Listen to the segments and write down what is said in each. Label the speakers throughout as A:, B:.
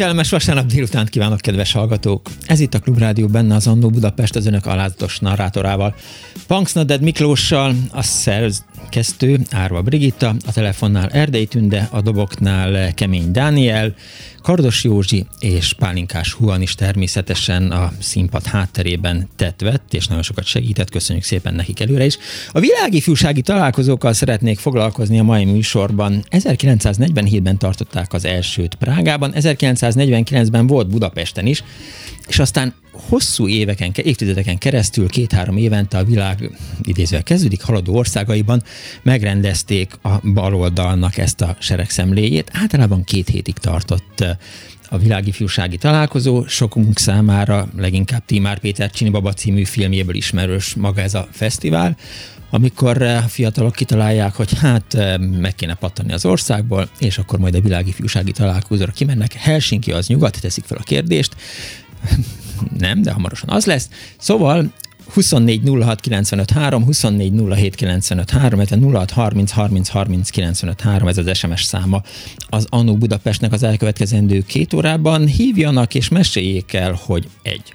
A: Kellemes vasárnap délután kívánok, kedves hallgatók! Ez itt a Klubrádió benne az Annó Budapest az önök alázatos narrátorával. Punksnaded Miklóssal, a szerzkeztő Árva Brigitta, a telefonnál Erdei Tünde, a doboknál Kemény Dániel, Kardos Józsi és Pálinkás Huan is természetesen a színpad hátterében tett vett, és nagyon sokat segített, köszönjük szépen nekik előre is. A világi fűsági találkozókkal szeretnék foglalkozni a mai műsorban. 1947-ben tartották az elsőt Prágában, 1949-ben volt Budapesten is, és aztán hosszú éveken, évtizedeken keresztül, két-három évente a világ idézővel kezdődik, haladó országaiban megrendezték a baloldalnak ezt a seregszemléjét. Általában két hétig tartott eh, a világi fiúsági találkozó, sokunk számára leginkább Timár Péter Csinibaba című filmjéből ismerős maga ez a fesztivál, amikor eh, a fiatalok kitalálják, hogy hát eh, meg kéne pattani az országból, és akkor majd a világi fiúsági találkozóra kimennek. Helsinki az nyugat, teszik fel a kérdést, nem, de hamarosan az lesz. Szóval 24 06 95 3, 24 07 95 3, 06 30 30 30 95 3, ez az SMS száma az Anó Budapestnek az elkövetkezendő két órában. Hívjanak és meséljék el, hogy egy,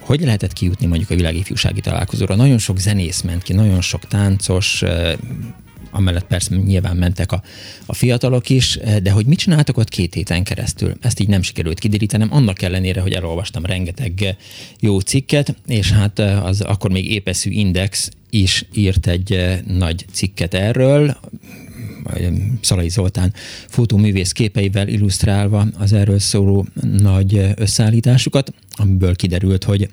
A: hogy lehetett kijutni mondjuk a világi ifjúsági találkozóra? Nagyon sok zenész ment ki, nagyon sok táncos, amellett persze nyilván mentek a, a fiatalok is, de hogy mit csináltak ott két héten keresztül, ezt így nem sikerült kiderítenem, annak ellenére, hogy elolvastam rengeteg jó cikket, és hát az akkor még épeszű Index is írt egy nagy cikket erről, Szalai Zoltán fotóművész képeivel illusztrálva az erről szóló nagy összeállításukat, amiből kiderült, hogy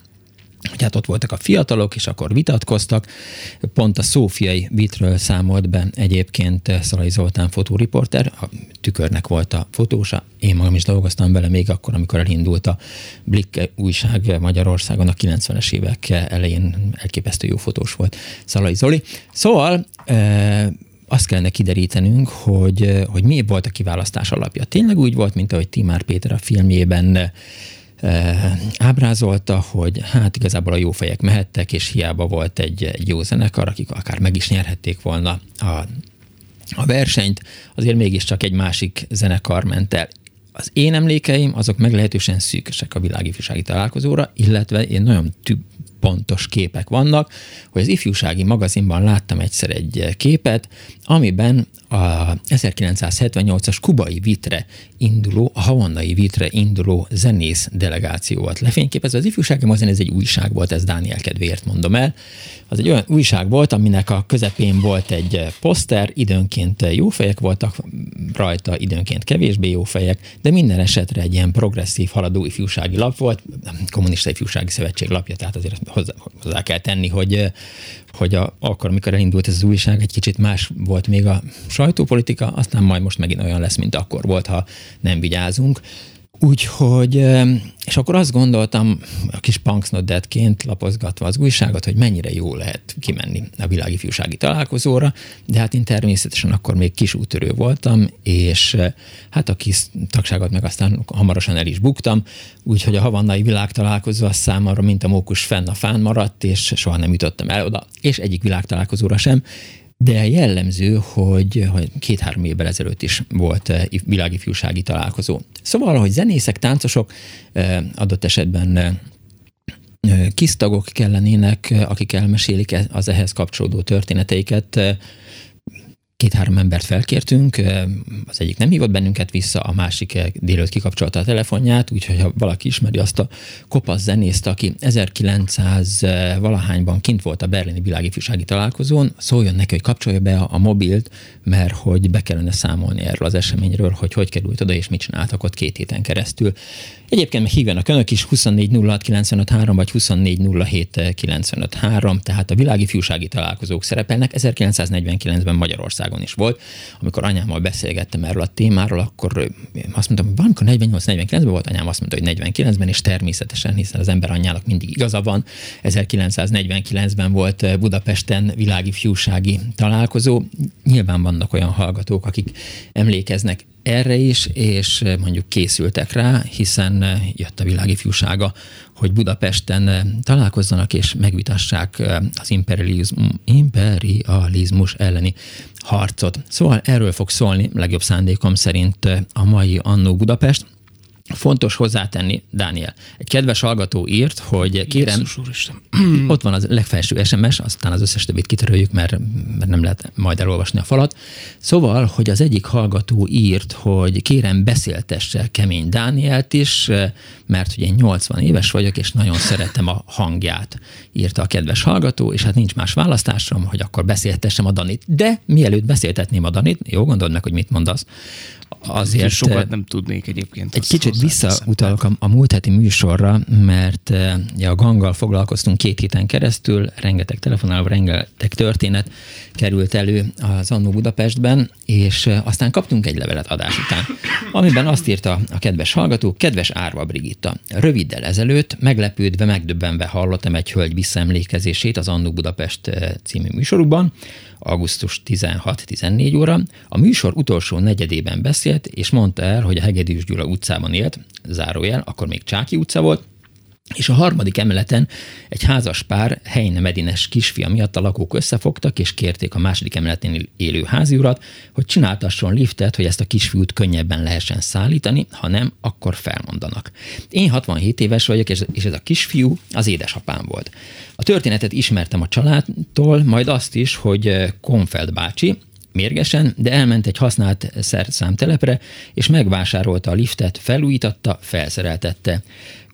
A: hogy hát ott voltak a fiatalok, és akkor vitatkoztak. Pont a szófiai vitről számolt be egyébként Szalai Zoltán fotóriporter, a tükörnek volt a fotósa, én magam is dolgoztam vele még akkor, amikor elindult a Blick újság Magyarországon a 90-es évek elején elképesztő jó fotós volt Szalai Zoli. Szóval azt kellene kiderítenünk, hogy, hogy mi volt a kiválasztás alapja. Tényleg úgy volt, mint ahogy Timár Péter a filmjében ábrázolta, hogy hát igazából a jó fejek mehettek, és hiába volt egy, egy jó zenekar, akik akár meg is nyerhették volna a, a versenyt, azért mégiscsak egy másik zenekar ment el. Az én emlékeim azok meglehetősen szűkösek a világifjúsági találkozóra, illetve én nagyon tü- pontos képek vannak, hogy az ifjúsági magazinban láttam egyszer egy képet, amiben a 1978-as kubai vitre induló, a havannai vitre induló zenész delegáció volt lefényképezve. Az ifjúsági magazin ez egy újság volt, ez Dániel kedvéért mondom el. Az egy olyan újság volt, aminek a közepén volt egy poszter, időnként jó fejek voltak rajta, időnként kevésbé jó fejek, de minden esetre egy ilyen progresszív, haladó ifjúsági lap volt, kommunista ifjúsági szövetség lapja, tehát azért hozzá, hozzá kell tenni, hogy, hogy a, akkor, amikor elindult ez az újság, egy kicsit más volt még a sajtópolitika, aztán majd most megint olyan lesz, mint akkor volt, ha nem vigyázunk. Úgyhogy, és akkor azt gondoltam, a kis punksnoddetként lapozgatva az újságot, hogy mennyire jó lehet kimenni a világi fiúsági találkozóra, de hát én természetesen akkor még kis útörő voltam, és hát a kis tagságot meg aztán hamarosan el is buktam, úgyhogy a havannai világtalálkozó az számomra, mint a mókus fenn a fán maradt, és soha nem jutottam el oda, és egyik világtalálkozóra sem, de jellemző, hogy, két-három évvel ezelőtt is volt világifjúsági találkozó. Szóval, hogy zenészek, táncosok adott esetben kisztagok kellenének, akik elmesélik e- az ehhez kapcsolódó történeteiket, két-három embert felkértünk, az egyik nem hívott bennünket vissza, a másik délőtt kikapcsolta a telefonját, úgyhogy ha valaki ismeri azt a kopasz zenészt, aki 1900 valahányban kint volt a berlini világifjúsági találkozón, szóljon neki, hogy kapcsolja be a, mobilt, mert hogy be kellene számolni erről az eseményről, hogy hogy került oda, és mit csináltak ott két héten keresztül. Egyébként meg hívjanak önök is 2406953 vagy 2407953, tehát a világi fiúsági találkozók szerepelnek. 1949-ben Magyarországon is volt. Amikor anyámmal beszélgettem erről a témáról, akkor azt mondtam, hogy valamikor 48-49-ben volt, anyám azt mondta, hogy 49-ben, és természetesen, hiszen az ember anyjának mindig igaza van. 1949-ben volt Budapesten világi fiúsági találkozó. Nyilván vannak olyan hallgatók, akik emlékeznek erre is, és mondjuk készültek rá, hiszen jött a világi fiúsága, hogy Budapesten találkozzanak és megvitassák az imperializmus elleni harcot. Szóval erről fog szólni legjobb szándékom szerint a mai Annó Budapest. Fontos hozzátenni, Dániel. Egy kedves hallgató írt, hogy kérem, ott van az legfelső SMS, aztán az összes többit kitöröljük, mert, mert nem lehet majd elolvasni a falat. Szóval, hogy az egyik hallgató írt, hogy kérem beszéltesse Kemény Dánielt is, mert én 80 éves vagyok, és nagyon szeretem a hangját, írta a kedves hallgató, és hát nincs más választásom, hogy akkor beszéltessem a Danit. De mielőtt beszéltetném a Danit, jó gondold meg, hogy mit mondasz,
B: azért... Sokat nem tudnék egyébként.
A: Egy kicsit visszautalok a, a múlt heti műsorra, mert ja, a ganggal foglalkoztunk két héten keresztül, rengeteg telefonálva, rengeteg történet került elő az Annó Budapestben, és aztán kaptunk egy levelet adás után, amiben azt írta a kedves hallgató, kedves Árva Brigitta, röviddel ezelőtt meglepődve, megdöbbenve hallottam egy hölgy visszaemlékezését az Annó Budapest című műsorukban, augusztus 16-14 óra. A műsor utolsó negyedében beszélt, és mondta el, hogy a Hegedűs Gyula utcában élt, zárójel, akkor még Csáki utca volt, és a harmadik emeleten egy házas pár Heine Medines kisfia miatt a lakók összefogtak, és kérték a második emeleten élő háziurat, hogy csináltasson liftet, hogy ezt a kisfiút könnyebben lehessen szállítani, ha nem, akkor felmondanak. Én 67 éves vagyok, és ez a kisfiú az édesapám volt. A történetet ismertem a családtól, majd azt is, hogy Konfeld bácsi, mérgesen, de elment egy használt szerszámtelepre, és megvásárolta a liftet, felújította, felszereltette.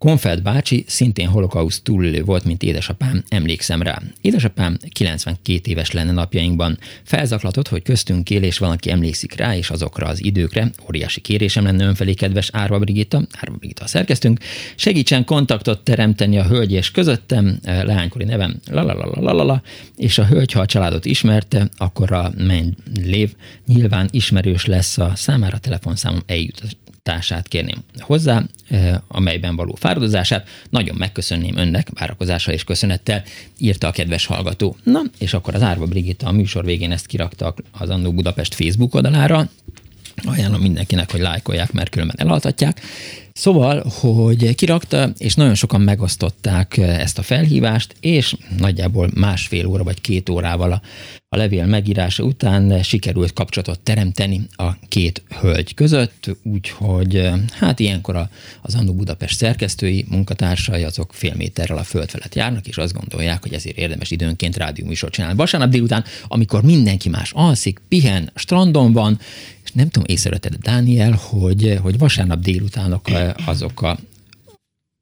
A: Konfeld bácsi szintén holokauszt túlélő volt, mint édesapám, emlékszem rá. Édesapám 92 éves lenne napjainkban. Felzaklatott, hogy köztünk él, és valaki emlékszik rá, és azokra az időkre. Óriási kérésem lenne önfelé, kedves Árva Brigitta, Árva Brigitta a szerkesztünk. Segítsen kontaktot teremteni a hölgy és közöttem, eh, leánykori nevem, la és a hölgy, ha a családot ismerte, akkor a menny lév nyilván ismerős lesz a számára telefonszámom eljut társát kérném hozzá, amelyben való fáradozását. Nagyon megköszönném önnek, várakozással és köszönettel, írta a kedves hallgató. Na, és akkor az Árva Brigitta a műsor végén ezt kirakta az Annó Budapest Facebook oldalára, ajánlom mindenkinek, hogy lájkolják, mert különben elaltatják. Szóval, hogy kirakta, és nagyon sokan megosztották ezt a felhívást, és nagyjából másfél óra vagy két órával a, a levél megírása után sikerült kapcsolatot teremteni a két hölgy között, úgyhogy hát ilyenkor a, az Annó Budapest szerkesztői munkatársai azok fél méterrel a föld felett járnak, és azt gondolják, hogy ezért érdemes időnként rádióműsort csinálni. Vasárnap délután, amikor mindenki más alszik, pihen, strandon van, nem tudom, észrevetted, Dániel, hogy, hogy vasárnap délutánok azok a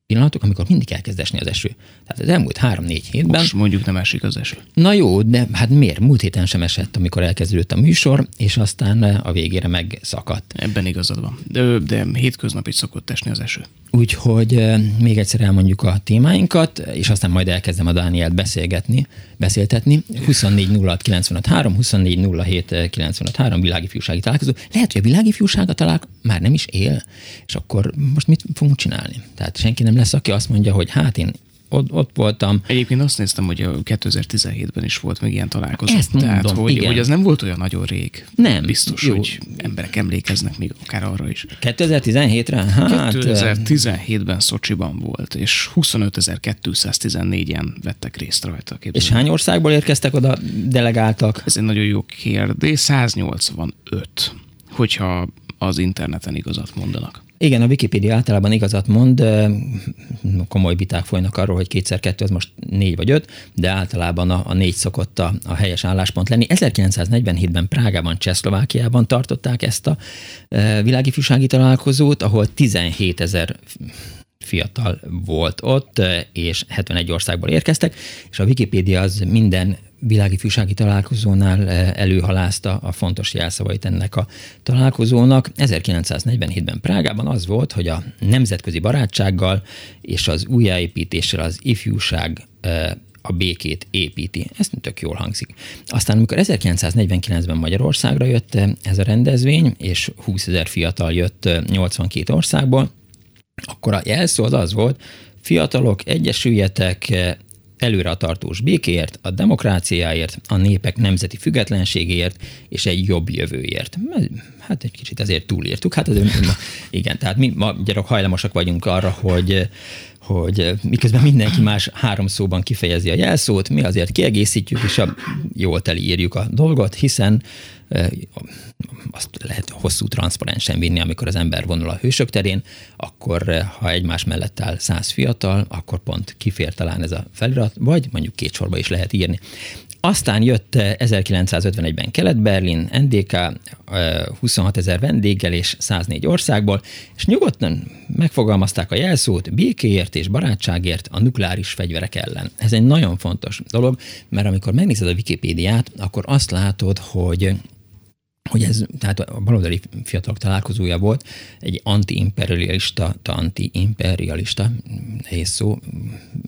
A: pillanatok, amikor mindig elkezd esni az eső. Tehát az elmúlt három-négy hétben...
B: Most mondjuk nem esik az eső.
A: Na jó, de hát miért? Múlt héten sem esett, amikor elkezdődött a műsor, és aztán a végére megszakadt.
B: Ebben igazad van. De, de hétköznap is szokott esni az eső.
A: Úgyhogy még egyszer elmondjuk a témáinkat, és aztán majd elkezdem a Dánielt beszélgetni, beszéltetni. 24 06 95 3, 24 07 95 3, világi fiúsági találkozó. Lehet, hogy a világi fiúsága talál már nem is él, és akkor most mit fogunk csinálni? Tehát senki nem lesz, aki azt mondja, hogy hát én ott, ott voltam.
B: Egyébként azt néztem, hogy 2017-ben is volt még ilyen találkozó.
A: Ezt mondom,
B: Tehát, hogy,
A: igen.
B: hogy az nem volt olyan nagyon rég.
A: Nem,
B: Biztos,
A: jó.
B: hogy emberek emlékeznek még akár arra is.
A: 2017-re? Hát,
B: 2017-ben Szocsiban volt, és 25.214-en vettek részt rajta.
A: és
B: Képzelni.
A: hány országból érkeztek oda delegáltak?
B: Ez egy nagyon jó kérdés. 185, hogyha az interneten igazat mondanak.
A: Igen, a Wikipedia általában igazat mond, komoly viták folynak arról, hogy kétszer kettő az most négy vagy öt, de általában a, a négy szokott a, a helyes álláspont lenni. 1947-ben Prágában, Csehszlovákiában tartották ezt a ö, világifjúsági találkozót, ahol 17 ezer fiatal volt ott, és 71 országból érkeztek, és a Wikipédia az minden világi fűsági találkozónál eh, előhalázta a fontos jelszavait ennek a találkozónak. 1947-ben Prágában az volt, hogy a nemzetközi barátsággal és az újjáépítéssel az ifjúság eh, a békét építi. Ez tök jól hangzik. Aztán, amikor 1949-ben Magyarországra jött eh, ez a rendezvény, és 20 ezer fiatal jött eh, 82 országból, akkor a jelszó az az volt, fiatalok, egyesüljetek, előre a tartós békéért, a demokráciáért, a népek nemzeti függetlenségéért és egy jobb jövőért. Hát egy kicsit ezért túlírtuk. Hát azért, igen, tehát mi magyarok hajlamosak vagyunk arra, hogy hogy miközben mindenki más három szóban kifejezi a jelszót, mi azért kiegészítjük, és a, jól telírjuk a dolgot, hiszen azt lehet hosszú transzparensen vinni, amikor az ember vonul a hősök terén, akkor ha egymás mellett áll száz fiatal, akkor pont kifér talán ez a felirat, vagy mondjuk két sorba is lehet írni. Aztán jött 1951-ben Kelet-Berlin, NDK, 26 ezer vendéggel és 104 országból, és nyugodtan megfogalmazták a jelszót békéért és barátságért a nukleáris fegyverek ellen. Ez egy nagyon fontos dolog, mert amikor megnézed a Wikipédiát, akkor azt látod, hogy hogy ez, tehát a baloldali fiatalok találkozója volt, egy antiimperialista, antiimperialista, nehéz szó,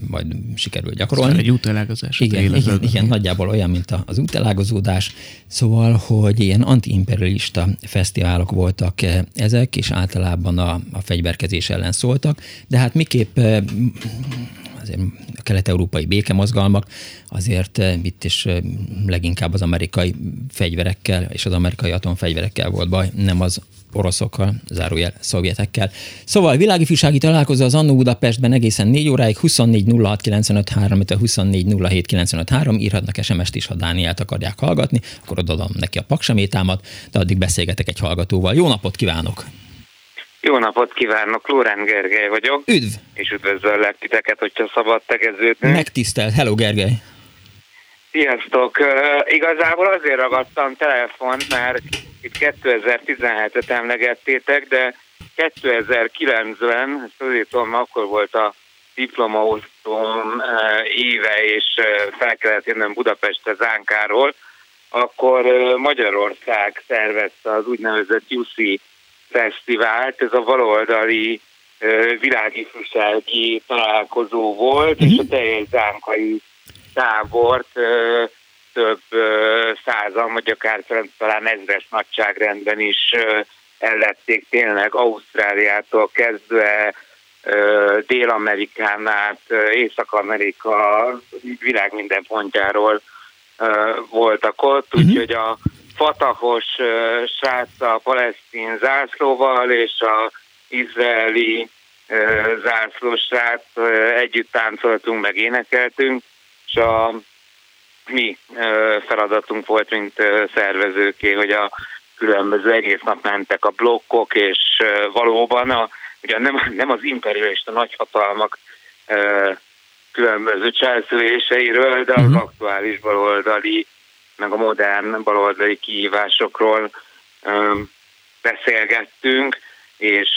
A: majd sikerül gyakorolni.
B: Szóval egy útelágazás.
A: Igen, igen, igen, nagyjából olyan, mint az útelágazódás. Szóval, hogy ilyen antiimperialista fesztiválok voltak ezek, és általában a, a fegyverkezés ellen szóltak, de hát miképp azért a kelet-európai békemozgalmak, azért itt is leginkább az amerikai fegyverekkel és az amerikai atomfegyverekkel volt baj, nem az oroszokkal, zárójel szovjetekkel. Szóval világi fűsági találkozó az Annó Budapestben egészen 4 óráig 24 06 95 3, 24 07 95 3, írhatnak SMS-t is, ha Dánielt akarják hallgatni, akkor odadom neki a paksamétámat, de addig beszélgetek egy hallgatóval. Jó napot kívánok!
C: Jó napot kívánok, Lórán Gergely vagyok.
A: Üdv!
C: És üdvözöllek titeket, hogyha szabad tegeződni.
A: Megtisztel, hello Gergely!
C: Sziasztok! Uh, igazából azért ragadtam telefont, mert itt 2017-et emlegettétek, de 2009-ben, ezt azért tudom, akkor volt a diplomaosztom uh, éve, és fel kellett jönnöm Budapestre Zánkáról, akkor Magyarország szervezte az úgynevezett Jussi fesztivált, ez a baloldali világifűsági találkozó volt, mm-hmm. és a teljes zánkai tábort uh, több százan, vagy akár talán ezres nagyságrendben is ellették tényleg Ausztráliától kezdve Dél-Amerikán át, Észak-Amerika, világ minden pontjáról voltak ott, mm-hmm. úgyhogy a fatahos srác a palesztin zászlóval és a izraeli zászlós srác együtt táncoltunk, meg énekeltünk, és a mi feladatunk volt, mint szervezőké, hogy a különböző egész nap mentek a blokkok, és valóban a, ugye nem, nem az imperialista nagyhatalmak különböző cselszüléseiről, de az uh-huh. aktuális baloldali meg a modern baloldali kihívásokról beszélgettünk, és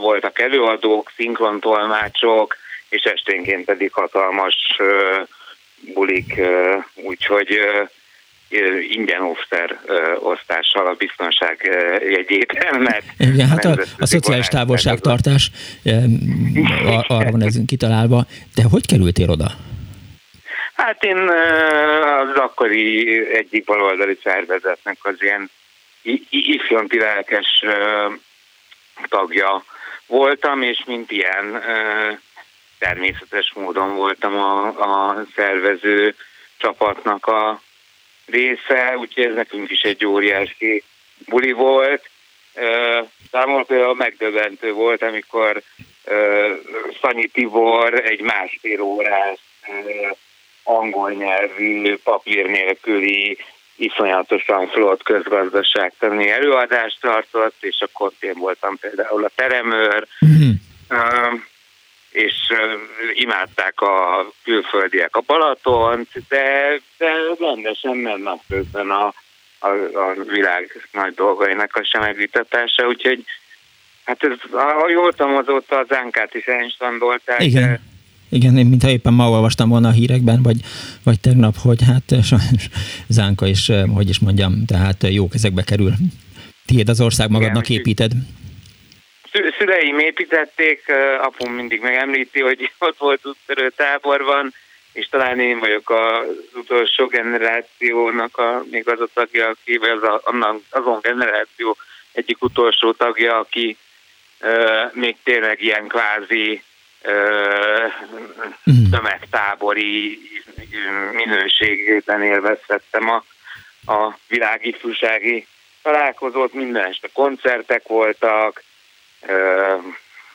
C: voltak előadók, szinkrontolmácsok, és esténként pedig hatalmas bulik, úgyhogy ingyen offszer osztással a biztonság jegyében, mert
A: Igen, hát a, a szociális távolságtartás arra van ez kitalálva. De hogy kerültél oda?
C: Hát én az akkori egyik baloldali szervezetnek az ilyen ifjonti lelkes tagja voltam, és mint ilyen természetes módon voltam a, a szervező csapatnak a része, úgyhogy ez nekünk is egy óriási buli volt. Számomra például megdöbbentő volt, amikor Szanyi Tibor egy másfél órás angol nyelvű, papír nélküli, iszonyatosan flott közgazdaságtani előadást tartott, és akkor én voltam például a teremőr, mm-hmm. és imádták a külföldiek a Balatont, de, de rendesen nem napközben a, a, a világ nagy dolgainak a semegvitatása, úgyhogy hát ez, jól tudom, azóta az Ánkát is elstandolták.
A: Igen. Igen, én mintha éppen ma olvastam volna a hírekben, vagy, vagy tegnap, hogy hát sajnos Zánka is, hogy is mondjam, tehát jó kezekbe kerül. Tiéd az ország magadnak Igen, építed.
C: Szüleim építették, apum mindig megemlíti, hogy ott volt úttörő táborban, és talán én vagyok az utolsó generációnak a, még az a tagja, aki, vagy az a, annak, azon generáció egyik utolsó tagja, aki uh, még tényleg ilyen kvázi tömegtábori minőségében élvezhettem a, a világifjúsági találkozót, minden este koncertek voltak,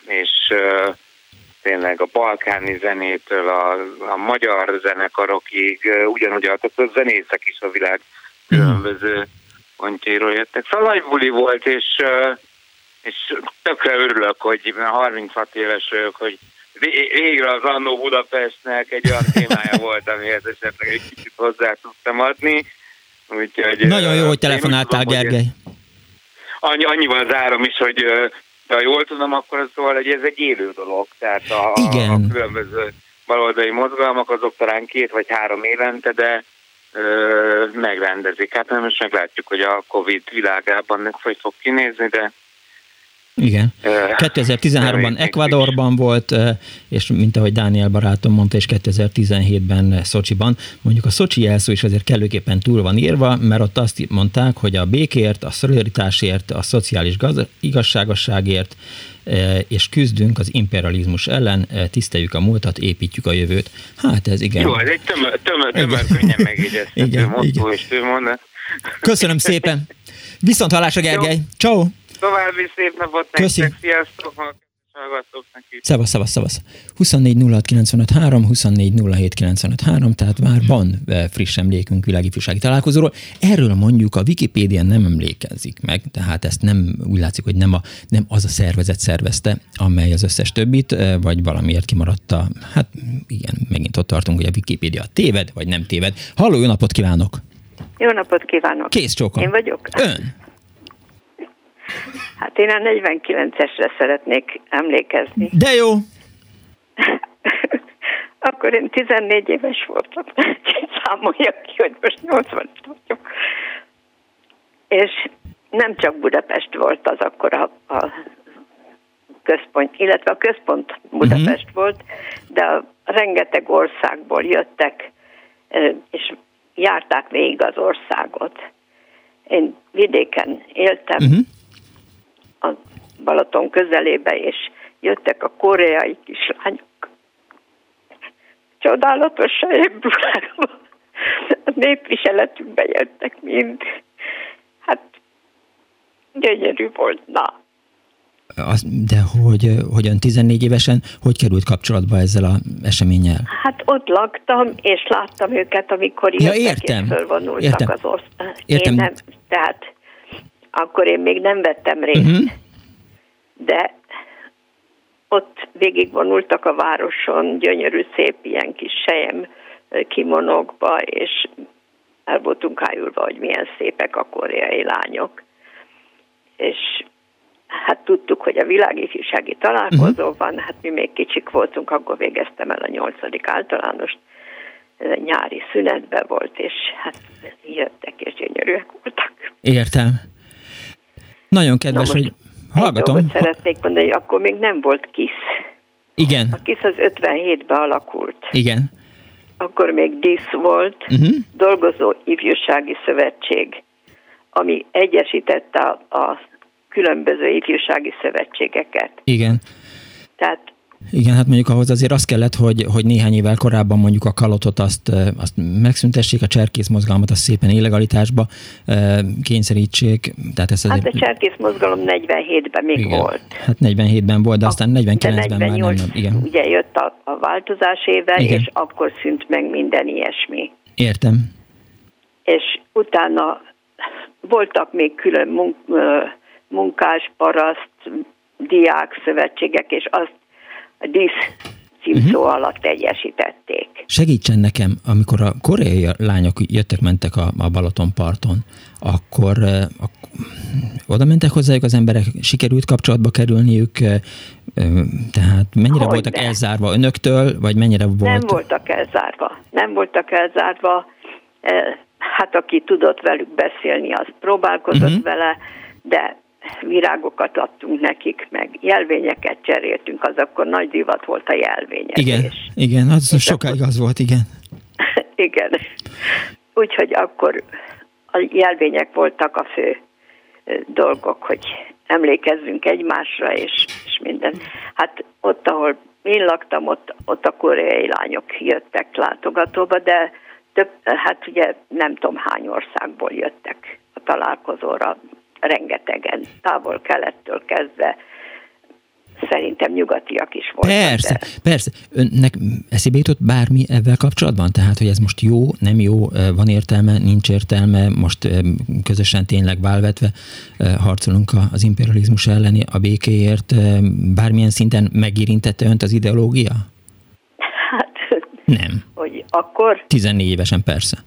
C: és tényleg a balkáni zenétől a, a magyar zenekarokig, ugyanúgy a zenészek is a világ mhm. különböző pontjairól jöttek. Szóval nagy buli volt, és, és tökre örülök, hogy 36 éves vagyok, hogy végre az Annó Budapestnek egy olyan témája volt, amihez esetleg egy kicsit hozzá tudtam adni.
A: Úgyhogy, Nagyon jó, hogy telefonáltál, Gergely.
C: Annyi, annyival zárom is, hogy de ha jól tudom, akkor szóval, hogy ez egy élő dolog. Tehát a, Igen. a különböző baloldali mozgalmak azok talán két vagy három évente, de ö, megrendezik. Hát nem most meglátjuk, hogy a Covid világában hogy fog kinézni, de
A: igen. 2013-ban Ecuadorban volt, és mint ahogy Dániel barátom mondta, és 2017-ben Szocsiban. Mondjuk a Szocsi jelszó is azért kellőképpen túl van írva, mert ott azt mondták, hogy a békért, a szolidaritásért, a szociális gaz- igazságosságért, és küzdünk az imperializmus ellen, tiszteljük a múltat, építjük a jövőt. Hát ez igen.
C: Jó, ez egy tömör, tömör, tömör könnyen megjegyezhető motto és
A: Köszönöm szépen. Viszont hallásra, Gergely. Ciao.
C: További szép napot
A: Köszi.
C: nektek, sziasztok!
A: Szevasz, szevasz, szevasz. 24 06 tehát már van eh, friss emlékünk világifjúsági találkozóról. Erről mondjuk a Wikipédia nem emlékezik meg, tehát ezt nem úgy látszik, hogy nem, a, nem az a szervezet szervezte, amely az összes többit, eh, vagy valamiért kimaradt a, hát igen, megint ott tartunk, hogy a Wikipédia téved, vagy nem téved. Halló, jó napot kívánok!
D: Jó napot kívánok!
A: Kész csókom!
D: Én vagyok?
A: Ön!
D: Hát én a 49-esre szeretnék emlékezni.
A: De jó!
D: Akkor én 14 éves voltam. Számoljak ki, hogy most 80 vagyok. És nem csak Budapest volt az akkor a, a központ, illetve a központ Budapest uh-huh. volt, de a rengeteg országból jöttek, és járták végig az országot. Én vidéken éltem, uh-huh a Balaton közelébe, és jöttek a koreai kislányok. Csodálatosan épülően a népviseletükbe jöttek mind. Hát gyönyörű volt, na.
A: Az, de hogy, hogyan 14 évesen, hogy került kapcsolatba ezzel a eseménnyel?
D: Hát ott laktam, és láttam őket, amikor jöttek ja, értem. és fölvonultak értem. az ország. Értem. Én nem, tehát akkor én még nem vettem részt, uh-huh. de ott végigvonultak a városon, gyönyörű szép ilyen kis sejem kimonokba, és el voltunk ájulva, hogy milyen szépek a koreai lányok. És hát tudtuk, hogy a világifjúsági találkozó uh-huh. van, hát mi még kicsik voltunk, akkor végeztem el a nyolcadik általánost, nyári szünetben volt, és hát jöttek, és gyönyörűek voltak.
A: Értem. Nagyon kedves, hogy hallgatom. Egy
D: szeretnék mondani, hogy akkor még nem volt KISZ.
A: Igen.
D: A KISZ az 57-ben alakult.
A: Igen.
D: Akkor még DISZ volt, uh-huh. Dolgozó Ifjúsági Szövetség, ami egyesítette a, a különböző ifjúsági szövetségeket.
A: Igen.
D: Tehát
A: Igen, hát mondjuk ahhoz azért az kellett, hogy, hogy néhány évvel korábban mondjuk a kalotot azt, azt megszüntessék, a cserkész mozgalmat azt szépen illegalitásba kényszerítsék.
D: Tehát ez azért... Hát a cserkész mozgalom 47-ben még
A: igen.
D: volt.
A: Hát 47-ben volt, de aztán 49-ben már nem.
D: Igen. Ugye jött a, a változás éve, igen. és akkor szűnt meg minden ilyesmi.
A: Értem.
D: És utána voltak még külön munk, munkás, paraszt, diák szövetségek, és azt a dísz címszó uh-huh. alatt teljesítették.
A: Segítsen nekem, amikor a koreai lányok jöttek-mentek a, a Balatonparton, akkor, akkor oda mentek hozzájuk az emberek, sikerült kapcsolatba kerülniük, tehát mennyire hogy voltak ne. elzárva önöktől, vagy mennyire volt?
D: Nem voltak elzárva, nem voltak elzárva, hát aki tudott velük beszélni, az próbálkozott uh-huh. vele, de virágokat adtunk nekik, meg jelvényeket cseréltünk, az akkor nagy divat volt a jelvényezés.
A: Igen, igen, az sokáig az volt, igen.
D: igen. Úgyhogy akkor a jelvények voltak a fő dolgok, hogy emlékezzünk egymásra, és, és minden. Hát ott, ahol én laktam, ott, ott a koreai lányok jöttek látogatóba, de több, hát ugye nem tudom hány országból jöttek a találkozóra, rengetegen, távol-kelettől kezdve, szerintem nyugatiak is voltak.
A: Persze, de... persze. Önnek eszébe jutott bármi ebben kapcsolatban? Tehát, hogy ez most jó, nem jó, van értelme, nincs értelme, most közösen tényleg válvetve harcolunk az imperializmus elleni, a békéért, bármilyen szinten megérintette önt az ideológia?
D: Hát,
A: nem.
D: Hogy akkor?
A: 14 évesen persze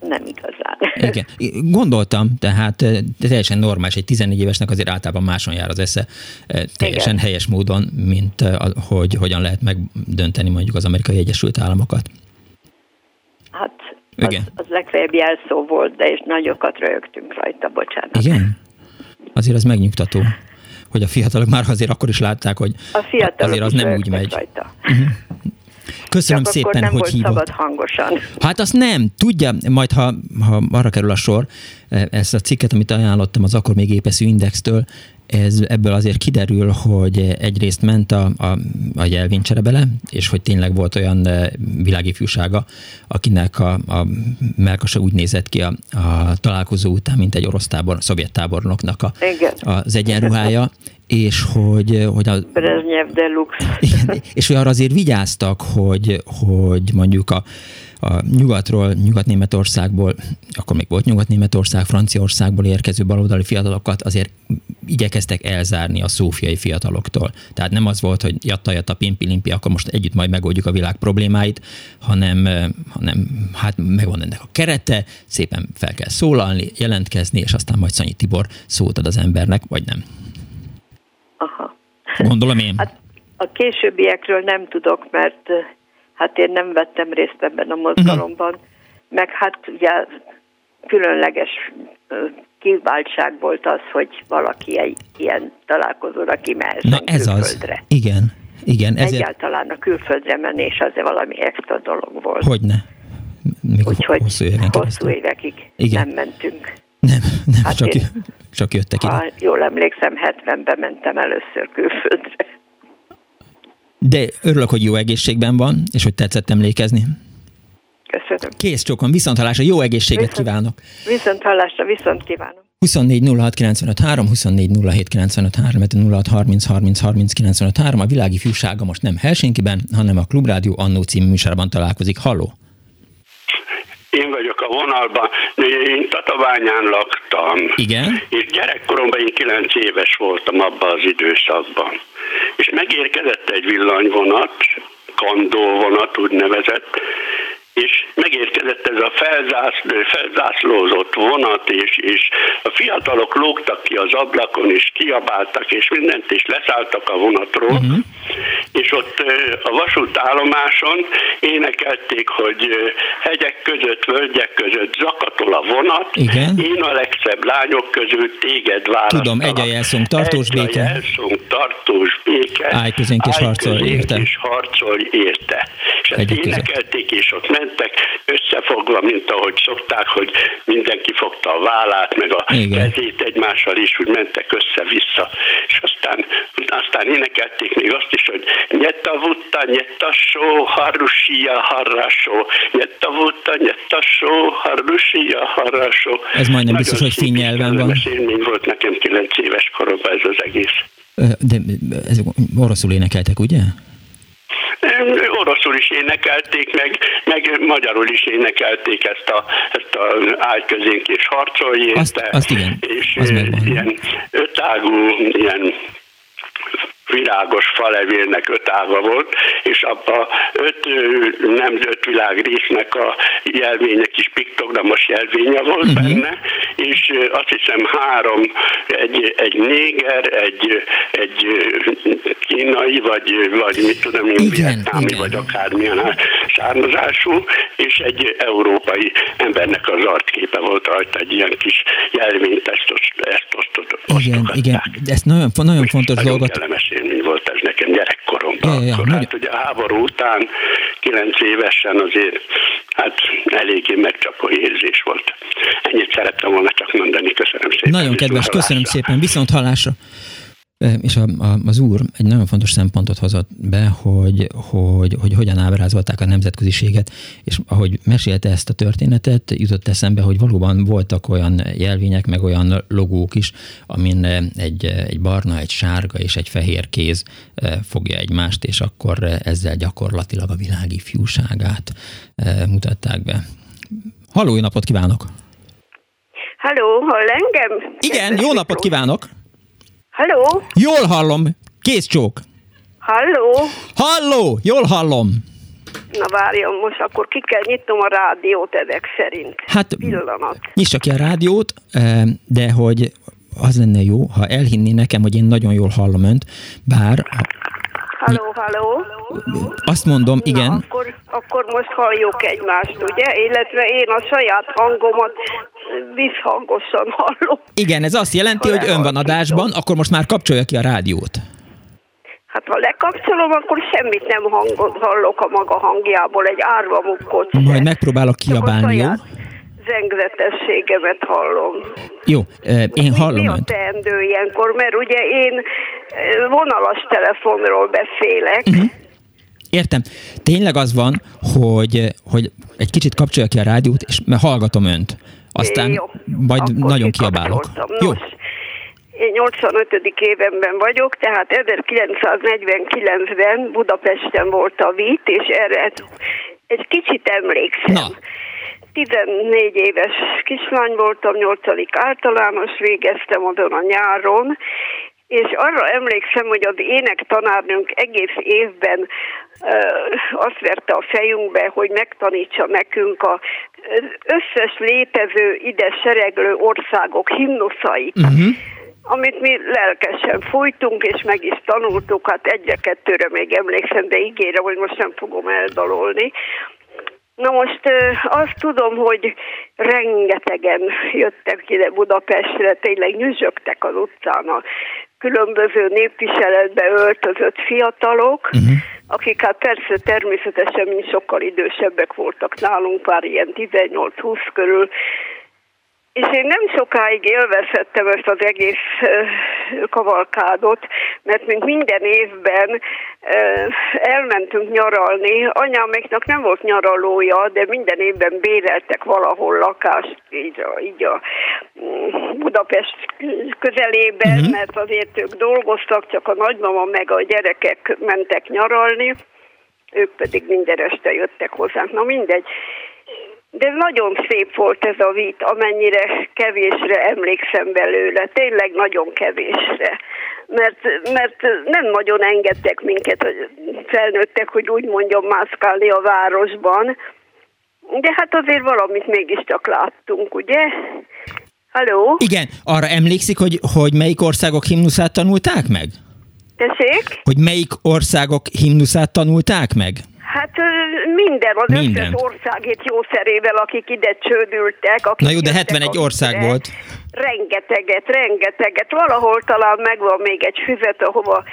D: nem igazán.
A: Igen. Gondoltam, tehát eh, teljesen normális, egy 14 évesnek azért általában máson jár az esze, eh, teljesen Igen. helyes módon, mint eh, hogy hogyan lehet megdönteni mondjuk az amerikai Egyesült Államokat.
D: Hát az, Igen. az legfeljebb jelszó volt, de és nagyokat rögtünk rajta, bocsánat.
A: Igen? Azért az megnyugtató hogy a fiatalok már azért akkor is látták, hogy a azért az nem úgy megy. Rajta. Köszönöm Csak szépen,
D: nem
A: hogy
D: volt
A: hívott.
D: szabad hangosan.
A: Hát azt nem, tudja, majd ha, ha arra kerül a sor, e, ezt a cikket, amit ajánlottam az akkor még épeszű indextől, ez, ebből azért kiderül, hogy egyrészt ment a, a, a jelvénycsere bele, és hogy tényleg volt olyan e, világifjúsága, akinek a, a melkasa úgy nézett ki a, a találkozó után, mint egy orosz tábor, szovjet tábornoknak a, az egyenruhája, és hogy, hogy a...
D: Brezhnev Deluxe.
A: Igen, és hogy arra azért vigyáztak, hogy, hogy mondjuk a, a nyugatról, Nyugat-Németországból, akkor még volt Nyugat-Németország, Franciaországból érkező baloldali fiatalokat azért igyekeztek elzárni a szófiai fiataloktól. Tehát nem az volt, hogy jatta, jatta, pimpi, limpi, akkor most együtt majd megoldjuk a világ problémáit, hanem, hanem hát megvan ennek a kerete, szépen fel kell szólalni, jelentkezni, és aztán majd Szanyi Tibor szót ad az embernek, vagy nem.
D: Aha.
A: Gondolom én.
D: Hát a későbbiekről nem tudok, mert hát én nem vettem részt ebben a mozgalomban, meg hát ugye különleges kiváltság volt az, hogy valaki egy ilyen találkozóra kimehessen
A: Na ez külföldre. az. Igen. Igen,
D: ezért... Egyáltalán a külföldre menés az valami extra dolog volt.
A: Hogyne.
D: Még Úgyhogy hosszú, hosszú évekig Igen. nem mentünk.
A: Nem, nem hát csak, én, csak jöttek ide. Ha
D: jól emlékszem, 70-ben mentem először külföldre.
A: De örülök, hogy jó egészségben van, és hogy tetszett emlékezni.
D: Köszönöm.
A: Kész csokon, viszont hallásra, jó egészséget
D: viszont,
A: kívánok.
D: Viszont hallásra, viszont kívánom.
A: 24 06 95 3, 24 07 95 3, 06 30 30 30 95 3. A világi fűsága most nem Helsinkiben, hanem a Klubrádió Annó című műsorban találkozik. Halló!
E: A vonalban, én Tatabányán laktam.
A: Igen?
E: És gyerekkoromban én 9 éves voltam abban az időszakban. És megérkezett egy villanyvonat, kandóvonat úgynevezett, és megérkezett ez a felzászló, felzászlózott vonat, és, és a fiatalok lógtak ki az ablakon, és kiabáltak, és mindent, és leszálltak a vonatról, uh-huh. és ott a vasútállomáson énekelték, hogy hegyek között, völgyek között zakatol a vonat,
A: Igen.
E: én a legszebb lányok közül téged választalak.
A: Tudom, egy a jelszónk, tartós béke.
E: Egy a jelszónk, tartós béke.
A: Állj közénk és harcolj érte.
E: és harcolj érte. És ezt énekelték, és ott mentek összefogva, mint ahogy szokták, hogy mindenki fogta a vállát, meg a Igen. kezét egymással is, úgy mentek össze-vissza. És aztán, aztán énekelték még azt is, hogy nyetta vutta, nyetta só, harusia, harrasó, nyetta vutta, nyetta só, harusia, harrasó.
A: Ez majdnem biztos, hogy finn nyelven van.
E: élmény volt nekem 9 éves koromban ez az egész.
A: De ez oroszul énekeltek, ugye?
E: Oroszul is énekelték, meg, meg magyarul is énekelték ezt a, ezt a állj közénk és harcolj
A: azt, azt igen,
E: és az ilyen ötágú, ilyen virágos falevélnek öt ága volt, és abba öt nemzött világ résznek a jelvények is piktogramos jelvénye volt uh-huh. benne, és azt hiszem három, egy, egy néger, egy, egy kínai, vagy, vagy mit tudom én, vietnámi, vagy akármilyen származású, és egy európai embernek az arcképe volt rajta, egy ilyen kis jelvényt, ezt, ezt osztott.
A: Igen, igen, ezt nagyon, nagyon fontos dolgot.
E: Kellemes élmény volt ez nekem gyerekkoromban. Ja, ja, Akkor, hát ugye a háború után, kilenc évesen azért hát eléggé megcsapó érzés volt. Ennyit szerettem volna csak mondani. Köszönöm szépen.
A: Nagyon kedves, köszönöm szépen. Viszont hallásra. És a, a, az úr egy nagyon fontos szempontot hozott be, hogy, hogy, hogy hogyan ábrázolták a nemzetköziséget, és ahogy mesélte ezt a történetet, jutott eszembe, hogy valóban voltak olyan jelvények, meg olyan logók is, amin egy, egy barna, egy sárga és egy fehér kéz fogja egymást, és akkor ezzel gyakorlatilag a világi fiúságát mutatták be. Halló, jó napot kívánok!
F: Halló, hall engem?
A: Igen, jó napot kívánok!
F: Halló?
A: Jól hallom. Kész csók.
F: Halló?
A: Halló, jól hallom.
F: Na várjon, most akkor ki kell nyitnom a rádiót ezek szerint.
A: Hát, Pillanat. nyissa ki a rádiót, de hogy az lenne jó, ha elhinné nekem, hogy én nagyon jól hallom önt, bár...
F: Halló, halló.
A: Azt mondom, igen. Na,
F: akkor, akkor most halljuk egymást, ugye? Illetve én a saját hangomat visszhangosan hallom.
A: Igen, ez azt jelenti, hogy ön van adásban, akkor most már kapcsolja ki a rádiót.
F: Hát ha lekapcsolom, akkor semmit nem hangot hallok a maga hangjából, egy árva mukkot
A: Majd megpróbálok kiabálni, jó?
F: zengzetességemet hallom.
A: Jó, én hallom Mi
F: a teendő ilyenkor? Mert ugye én vonalas telefonról beszélek. Uh-huh.
A: Értem. Tényleg az van, hogy, hogy egy kicsit kapcsolja ki a rádiót, és hallgatom önt. Aztán Jó, majd nagyon kiabálok. Jó.
F: Én 85. évenben vagyok, tehát 1949-ben Budapesten volt a vít, és erre egy kicsit emlékszem. Na. 14 éves kislány voltam, 8. általános, végeztem azon a nyáron, és arra emlékszem, hogy az ének tanárnőnk egész évben azt verte a fejünkbe, hogy megtanítsa nekünk az összes létező ide sereglő országok himnuszait. Uh-huh amit mi lelkesen fújtunk, és meg is tanultuk, hát egyre-kettőre még emlékszem, de ígérem, hogy most nem fogom eldalolni. Na most azt tudom, hogy rengetegen jöttek ide Budapestre, tényleg nyüzsögtek az utcán a különböző népviseletbe öltözött fiatalok, uh-huh. akik hát persze természetesen mi sokkal idősebbek voltak nálunk, pár ilyen 18-20 körül, és én nem sokáig élvezhettem ezt az egész kavalkádot, mert mint minden évben elmentünk nyaralni. Anyáméknak nem volt nyaralója, de minden évben béreltek valahol lakást, így a, így a mm, Budapest közelében, uh-huh. mert azért ők dolgoztak, csak a nagymama meg a gyerekek mentek nyaralni, ők pedig minden este jöttek hozzánk. Na mindegy. De nagyon szép volt ez a vít, amennyire kevésre emlékszem belőle, tényleg nagyon kevésre. Mert, mert nem nagyon engedtek minket, hogy felnőttek, hogy úgy mondjam, mászkálni a városban. De hát azért valamit mégiscsak láttunk, ugye? Halló?
A: Igen, arra emlékszik, hogy, hogy melyik országok himnuszát tanulták meg?
F: Tessék?
A: Hogy melyik országok himnuszát tanulták meg?
F: Hát minden, az minden. összes országét jószerével, akik ide csődültek. Akik
A: Na jó, de 71 ország ide, volt.
F: Rengeteget, rengeteget. Valahol talán megvan még egy füzet, ahova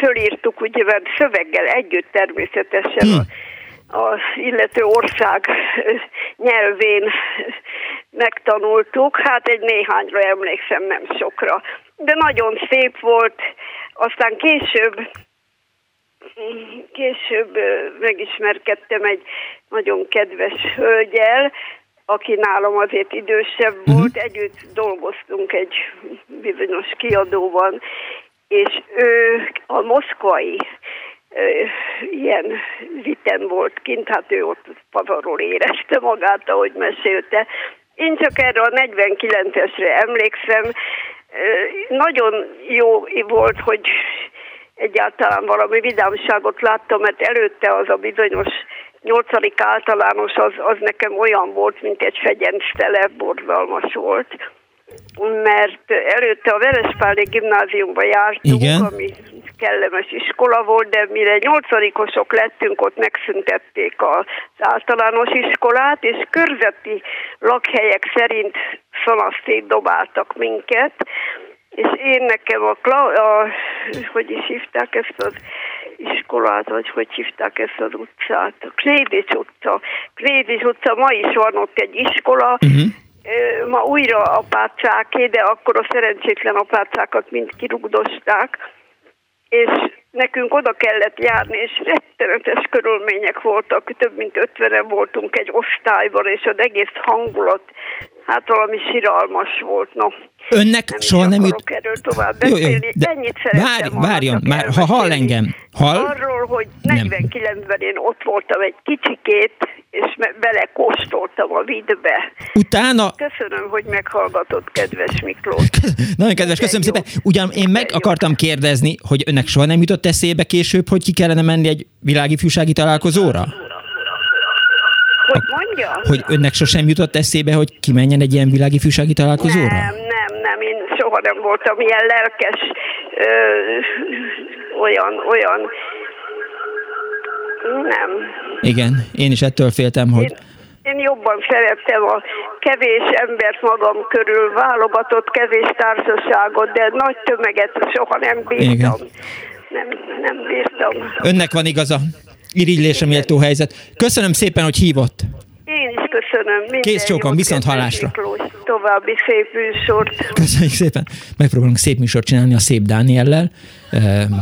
F: fölírtuk, ugye, mert szöveggel együtt természetesen. Hmm. az illető ország nyelvén megtanultuk. Hát egy néhányra emlékszem, nem sokra. De nagyon szép volt. Aztán később később megismerkedtem egy nagyon kedves hölgyel, aki nálam azért idősebb uh-huh. volt, együtt dolgoztunk egy bizonyos kiadóban, és ő a moszkvai ilyen viten volt kint, hát ő ott pazarról érezte magát, ahogy mesélte. Én csak erre a 49-esre emlékszem, nagyon jó volt, hogy egyáltalán valami vidámságot láttam, mert előtte az a bizonyos nyolcadik általános az, az nekem olyan volt, mint egy fegyenctele, borzalmas volt mert előtte a Verespáli gimnáziumba jártunk, Igen. ami kellemes iskola volt, de mire nyolcadikosok lettünk, ott megszüntették az általános iskolát, és körzeti lakhelyek szerint szanasztét dobáltak minket, és én nekem a, a hogy is hívták ezt az iskolát, vagy hogy hívták ezt az utcát, a Klédics utca. Klédics utca, ma is van ott egy iskola, uh-huh ma újra apácáké, de akkor a szerencsétlen apácákat mind kirugdosták, és nekünk oda kellett járni, és rettenetes körülmények voltak, több mint ötvenen voltunk egy osztályban, és az egész hangulat, hát valami siralmas volt, no.
A: Önnek nem soha nem jut...
F: erről tovább beszélni. Jó, jó, de Ennyit várj,
A: várjon, már, ha hall engem, hall?
F: Arról, hogy 49-ben én ott voltam egy kicsikét, és bele kóstoltam a vidbe.
A: Utána...
F: Köszönöm, hogy meghallgatott, kedves Miklós.
A: Nagyon kedves, köszönöm szépen. Ugyan én meg akartam kérdezni, hogy önnek soha nem jutott eszébe később, hogy ki kellene menni egy világi fűsági találkozóra?
F: Hogy mondja?
A: Hogy önnek sosem jutott eszébe, hogy kimenjen egy ilyen világi fűsági találkozóra?
F: Nem, nem, nem, én soha nem voltam ilyen lelkes, ö, olyan, olyan, nem.
A: Igen, én is ettől féltem, hogy... Én,
F: én jobban szerettem a kevés embert magam körül, válogatott kevés társaságot, de nagy tömeget soha nem bírtam. Igen. Nem, nem bírtam.
A: Önnek van igaza. Irigylésre méltó helyzet. Köszönöm szépen, hogy hívott.
F: Is köszönöm. Minden
A: Kész csókom, viszont hallásra.
F: További szép műsort.
A: Köszönjük szépen. Megpróbálunk szép műsort csinálni a szép Dániellel.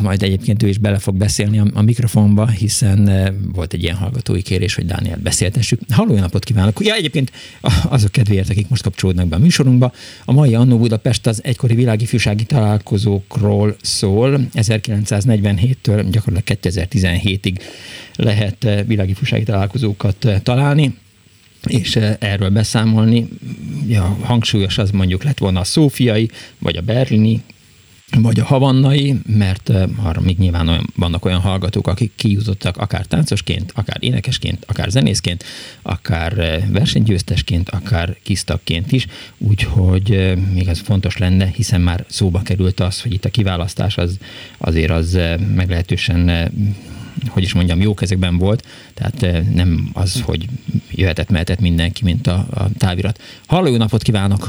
A: Majd egyébként ő is bele fog beszélni a, mikrofonba, hiszen volt egy ilyen hallgatói kérés, hogy Dániel beszéltessük. Halló, napot kívánok! Ja, egyébként azok kedvéért, akik most kapcsolódnak be a műsorunkba, a mai Annó Budapest az egykori világi fűsági találkozókról szól. 1947-től gyakorlatilag 2017-ig lehet világi fűsági találkozókat találni és erről beszámolni. Ja, hangsúlyos az mondjuk lett volna a szófiai, vagy a berlini, vagy a havannai, mert arra még nyilván olyan, vannak olyan hallgatók, akik kijutottak akár táncosként, akár énekesként, akár zenészként, akár versenygyőztesként, akár kisztakként is, úgyhogy még ez fontos lenne, hiszen már szóba került az, hogy itt a kiválasztás az azért az meglehetősen hogy is mondjam, jó kezekben volt, tehát nem az, hogy jöhetett, mehetett mindenki, mint a, a távirat. Halló, jó napot kívánok!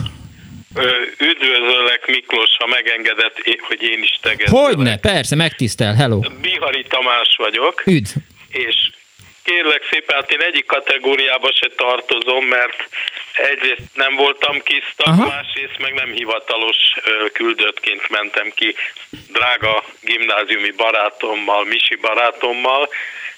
G: Üdvözöllek Miklós, ha megengedett, hogy én is tegezzek.
A: Hogyne, persze, megtisztel, hello.
G: Bihari Tamás vagyok.
A: Üdv.
G: És kérlek szépen, hát én egyik kategóriába se tartozom, mert egyrészt nem voltam kisztak, Aha. másrészt meg nem hivatalos küldöttként mentem ki drága gimnáziumi barátommal, Misi barátommal,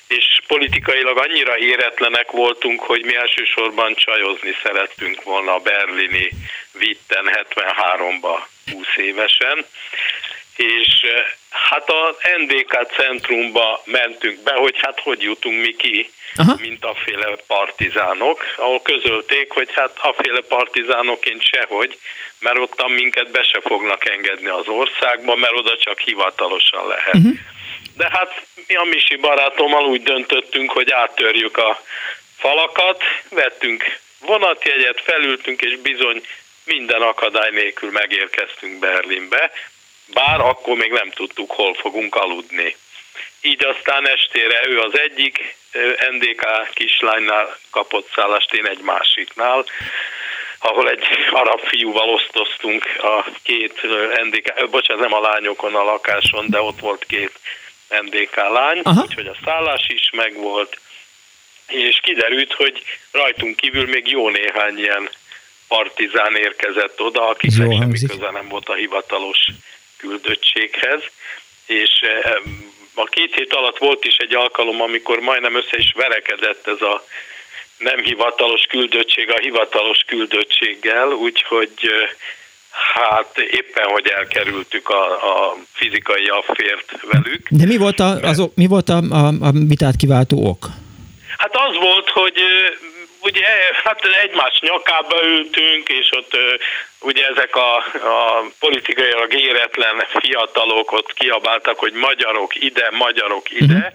G: és politikailag annyira éretlenek voltunk, hogy mi elsősorban csajozni szerettünk volna a berlini Vitten 73-ba 20 évesen, és eh, hát a NDK centrumba mentünk be, hogy hát hogy jutunk mi ki, Aha. mint a féle partizánok, ahol közölték, hogy hát a féle partizánokként sehogy, mert ottan minket be se fognak engedni az országba, mert oda csak hivatalosan lehet. Uh-huh. De hát mi a Misi barátommal úgy döntöttünk, hogy áttörjük a falakat, vettünk vonatjegyet, felültünk, és bizony minden akadály nélkül megérkeztünk Berlinbe, bár akkor még nem tudtuk, hol fogunk aludni. Így aztán estére ő az egyik NDK kislánynál kapott szállást, én egy másiknál, ahol egy arab fiúval osztoztunk a két NDK, bocsánat, nem a lányokon a lakáson, de ott volt két NDK lány, Aha. úgyhogy a szállás is megvolt, és kiderült, hogy rajtunk kívül még jó néhány ilyen partizán érkezett oda, akiknek semmi köze nem volt a hivatalos küldöttséghez, és a két hét alatt volt is egy alkalom, amikor majdnem össze is verekedett ez a nem hivatalos küldöttség a hivatalos küldöttséggel, úgyhogy hát éppen, hogy elkerültük a, a fizikai affért velük.
A: De mi volt a, az, mi volt a, a, a vitát kiváltó ok?
G: Hát az volt, hogy ugye hát egymás nyakába ültünk, és ott ugye ezek a, a politikailag éretlen fiatalok ott kiabáltak, hogy magyarok ide, magyarok ide, uh-huh.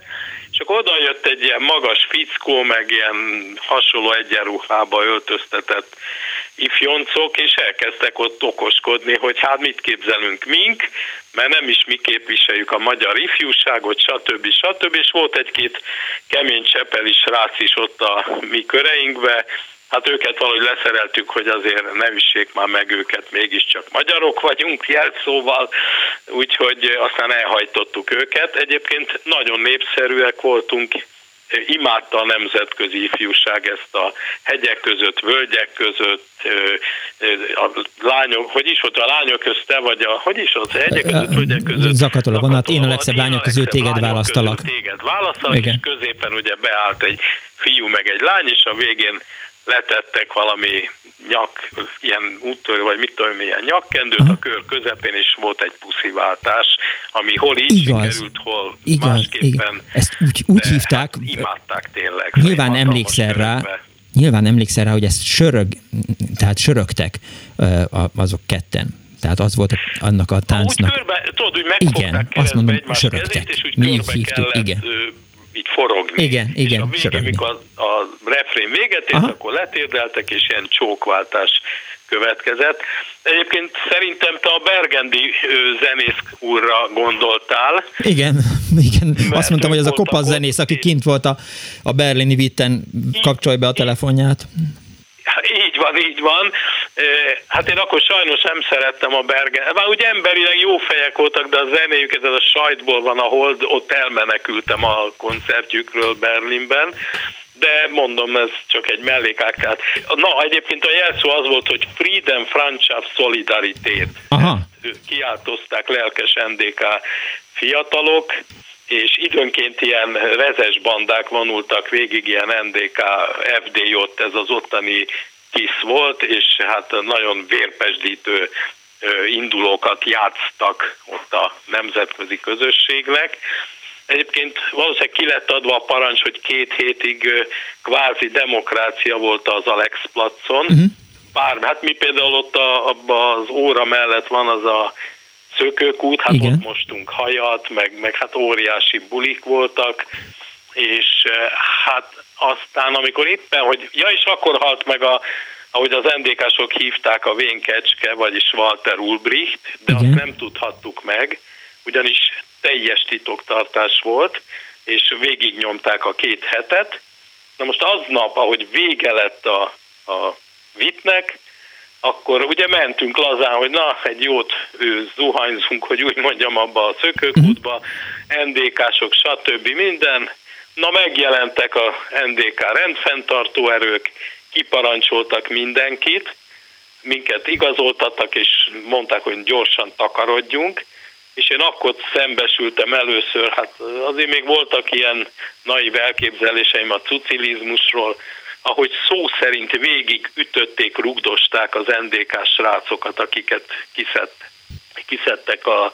G: Akkor oda jött egy ilyen magas fickó, meg ilyen hasonló egyenruhába öltöztetett ifjoncok, és elkezdtek ott okoskodni, hogy hát mit képzelünk mink, mert nem is mi képviseljük a magyar ifjúságot, stb. stb. És volt egy-két kemény csepeli srác is ott a mi köreinkbe, hát őket valahogy leszereltük, hogy azért ne vissék már meg őket, mégiscsak magyarok vagyunk jelszóval, úgyhogy aztán elhajtottuk őket. Egyébként nagyon népszerűek voltunk, imádta a nemzetközi ifjúság ezt a hegyek között, völgyek között, a lányok, hogy is volt a lányok közt te vagy a, hogy is az hegyek között, völgyek között.
A: Zakatol a vonat, én a legszebb lányok között téged választalak.
G: Téged választalak, Igen. és középen ugye beállt egy fiú meg egy lány, és a végén letettek valami nyak, ilyen úttörő, vagy mit tudom, ilyen nyakkendőt Aha. a kör közepén, és volt egy pusziváltás, ami hol így igaz, sikerült, hol igaz, másképpen. Igaz.
A: Ezt úgy, úgy hívták. Hát
G: imádták tényleg.
A: Nyilván emlékszel rá, nyilván emlékszel rá, hogy ezt sörög, tehát sörögtek azok ketten. Tehát az volt annak a táncnak.
G: Úgy körbe, tudod, úgy
A: igen, azt mondom, sörögtek. Kezét, és úgy Mi így hívtuk, igen
G: így forogni.
A: Igen, igen. És
G: a végén, mikor a, a refrén véget ért, akkor letérdeltek, és ilyen csókváltás következett. Egyébként szerintem te a Bergendi zenész úrra gondoltál.
A: Igen, igen. Azt mondtam, hogy az a kopasz zenész, aki kint volt a, a berlini vitten, kapcsolj be a telefonját.
G: Így van, így van. Hát én akkor sajnos nem szerettem a Bergen. Már ugye emberileg jó fejek voltak, de a zenéjüket, ez a sajtból van a hold, ott elmenekültem a koncertjükről Berlinben de mondom, ez csak egy mellékákát. Na, egyébként a jelszó az volt, hogy Freedom, Freundschaft, Solidarität. Aha. Kiáltozták lelkes NDK fiatalok, és időnként ilyen rezes bandák vonultak végig, ilyen NDK, FDJ, ez az ottani kis volt, és hát nagyon vérpesdítő indulókat játsztak ott a nemzetközi közösségnek. Egyébként valószínűleg ki lett adva a parancs, hogy két hétig kvázi demokrácia volt az Alex placon. Uh-huh. Pár, hát mi például ott a, abba az óra mellett van az a szökőkút, hát Igen. ott mostunk hajat, meg, meg hát óriási bulik voltak, és hát aztán amikor éppen, hogy ja és akkor halt meg a ahogy az NDK-sok hívták a Vénkecske, vagyis Walter Ulbricht, de Igen. azt nem tudhattuk meg, ugyanis teljes titoktartás volt, és végignyomták a két hetet. Na most aznap, ahogy vége lett a, a vitnek, akkor ugye mentünk lazán, hogy na, egy jót zuhanyzunk, hogy úgy mondjam, abba a szökőkútba, NDK-sok, stb. minden. Na megjelentek a NDK rendfenntartó erők, kiparancsoltak mindenkit, minket igazoltattak, és mondták, hogy gyorsan takarodjunk, és én akkor szembesültem először, hát azért még voltak ilyen naiv elképzeléseim a cucilizmusról, ahogy szó szerint végig ütötték, rugdosták az NDK srácokat, akiket kiszett, kiszedtek a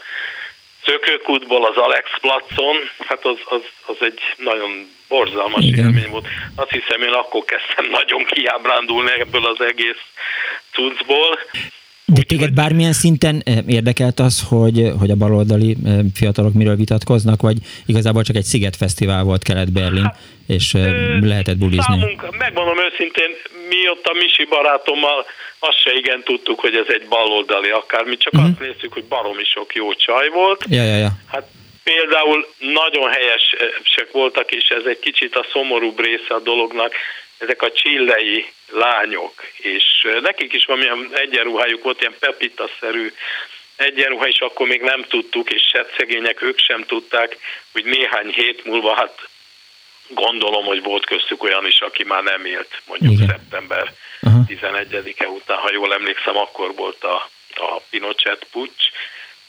G: szökőkútból az Alex placon, hát az, az, az egy nagyon borzalmas Igen. élmény volt. Azt hiszem, én akkor kezdtem nagyon kiábrándulni ebből az egész cuccból.
A: De téged bármilyen szinten eh, érdekelt az, hogy, hogy a baloldali eh, fiatalok miről vitatkoznak, vagy igazából csak egy szigetfesztivál volt Kelet-Berlin, hát, és eh, lehetett bulizni?
G: Számunk, megmondom őszintén, mi ott a Misi barátommal azt se igen tudtuk, hogy ez egy baloldali akármi, csak uh-huh. azt néztük, hogy baromi sok jó csaj volt.
A: Ja, ja, ja.
G: Hát például nagyon helyesek voltak, és ez egy kicsit a szomorúbb része a dolognak, ezek a csillei lányok, és nekik is valamilyen egyenruhájuk volt, ilyen pepita-szerű egyenruha, és akkor még nem tudtuk, és szegények ők sem tudták, hogy néhány hét múlva hát gondolom, hogy volt köztük olyan is, aki már nem élt, mondjuk Igen. szeptember Aha. 11-e után, ha jól emlékszem, akkor volt a, a Pinochet pucs.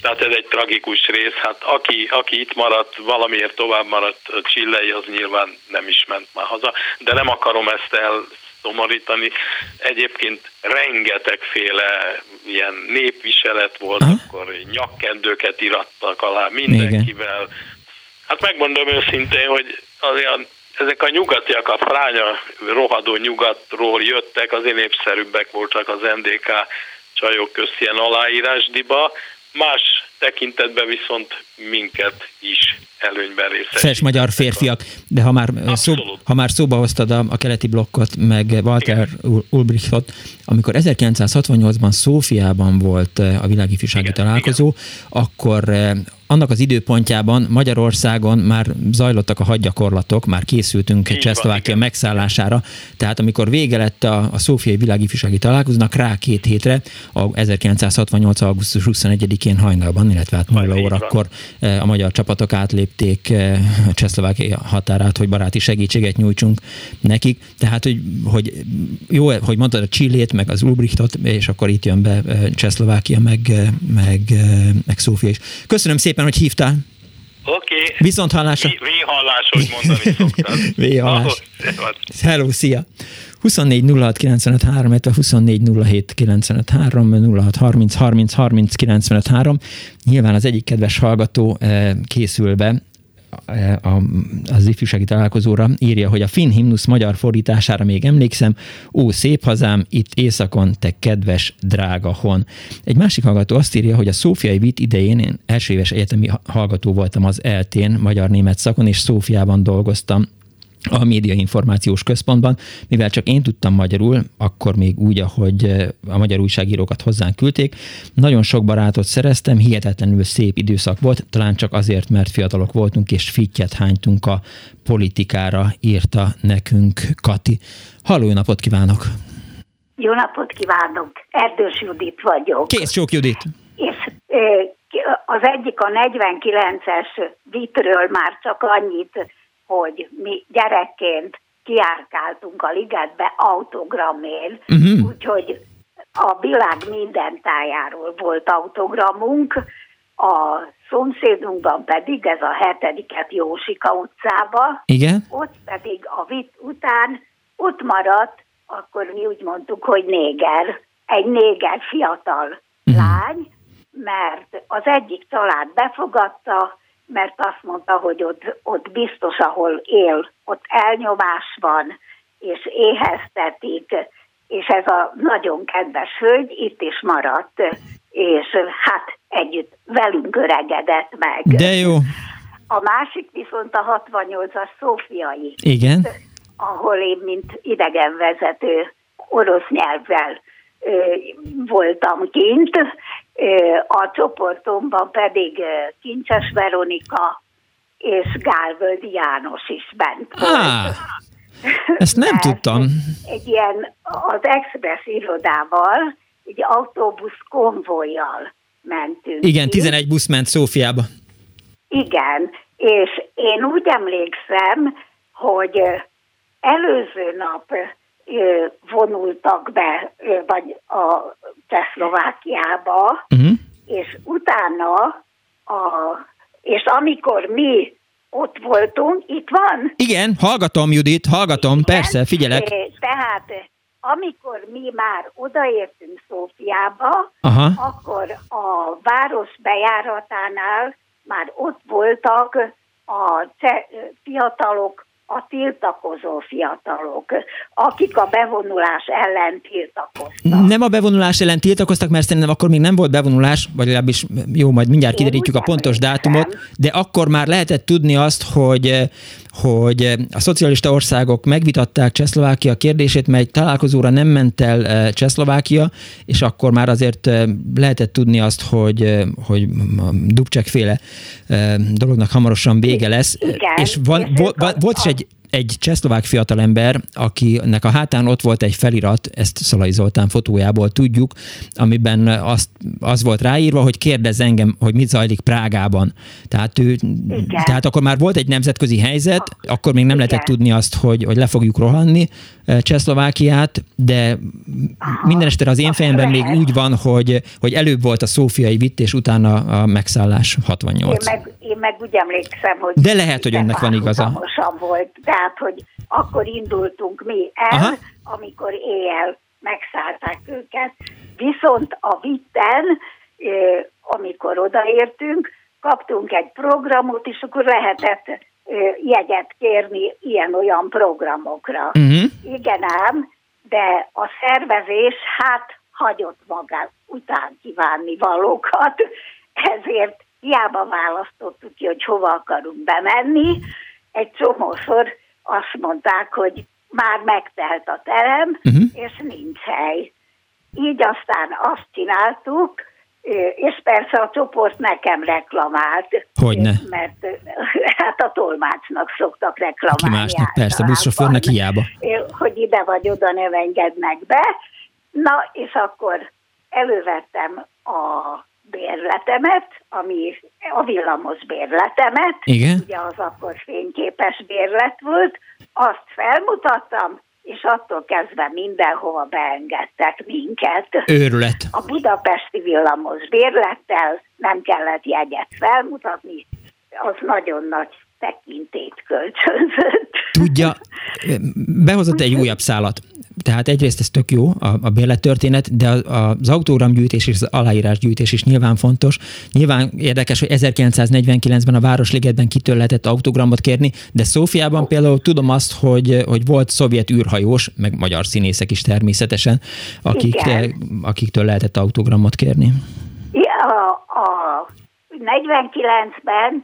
G: Tehát ez egy tragikus rész. Hát aki, aki itt maradt, valamiért tovább maradt Csillei, az nyilván nem is ment már haza, de nem akarom ezt el szomorítani. Egyébként rengetegféle ilyen népviselet volt, Aha. akkor nyakkendőket irattak alá mindenkivel. Igen. Hát megmondom őszintén, hogy olyan, ezek a nyugatiak, a fránya rohadó nyugatról jöttek, azért népszerűbbek voltak az NDK csajok közt ilyen aláírásdiba, más tekintetben viszont minket is előnyben részesítettek.
A: Fes magyar férfiak, de ha már, szó, ha már szóba hoztad a, a keleti blokkot, meg Walter Igen. Ulbrichtot, amikor 1968-ban Szófiában volt a világifjúsági találkozó, Igen. akkor annak az időpontjában Magyarországon már zajlottak a hadgyakorlatok, már készültünk Csehszlovákia megszállására, tehát amikor vége lett a, a Szófiai világifjúsági találkozónak, rá két hétre, a 1968. augusztus 21-én hajnalban, illetve hát 0 órakor a magyar csapatok átlépték a Csehszlovákia határát, hogy baráti segítséget nyújtsunk nekik. Tehát, hogy, hogy jó, hogy mondtad a Csillét, meg az Ulbrichtot, és akkor itt jön be Csehszlovákia, meg, meg, meg Szófia is. Köszönöm szépen szépen, hogy hívtál.
G: Oké. Okay.
A: Viszont hallásra.
G: V-hallás, hogy mondani szoktad.
A: V-hallás. Hello, szia. 24 06 95 3, 24 07 95 3, 06 30 30 30 95 3. Nyilván az egyik kedves hallgató eh, készül be az ifjúsági találkozóra írja, hogy a finn himnusz magyar fordítására még emlékszem, ó, szép hazám, itt északon, te kedves, drága hon. Egy másik hallgató azt írja, hogy a Szófiai Vit idején én első éves egyetemi hallgató voltam az eltén, magyar-német szakon, és Szófiában dolgoztam a média információs központban, mivel csak én tudtam magyarul, akkor még úgy, ahogy eh, a magyar újságírókat hozzánk küldték. Nagyon sok barátot szereztem, hihetetlenül szép időszak volt, talán csak azért, mert fiatalok voltunk, és fittyet hánytunk a politikára, írta nekünk Kati. Halló, napot kívánok!
H: Jó napot kívánok! Erdős Judit vagyok.
A: Kész sok Judit!
H: És az egyik a 49-es vitről már csak annyit, hogy mi gyerekként kiárkáltunk a ligetbe autogramért, uh-huh. úgyhogy a világ minden tájáról volt autogramunk, a szomszédunkban pedig, ez a hetediket Jósika utcába,
A: Igen?
H: ott pedig a vit után ott maradt, akkor mi úgy mondtuk, hogy néger, egy néger fiatal uh-huh. lány, mert az egyik család befogadta, mert azt mondta, hogy ott, ott biztos, ahol él, ott elnyomás van, és éheztetik, és ez a nagyon kedves hölgy itt is maradt, és hát együtt velünk öregedett meg.
A: De jó.
H: A másik viszont a 68-as Szófiai.
A: Igen.
H: Ahol én, mint idegenvezető orosz nyelvvel voltam kint, a csoportomban pedig Kincses Veronika és Gálvöldi János is bent volt. Ah,
A: ezt nem tudtam.
H: Egy ilyen az Express irodával, egy autóbusz konvojjal mentünk.
A: Igen, 11 busz ment Szófiába.
H: Igen, és én úgy emlékszem, hogy előző nap vonultak be, vagy a Csehszlovákiába, uh-huh. és utána, a, és amikor mi ott voltunk, itt van?
A: Igen, hallgatom, Judit, hallgatom, Igen, persze, figyelek.
H: Tehát amikor mi már odaértünk Szófiába, Aha. akkor a város bejáratánál már ott voltak a fiatalok, a tiltakozó fiatalok, akik a bevonulás ellen tiltakoztak.
A: Nem a bevonulás ellen tiltakoztak, mert szerintem akkor még nem volt bevonulás, vagy legalábbis jó, majd mindjárt kiderítjük a pontos dátumot, de akkor már lehetett tudni azt, hogy hogy a szocialista országok megvitatták Csehszlovákia kérdését, mert egy találkozóra nem ment el eh, Csehszlovákia, és akkor már azért eh, lehetett tudni azt, hogy, eh, hogy a Dubcsek féle dolognak hamarosan vége lesz.
H: Igen.
A: És van, volt, volt is egy like egy csehszlovák fiatalember, akinek a hátán ott volt egy felirat, ezt Szalai Zoltán fotójából tudjuk, amiben azt, az volt ráírva, hogy kérdezz engem, hogy mit zajlik Prágában. Tehát, ő, tehát akkor már volt egy nemzetközi helyzet, akkor még nem Igen. lehetett tudni azt, hogy, hogy le fogjuk rohanni Csehszlovákiát, de Aha. minden este az én fejemben még úgy van, hogy, hogy előbb volt a szófiai vitt, és utána a megszállás 68.
H: Én meg, én meg úgy emlékszem, hogy...
A: De lehet, hogy önnek van igaza.
H: volt, tehát, hogy akkor indultunk mi el, Aha. amikor éjjel megszállták őket, viszont a vitten, amikor odaértünk, kaptunk egy programot, és akkor lehetett jegyet kérni ilyen-olyan programokra. Uh-huh. Igen ám, de a szervezés hát hagyott magát után kívánni valókat, ezért hiába választottuk ki, hogy hova akarunk bemenni. Egy csomószor azt mondták, hogy már megtelt a terem, uh-huh. és nincs hely. Így aztán azt csináltuk, és persze a csoport nekem reklamált.
A: Hogyne?
H: Mert hát a tolmácsnak szoktak reklamálni.
A: Ki másnak, persze, buszsofőrnek hiába.
H: Hogy ide vagy oda nem engednek be. Na, és akkor elővettem a bérletemet, ami a villamos bérletemet,
A: Igen?
H: ugye az akkor fényképes bérlet volt, azt felmutattam, és attól kezdve mindenhova beengedtek minket.
A: Őrület.
H: A budapesti villamos bérlettel nem kellett jegyet felmutatni, az nagyon nagy tekintét kölcsönzött.
A: Tudja, behozott egy újabb szálat. Tehát egyrészt ez tök jó, a, a bérlettörténet, de az autógramgyűjtés és az aláírásgyűjtés is nyilván fontos. Nyilván érdekes, hogy 1949-ben a Városligetben kitől lehetett autogramot kérni, de Szófiában például tudom azt, hogy, hogy volt szovjet űrhajós, meg magyar színészek is természetesen, akik, akiktől lehetett autogramot kérni.
H: Ja, a 49-ben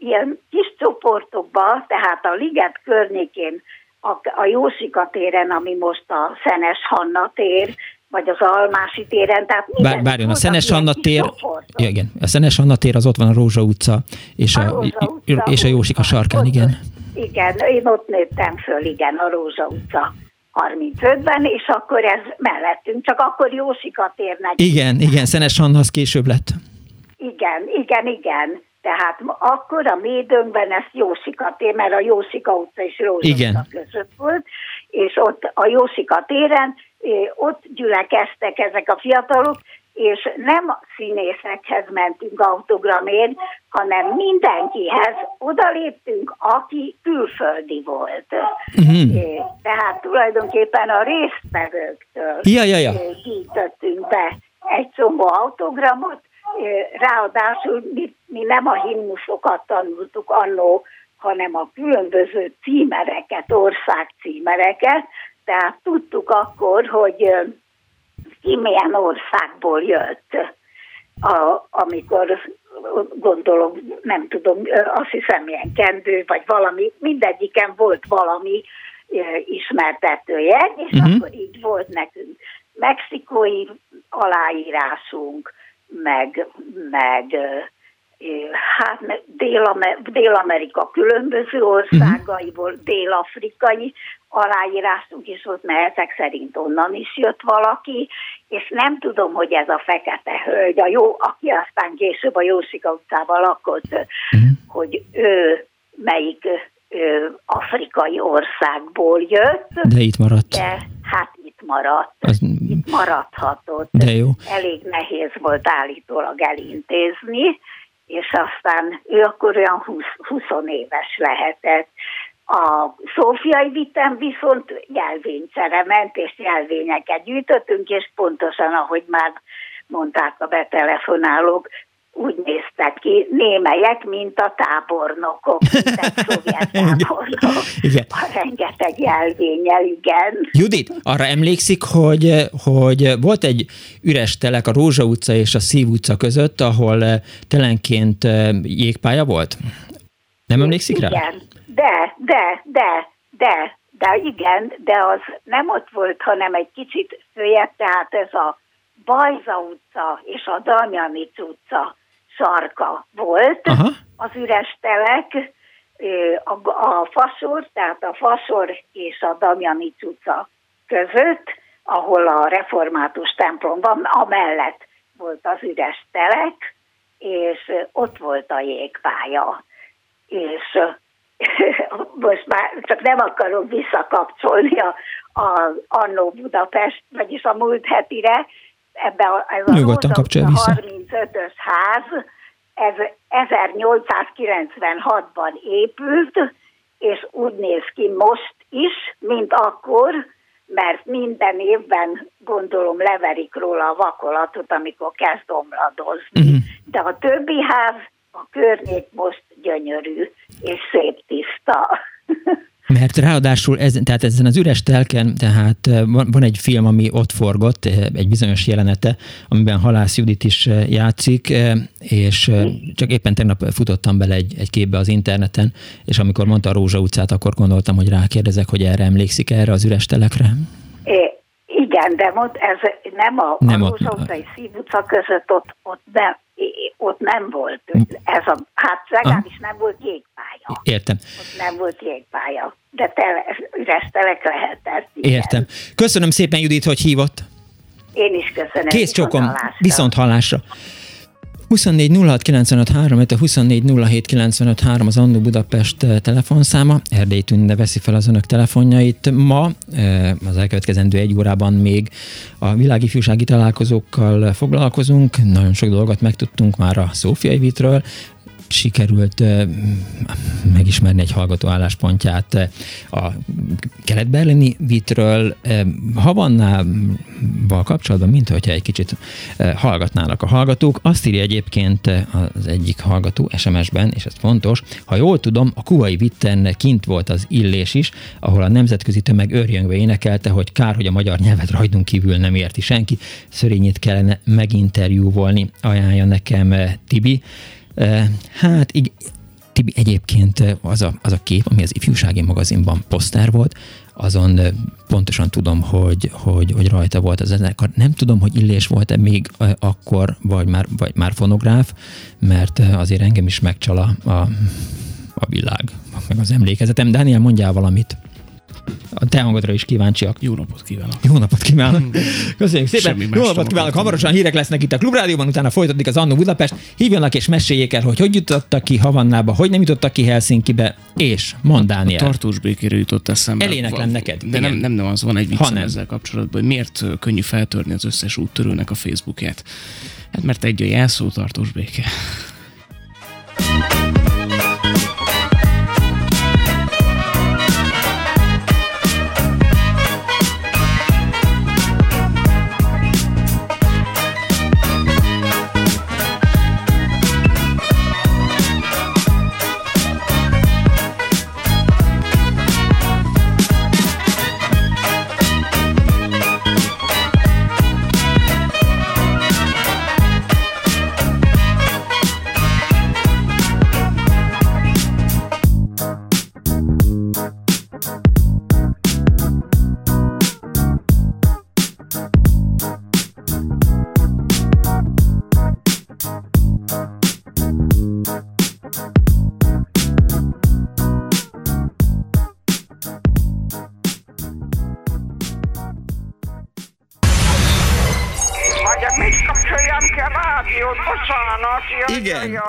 H: ilyen kis csoportokban, tehát a liget környékén, a, a Jósika téren, ami most a Szenes Hanna tér, vagy az Almási téren. Tehát
A: Bár, bárjon, a Szenes Hanna tér, ja, igen, a Szenes Hanna tér az ott van a Rózsa utca, és a, a, Rózsa utca, és a Jósika sarkán, igen.
H: Igen, én ott nőttem föl, igen, a Rózsa utca. 35-ben, és akkor ez mellettünk, csak akkor Jósika térnek.
A: Igen, igen, Szenes Hanna az később lett.
H: Igen, igen, igen. Tehát akkor a Médönkben ezt Jósika tér, mert a Jósika utca és Rózsa között volt, és ott a Jósika téren ott gyülekeztek ezek a fiatalok, és nem színészekhez mentünk autogramért, hanem mindenkihez odaléptünk, aki külföldi volt. Uh-huh. Tehát tulajdonképpen a résztvevőktől
A: ja, ja, ja.
H: gyűjtöttünk be egy csomó autogramot, Ráadásul mi, mi nem a himnuszokat tanultuk annó, hanem a különböző címereket, országcímereket, tehát tudtuk akkor, hogy ki milyen országból jött, a, amikor gondolom, nem tudom, azt hiszem milyen kendő, vagy valami, mindegyiken volt valami ismertetője, és uh-huh. akkor így volt nekünk mexikói aláírásunk, meg, meg hát Dél-Amerika különböző országaiból, uh-huh. dél-afrikai aláírásunk is volt, mert ezek szerint onnan is jött valaki, és nem tudom, hogy ez a fekete hölgy, a jó, aki aztán később a Jósika utcában lakott, uh-huh. hogy ő melyik ő, afrikai országból jött.
A: De itt maradt.
H: De hát maradt. Az... Itt maradhatott.
A: De jó.
H: Elég nehéz volt állítólag elintézni, és aztán ő akkor olyan 20, 20 éves lehetett. A szófiai vitem viszont jelvénycsere ment, és jelvényeket gyűjtöttünk, és pontosan, ahogy már mondták a betelefonálók, úgy néztek ki némelyek, mint a tábornokok, mint szovjet tábornok. igen. A rengeteg jelvényel, igen.
A: Judit, arra emlékszik, hogy, hogy volt egy üres telek a Rózsa utca és a Szív utca között, ahol eh, telenként eh, jégpálya volt? Nem emlékszik
H: igen.
A: rá?
H: Igen, de, de, de, de, de igen, de az nem ott volt, hanem egy kicsit följebb, tehát ez a Bajza utca és a Damjanic utca sarka volt, Aha. az üres telek, a, a faszor, tehát a faszor és a Damjani utca között, ahol a református templom van, amellett volt az üres telek, és ott volt a jégpálya. És most már csak nem akarok visszakapcsolni a, a Annó Budapest, vagyis a múlt hetire, ebbe a, ez a
A: Nyugodtan kapcsolja vissza.
H: 35-ös ház, ez 1896-ban épült, és úgy néz ki most is, mint akkor, mert minden évben gondolom leverik róla a vakolatot, amikor kezd omladozni. Uh-huh. De a többi ház, a környék most gyönyörű és szép tiszta.
A: Mert ráadásul ez, tehát ezen az üres telken, tehát van, egy film, ami ott forgott, egy bizonyos jelenete, amiben Halász Judit is játszik, és csak éppen tegnap futottam bele egy, egy képbe az interneten, és amikor mondta a Rózsa utcát, akkor gondoltam, hogy rákérdezek, hogy erre emlékszik erre az üres telekre.
H: É, igen, de most ez nem a, nem a Rózsa utcai Szív utca között, ott, ott nem, ott nem volt. Ez a, hát legalábbis nem volt
A: Értem.
H: Ott nem volt jégpálya, de tele, üres telek lehetett.
A: Igen. Értem. Köszönöm szépen, Judit, hogy hívott.
H: Én is köszönöm.
A: Kész csokom, viszont hallásra. 24 06 95 24 az Annó Budapest eh, telefonszáma. Erdély Tünde veszi fel az önök telefonjait. Ma, eh, az elkövetkezendő egy órában még a világi fűsági találkozókkal foglalkozunk. Nagyon sok dolgot megtudtunk már a Szófiai Vitről sikerült megismerni egy hallgató álláspontját a kelet-berlini vitről. Havannával kapcsolatban, mint hogyha egy kicsit hallgatnának a hallgatók. Azt írja egyébként az egyik hallgató SMS-ben, és ez fontos, ha jól tudom, a kubai vitten kint volt az illés is, ahol a nemzetközi tömeg örjöngve énekelte, hogy kár, hogy a magyar nyelvet rajtunk kívül nem érti senki. Szörényét kellene meginterjúvolni, ajánlja nekem Tibi. Hát így, Tibi, egyébként az a, az a kép, ami az ifjúsági magazinban poszter volt, azon pontosan tudom, hogy, hogy, hogy rajta volt az zenekar. Nem tudom, hogy Illés volt-e még akkor, vagy már, vagy már fonográf, mert azért engem is megcsal a, a, a világ, meg az emlékezetem. Daniel, mondjál valamit a te hangodra is kíváncsiak.
B: Jó napot kívánok.
A: Jó napot kívánok. Köszönjük szépen. Semmi Jó napot kívánok. Hamarosan hírek lesznek itt a Klubrádióban, utána folytatódik az Annó Budapest. Hívjanak és meséljék el, hogy hogy jutottak ki Havannába, hogy nem jutottak ki Helsinkibe, és mondd Dániel.
B: A tartós békére jutott eszembe.
A: Eléneklem neked.
B: De nem, nem, nem, az van egy viccem ezzel kapcsolatban, hogy miért könnyű feltörni az összes úttörőnek a Facebookját. Hát mert egy a jelszó tartós béke.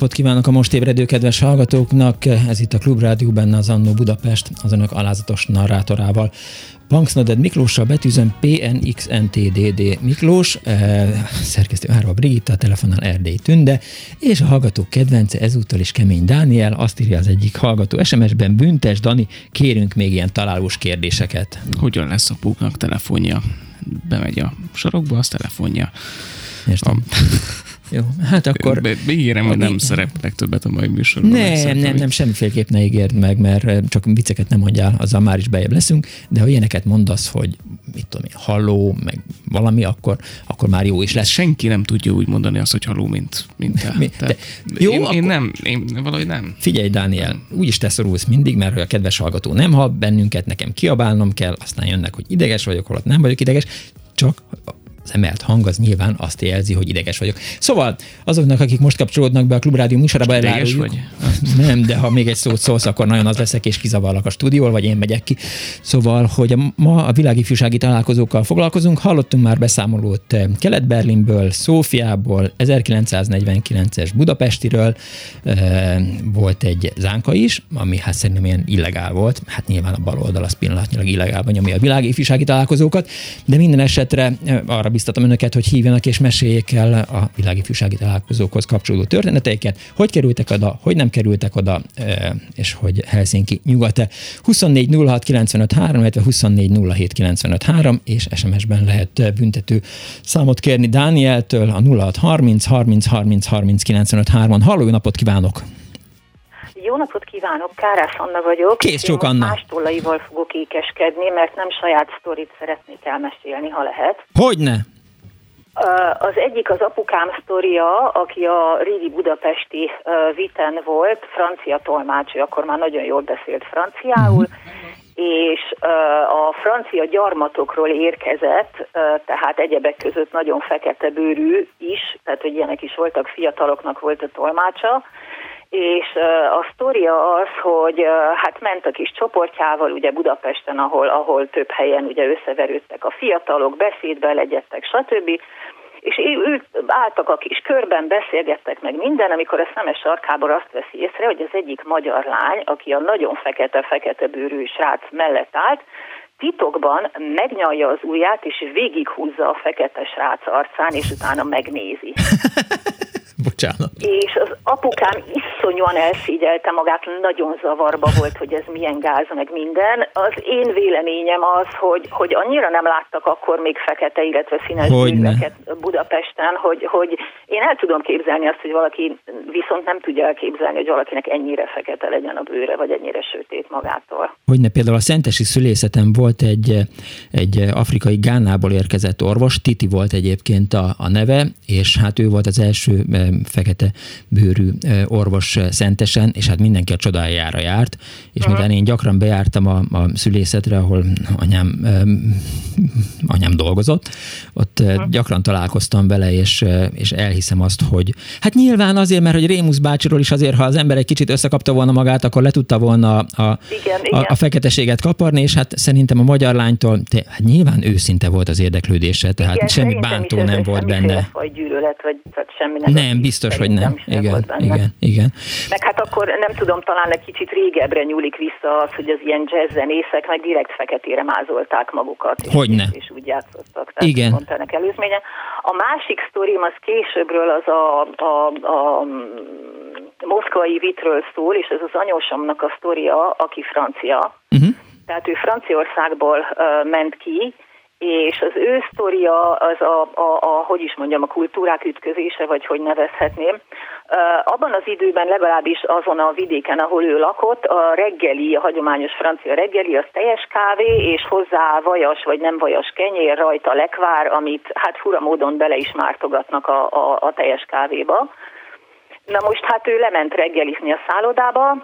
A: Napot kívánok a most ébredő kedves hallgatóknak. Ez itt a Klubrádió benne az Annó Budapest az önök alázatos narrátorával. Punksnoded Miklóssal betűzöm PNXNTDD Miklós, eh, szerkesztő Árva Brigitta, telefonál Erdély Tünde, és a hallgatók kedvence ezúttal is Kemény Dániel, azt írja az egyik hallgató SMS-ben, Büntes Dani, kérünk még ilyen találós kérdéseket.
B: Hogyan lesz a púknak telefonja? Bemegy a sorokba, az telefonja.
A: Értem. A... Jó, hát akkor...
B: Ígérem, hogy nem szereplek többet a mai műsorban.
A: Nem, nem, nem, semmiféleképp ne ígérd meg, mert csak vicceket nem mondjál, azzal már is bejebb leszünk, de ha ilyeneket mondasz, hogy mit tudom én, halló, meg valami, akkor, akkor már jó is lesz.
B: Senki nem tudja úgy mondani azt, hogy halló, mint, mint te. Mi, de, jó, én, akkor... én, nem, én valahogy nem.
A: Figyelj, Dániel, úgyis te szorulsz mindig, mert a kedves hallgató nem hall bennünket, nekem kiabálnom kell, aztán jönnek, hogy ideges vagyok, holott nem vagyok ideges, csak az emelt hang az nyilván azt jelzi, hogy ideges vagyok. Szóval azoknak, akik most kapcsolódnak be a Klubrádió műsorába,
B: eláruljuk. vagy?
A: Nem, de ha még egy szót szólsz, akkor nagyon az leszek, és kizavarlak a stúdióval, vagy én megyek ki. Szóval, hogy ma a világifjúsági találkozókkal foglalkozunk. Hallottunk már beszámolót eh, Kelet-Berlinből, Szófiából, 1949-es Budapestiről, eh, volt egy zánka is, ami hát szerintem ilyen illegál volt. Hát nyilván a bal oldal az pillanatnyilag illegálban nyomja a világifjúsági találkozókat, de minden esetre eh, arra biztatom önöket, hogy hívjanak és meséljék el a világifjúsági találkozókhoz kapcsolódó történeteiket, hogy kerültek oda, hogy nem kerültek oda, és hogy Helsinki nyugate. 24 06 95 3, illetve 24 07 95 3, és SMS-ben lehet büntető számot kérni Dánieltől a 06 30 30 30 30 95 3-on. Halló, napot kívánok!
I: Jó napot kívánok, Kárász Anna vagyok.
A: Kész csak Anna.
I: Más tollaival fogok ékeskedni, mert nem saját sztorit szeretnék elmesélni, ha lehet.
A: Hogyne?
I: Az egyik az apukám sztoria, aki a régi budapesti viten volt, francia tolmács, akkor már nagyon jól beszélt franciául, uh-huh. és a francia gyarmatokról érkezett, tehát egyebek között nagyon fekete bőrű is, tehát hogy ilyenek is voltak, fiataloknak volt a tolmácsa, és a sztoria az, hogy hát ment a kis csoportjával ugye Budapesten, ahol, ahol több helyen ugye összeverődtek a fiatalok, beszédbe legyettek, stb. És ők álltak a kis körben, beszélgettek meg minden, amikor a szemes sarkából azt veszi észre, hogy az egyik magyar lány, aki a nagyon fekete-fekete bőrű srác mellett állt, titokban megnyalja az ujját, és végighúzza a fekete srác arcán, és utána megnézi.
A: Bocsánat.
I: És az apukám iszonyúan elszígyelte magát, nagyon zavarba volt, hogy ez milyen gáz, meg minden. Az én véleményem az, hogy, hogy annyira nem láttak akkor még fekete, illetve színes bűnöket Budapesten, hogy, hogy én el tudom képzelni azt, hogy valaki viszont nem tudja elképzelni, hogy valakinek ennyire fekete legyen a bőre, vagy ennyire sötét magától.
A: Hogyne például a Szentesi szülészeten volt egy, egy afrikai Gánából érkezett orvos, Titi volt egyébként a, a neve, és hát ő volt az első fekete bőrű orvos szentesen, és hát mindenki a csodájára járt, és uh-huh. miután én gyakran bejártam a, a szülészetre, ahol anyám, anyám dolgozott, ott uh-huh. gyakran találkoztam vele, és, és elhiszem azt, hogy hát nyilván azért, mert hogy Rémusz bácsiról is azért, ha az ember egy kicsit összekapta volna magát, akkor le tudta volna a, a,
I: igen,
A: a, a feketeséget kaparni, és hát szerintem a magyar lánytól te, hát nyilván őszinte volt az érdeklődése, tehát igen, semmi bántó nem volt benne.
I: Vagy gyűlölet, vagy tehát semmi nem.
A: Nem, biztos, hogy nem. Igen, igen, igen.
I: Meg hát akkor nem tudom, talán egy kicsit régebbre nyúlik vissza az, hogy az ilyen jazz zenészek meg direkt feketére mázolták magukat. És,
A: Hogyne.
I: És, és úgy játszottak. Tehát
A: igen.
I: Pont ennek előzménye. A másik sztorim az későbbről az a, a, a moszkvai vitről szól, és ez az anyósomnak a sztoria, aki francia. Uh-huh. Tehát ő Franciaországból uh, ment ki, és az ő sztoria az a, a, a, hogy is mondjam, a kultúrák ütközése, vagy hogy nevezhetném. Abban az időben legalábbis azon a vidéken, ahol ő lakott, a reggeli, a hagyományos francia reggeli, az teljes kávé, és hozzá vajas vagy nem vajas kenyér, rajta lekvár, amit hát fura módon bele is mártogatnak a, a, a teljes kávéba. Na most hát ő lement reggelizni a szállodába,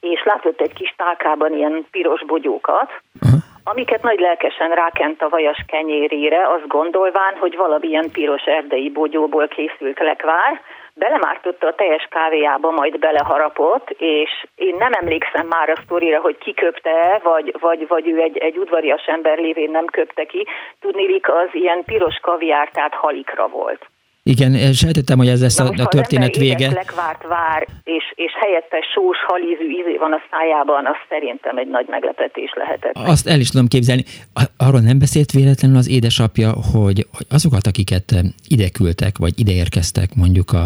I: és látott egy kis tálkában ilyen piros bogyókat, uh-huh amiket nagy lelkesen rákent a vajas kenyérére, azt gondolván, hogy valamilyen piros erdei bogyóból készült lekvár, belemártotta a teljes kávéjába, majd beleharapott, és én nem emlékszem már a sztorira, hogy ki köpte vagy, vagy, vagy ő egy, egy udvarias ember lévén nem köpte ki. Tudnélik, az ilyen piros kaviár, tehát halikra volt.
A: Igen, sejtettem, hogy ez lesz a, a történet vége.
J: Lekvárt vár, és, és helyette sós halízű ízé van a szájában, az szerintem egy nagy meglepetés lehetett.
A: Azt el is tudom képzelni. Arról nem beszélt véletlenül az édesapja, hogy, hogy azokat, akiket ide küldtek, vagy ide érkeztek mondjuk a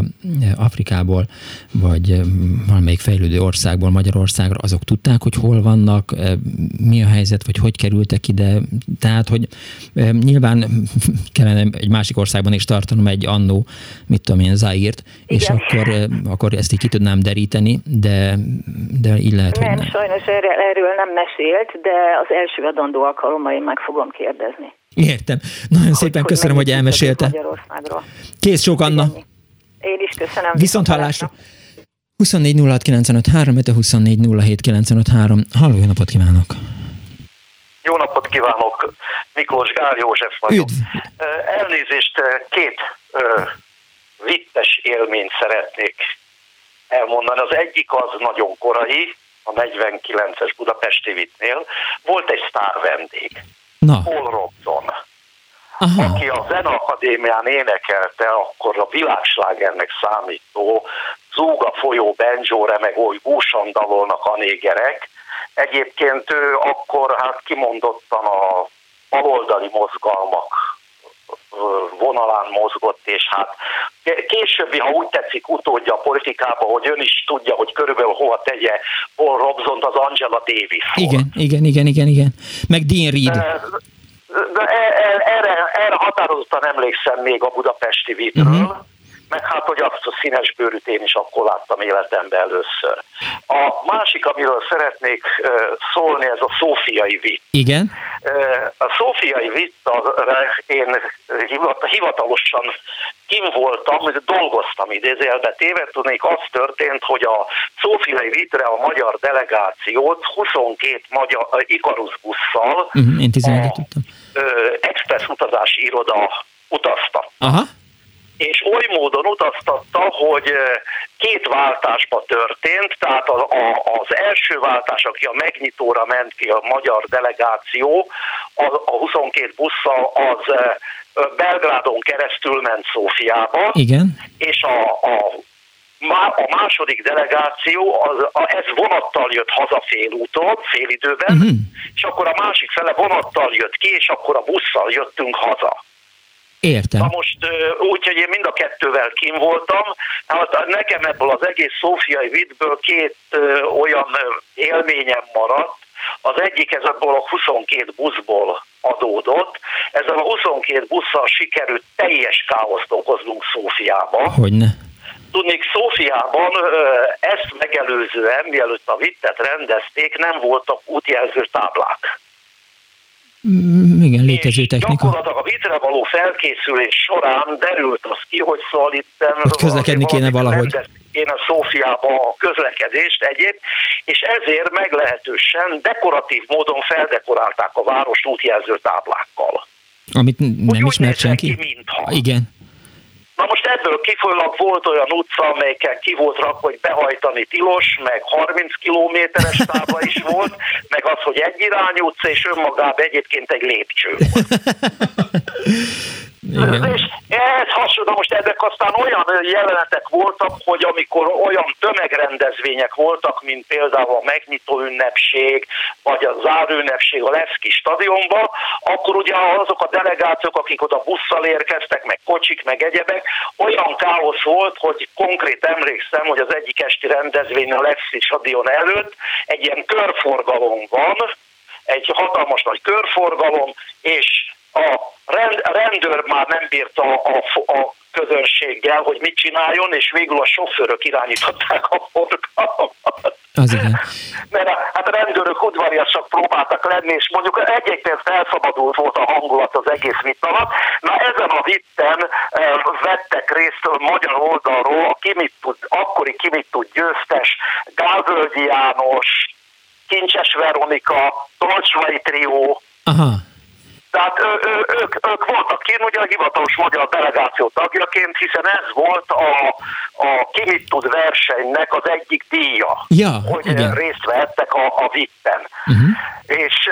A: Afrikából, vagy valamelyik fejlődő országból Magyarországra, azok tudták, hogy hol vannak, mi a helyzet, vagy hogy kerültek ide. Tehát, hogy nyilván kellene egy másik országban is tartanom egy annó, mit tudom én, Zaírt, és akkor, akkor ezt így ki tudnám deríteni, de, de így lehet,
J: nem,
A: hogy
J: nem. sajnos erről, erről nem mesélt, de az első adandó alkalommal én meg fogom kérdezni.
A: Értem. Nagyon hogy, szépen hogy köszönöm, hogy elmesélte. Kész sok, Anna.
J: Én is köszönöm.
A: Viszont hallásra. 24 06 953, 24 07 953. Halló, jó napot kívánok!
K: Jó napot kívánok! Miklós Gál József vagyok. Üdv. Elnézést, két vittes élményt szeretnék elmondani. Az egyik az nagyon korai, a 49-es Budapesti Vitnél. Volt egy sztár vendég, Na. Paul Robson, Aha. aki a Zeneakadémián énekelte akkor a világslágernek számító Zúga folyó benjóre, meg oly búsandalolnak a négerek. Egyébként ő akkor hát kimondottan a baloldali mozgalmak vonalán mozgott, és hát későbbi, ha úgy tetszik, utódja a politikába, hogy ön is tudja, hogy körülbelül hova tegye Paul Robson az Angela Davis.
A: Igen, igen, igen, igen, igen. Meg Dean Reed.
K: De e, e, erre, erre határozottan emlékszem még a budapesti vitről. Uh-huh meg hát, hogy azt a színes bőrűt én is akkor láttam életemben először. A másik, amiről szeretnék szólni, ez a szófiai vit.
A: Igen.
K: A szófiai vittre én hivatalosan kim voltam, dolgoztam idézélbe téve, tudnék, az történt, hogy a szófiai vitre a magyar delegációt 22 magyar Ikarus busszal
A: uh-huh, én 11 tudtam.
K: Express utazási iroda utazta.
A: Aha
K: és oly módon utaztatta, hogy két váltásba történt, tehát az, az első váltás, aki a megnyitóra ment ki a magyar delegáció, a, a 22 busszal, az Belgrádon keresztül ment Szófiába,
A: Igen.
K: és a, a a második delegáció, az, a, ez vonattal jött haza fél úton, fél időben, uh-huh. és akkor a másik fele vonattal jött ki, és akkor a busszal jöttünk haza.
A: Értem.
K: Na most úgy, hogy én mind a kettővel kim voltam, hát nekem ebből az egész szófiai vidből két olyan élményem maradt, az egyik ez ebből a 22 buszból adódott. Ezzel a 22 busszal sikerült teljes káoszt okoznunk Szófiába.
A: Hogyne.
K: Tudnék, Szófiában ezt megelőzően, mielőtt a vittet rendezték, nem voltak útjelző táblák.
A: Mm, igen, létező technika.
K: Gyakorlatilag a vízre való felkészülés során derült az ki, hogy szóval itt
A: közlekedni kéne valahogy.
K: Kéne Szófiába a közlekedést egyéb, és ezért meglehetősen dekoratív módon feldekorálták a város útjelző táblákkal.
A: Amit nem ismert senki?
K: Ki, mintha.
A: Igen.
K: Na most ebből kifolyólag volt olyan utca, amelyeken ki volt rakva, hogy behajtani tilos, meg 30 kilométeres tábla is volt, meg az, hogy egy irányú utca, és önmagában egyébként egy lépcső volt. Igen. És ehhez hasonló, most ezek aztán olyan jelenetek voltak, hogy amikor olyan tömegrendezvények voltak, mint például a megnyitó ünnepség, vagy a zárőnnepség a Leszki stadionban, akkor ugye azok a delegációk, akik oda busszal érkeztek, meg kocsik, meg egyebek, olyan káosz volt, hogy konkrét emlékszem, hogy az egyik esti rendezvény a Leszki stadion előtt egy ilyen körforgalom van, egy hatalmas nagy körforgalom, és a rend, rendőr már nem bírta a, a közönséggel, hogy mit csináljon, és végül a sofőrök irányították a forgalmat.
A: Az igen.
K: Mert a, hát a rendőrök udvariasak próbáltak lenni, és mondjuk egy-egy felszabadult volt a hangulat az egész vita alatt. Na ezen a vitten vettek részt a magyar oldalról a kimit tud, akkori kimit tud győztes Gálvölgyi János, Kincses Veronika, Tolcsvai Trió,
A: Aha
K: tehát ő, ő, ők, ők voltak kint ugye a hivatalos magyar delegáció tagjaként, hiszen ez volt a, a ki tud versenynek az egyik díja,
A: ja,
K: hogy
A: igen.
K: részt vehettek a, a vitten. Uh-huh. És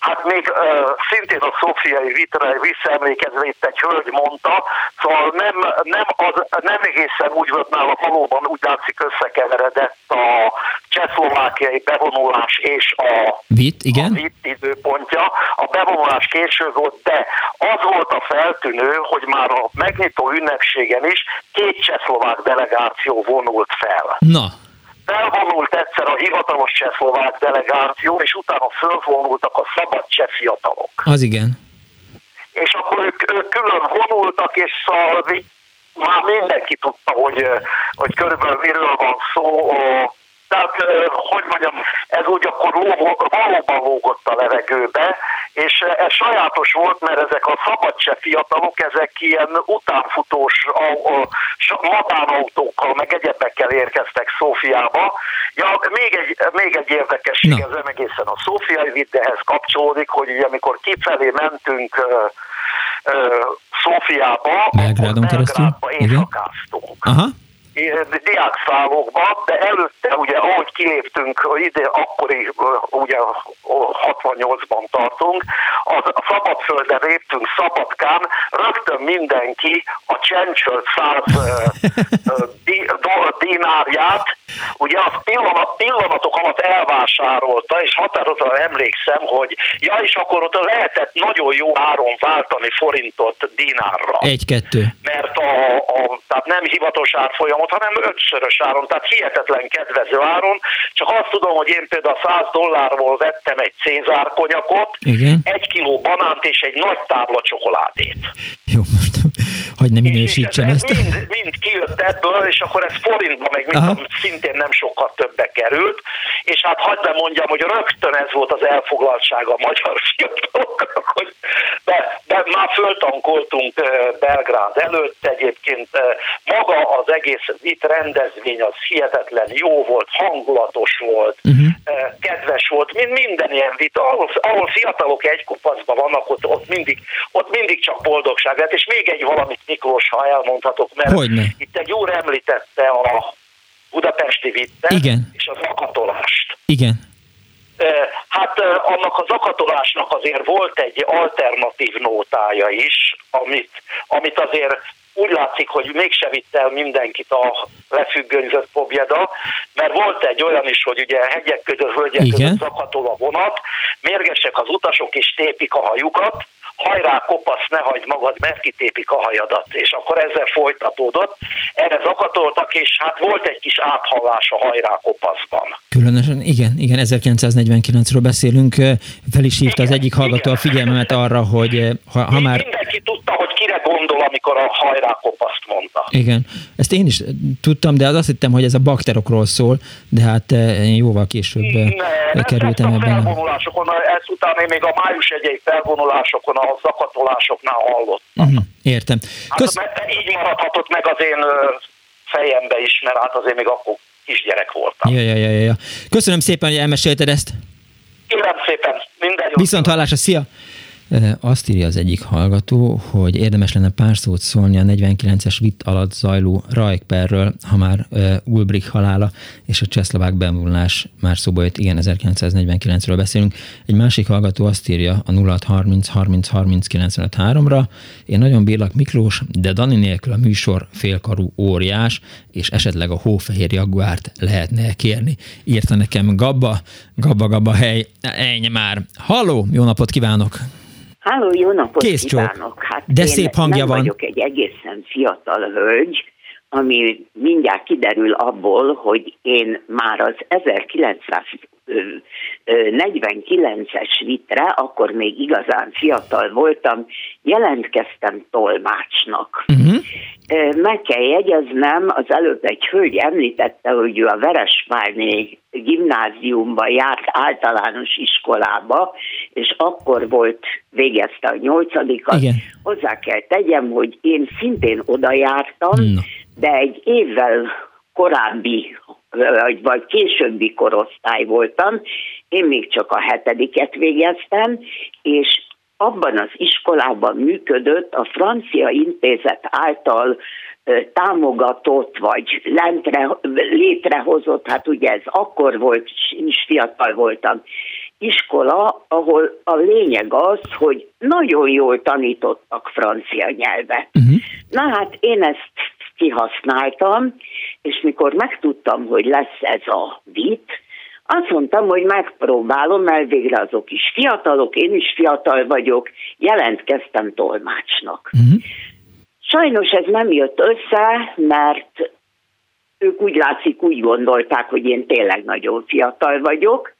K: Hát még uh, szintén a Szófiai vitre visszaemlékezve itt egy hölgy mondta, szóval nem, nem, az, nem egészen úgy volt nála valóban úgy látszik összekeveredett a csehszlovákiai bevonulás és a
A: Vit, igen.
K: a Vit időpontja. A bevonulás késő volt, de az volt a feltűnő, hogy már a megnyitó ünnepségen is két csehszlovák delegáció vonult fel.
A: Na,
K: felvonult egyszer a hivatalos csehszlovák delegáció, és utána fölvonultak a szabad cseh fiatalok.
A: Az igen.
K: És akkor ők, ők külön vonultak, és szóval már mindenki tudta, hogy, hogy körülbelül miről van szó. Tehát, hogy mondjam, ez úgy akkor valóban lógott a levegőbe, és ez sajátos volt, mert ezek a szabadse fiatalok, ezek ilyen utánfutós matánautókkal, meg egyebekkel érkeztek Szófiába. Ja, még egy, még egy érdekesség, no. ez nem egészen a szófiai videhez kapcsolódik, hogy ugye amikor kifelé mentünk Szófiába,
A: Belgrádon keresztül,
K: éjszakáztunk. Aha diákszállókba, de előtte ugye ahogy kiléptünk ide, akkori ugye 68-ban tartunk, a Szabadföldre léptünk Szabadkán, rögtön mindenki a csencsölt száz dinárját, ugye az pillanat, pillanatok alatt elvásárolta, és határozottan emlékszem, hogy ja, és akkor ott lehetett nagyon jó áron váltani forintot dinárra.
A: Egy-kettő.
K: Mert a, a, tehát nem hivatalos árfolyamot, hanem ötszörös áron, tehát hihetetlen kedvező áron. Csak azt tudom, hogy én például 100 dollárból vettem egy Cézár konyakot,
A: Igen.
K: egy kiló banánt és egy nagy tábla csokoládét.
A: Jó, most hogy nem minősítsem
K: ez,
A: ezt.
K: Mind, mind kijött ebből, és akkor ez forintba meg mint szintén nem sokkal többe került, és hát hagyd be mondjam, hogy rögtön ez volt az elfoglaltsága a magyar fiataloknak, hogy de, de már föltankoltunk Belgrád előtt egyébként maga az egész itt rendezvény az hihetetlen jó volt, hangulatos volt, uh-huh. kedves volt, mint minden ilyen vita, ahol, ahol fiatalok egy kupacban vannak, ott, ott, mindig, ott mindig csak boldogság lett, és még egy valamit Miklós, ha elmondhatok, mert
A: Hogyne.
K: itt egy úr említette a budapesti vittet
A: Igen.
K: és az akatolást.
A: Igen.
K: Hát annak az akatolásnak azért volt egy alternatív nótája is, amit, amit azért úgy látszik, hogy mégse vitt el mindenkit a lefüggönyzött pobjeda, mert volt egy olyan is, hogy ugye hegyek között, hölgyek között zakatol a vonat, mérgesek az utasok és tépik a hajukat, hajrá kopasz, ne hagyd magad, mert kitépik a hajadat. És akkor ezzel folytatódott. Erre zakatoltak, és hát volt egy kis áthallás a hajrá kopaszban.
A: Különösen, igen, igen, 1949-ről beszélünk. Fel is hívta igen, az egyik hallgató igen. a figyelmemet arra, hogy ha, ha már...
K: Mindenki tudta, hogy kire gondol, amikor a hajrá kopaszt mondta.
A: Igen, ezt én is tudtam, de az azt hittem, hogy ez a bakterokról szól, de hát én jóval később ne, kerültem
K: ebben.
A: Nem
K: felvonulásokon, ezután én még a május egyik felvonulásokon a zakatolásoknál hallottam.
A: Uh-huh, értem.
K: Kösz... Hát, így maradhatott meg az én fejembe is, mert hát azért még akkor kisgyerek voltam.
A: Ja, ja, ja, ja. Köszönöm szépen, hogy elmesélted ezt.
K: Kérem szépen, minden jó.
A: Viszont hallásra, szia! Azt írja az egyik hallgató, hogy érdemes lenne pár szót szólni a 49-es vitt alatt zajló Rajkperről, ha már Ulbrich halála és a csehszlovák bevonulás már szóba jött, igen, 1949-ről beszélünk. Egy másik hallgató azt írja a 0630 30 30 ra én nagyon bírlak Miklós, de Dani nélkül a műsor félkarú óriás, és esetleg a hófehér jaguárt lehetne kérni. Írta nekem Gabba, Gabba, Gabba, hely, ennyi már. Halló, jó napot kívánok!
L: Háló, jó napot Kész kívánok!
A: Hát De szép hangja
L: nem
A: van.
L: vagyok egy egészen fiatal hölgy, ami mindjárt kiderül abból, hogy én már az 1949-es vitre, akkor még igazán fiatal voltam, jelentkeztem tolmácsnak. Uh-huh. Meg kell jegyeznem, az előbb egy hölgy említette, hogy ő a Verespálné gimnáziumba járt általános iskolába, és akkor volt, végezte a nyolcadikat. Igen. Hozzá kell tegyem, hogy én szintén oda jártam, no. De egy évvel korábbi vagy, vagy későbbi korosztály voltam, én még csak a hetediket végeztem, és abban az iskolában működött a francia intézet által támogatott, vagy lentre, létrehozott, hát ugye ez akkor volt, is fiatal voltam, iskola, ahol a lényeg az, hogy nagyon jól tanítottak francia nyelvet. Uh-huh. Na hát én ezt kihasználtam, és mikor megtudtam, hogy lesz ez a vit, azt mondtam, hogy megpróbálom, mert végre azok is fiatalok, én is fiatal vagyok, jelentkeztem tolmácsnak. Uh-huh. Sajnos ez nem jött össze, mert ők úgy látszik, úgy gondolták, hogy én tényleg nagyon fiatal vagyok.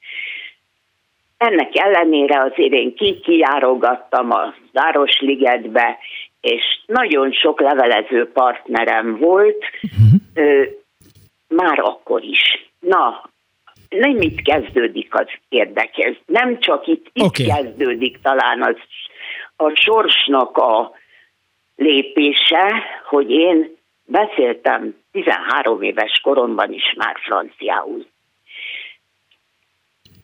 L: Ennek ellenére azért én kikijárogattam a Városligetbe, és nagyon sok levelező partnerem volt, uh-huh. már akkor is. Na, nem itt kezdődik az érdekes, nem csak itt, itt okay. kezdődik talán az a sorsnak a lépése, hogy én beszéltem 13 éves koromban is már franciául.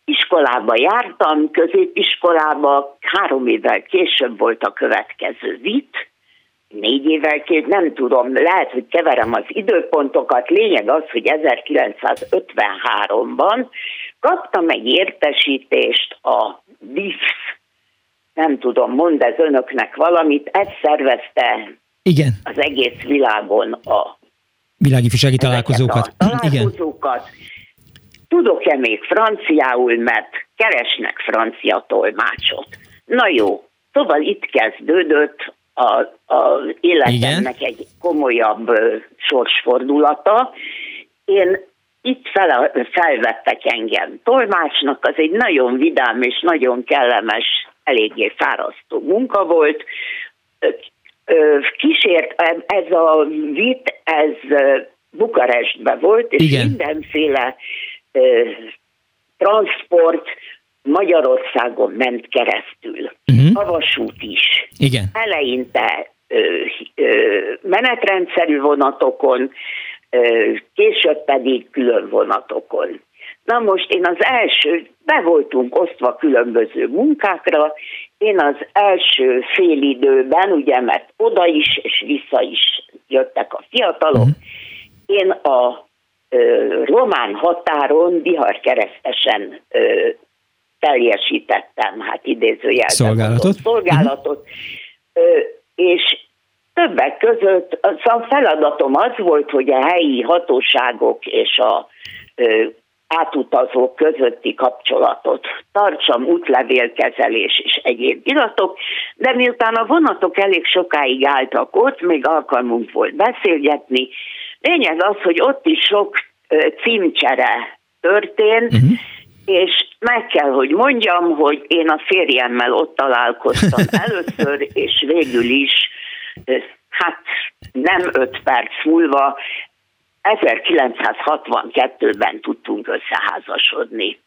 L: Iskolába jártam, középiskolába, három évvel később volt a következő vit, négy évvel két, nem tudom, lehet, hogy keverem az időpontokat, lényeg az, hogy 1953-ban kaptam egy értesítést a BIFS, nem tudom, mond ez önöknek valamit, ez szervezte
A: Igen.
L: az egész világon a
A: világi fisági találkozókat.
L: A találkozókat. Igen. Tudok-e még franciául, mert keresnek francia tolmácsot. Na jó, szóval itt kezdődött a, a életemnek Igen. egy komolyabb sorsfordulata. Én itt fel, felvettek engem tolmácsnak, az egy nagyon vidám és nagyon kellemes, eléggé fárasztó munka volt. Kísért, ez a vit, ez Bukarestbe volt, és Igen. mindenféle transport, Magyarországon ment keresztül. Uh-huh. A vasút is.
A: Igen.
L: Eleinte ö, ö, menetrendszerű vonatokon, ö, később pedig külön vonatokon. Na most én az első, be voltunk osztva különböző munkákra, én az első fél időben, ugye, mert oda is és vissza is jöttek a fiatalok, uh-huh. én a román határon viharkeresztesen ö, teljesítettem, hát idézőjelben.
A: Szolgálatot?
L: Szolgálatot. Uh-huh. És többek között a feladatom az volt, hogy a helyi hatóságok és a átutazók közötti kapcsolatot tartsam, útlevélkezelés és egyéb iratok, de miután a vonatok elég sokáig álltak ott, még alkalmunk volt beszélgetni, lényeg az, hogy ott is sok címcsere történt, uh-huh és meg kell, hogy mondjam, hogy én a férjemmel ott találkoztam először, és végül is, hát nem öt perc múlva, 1962-ben tudtunk összeházasodni.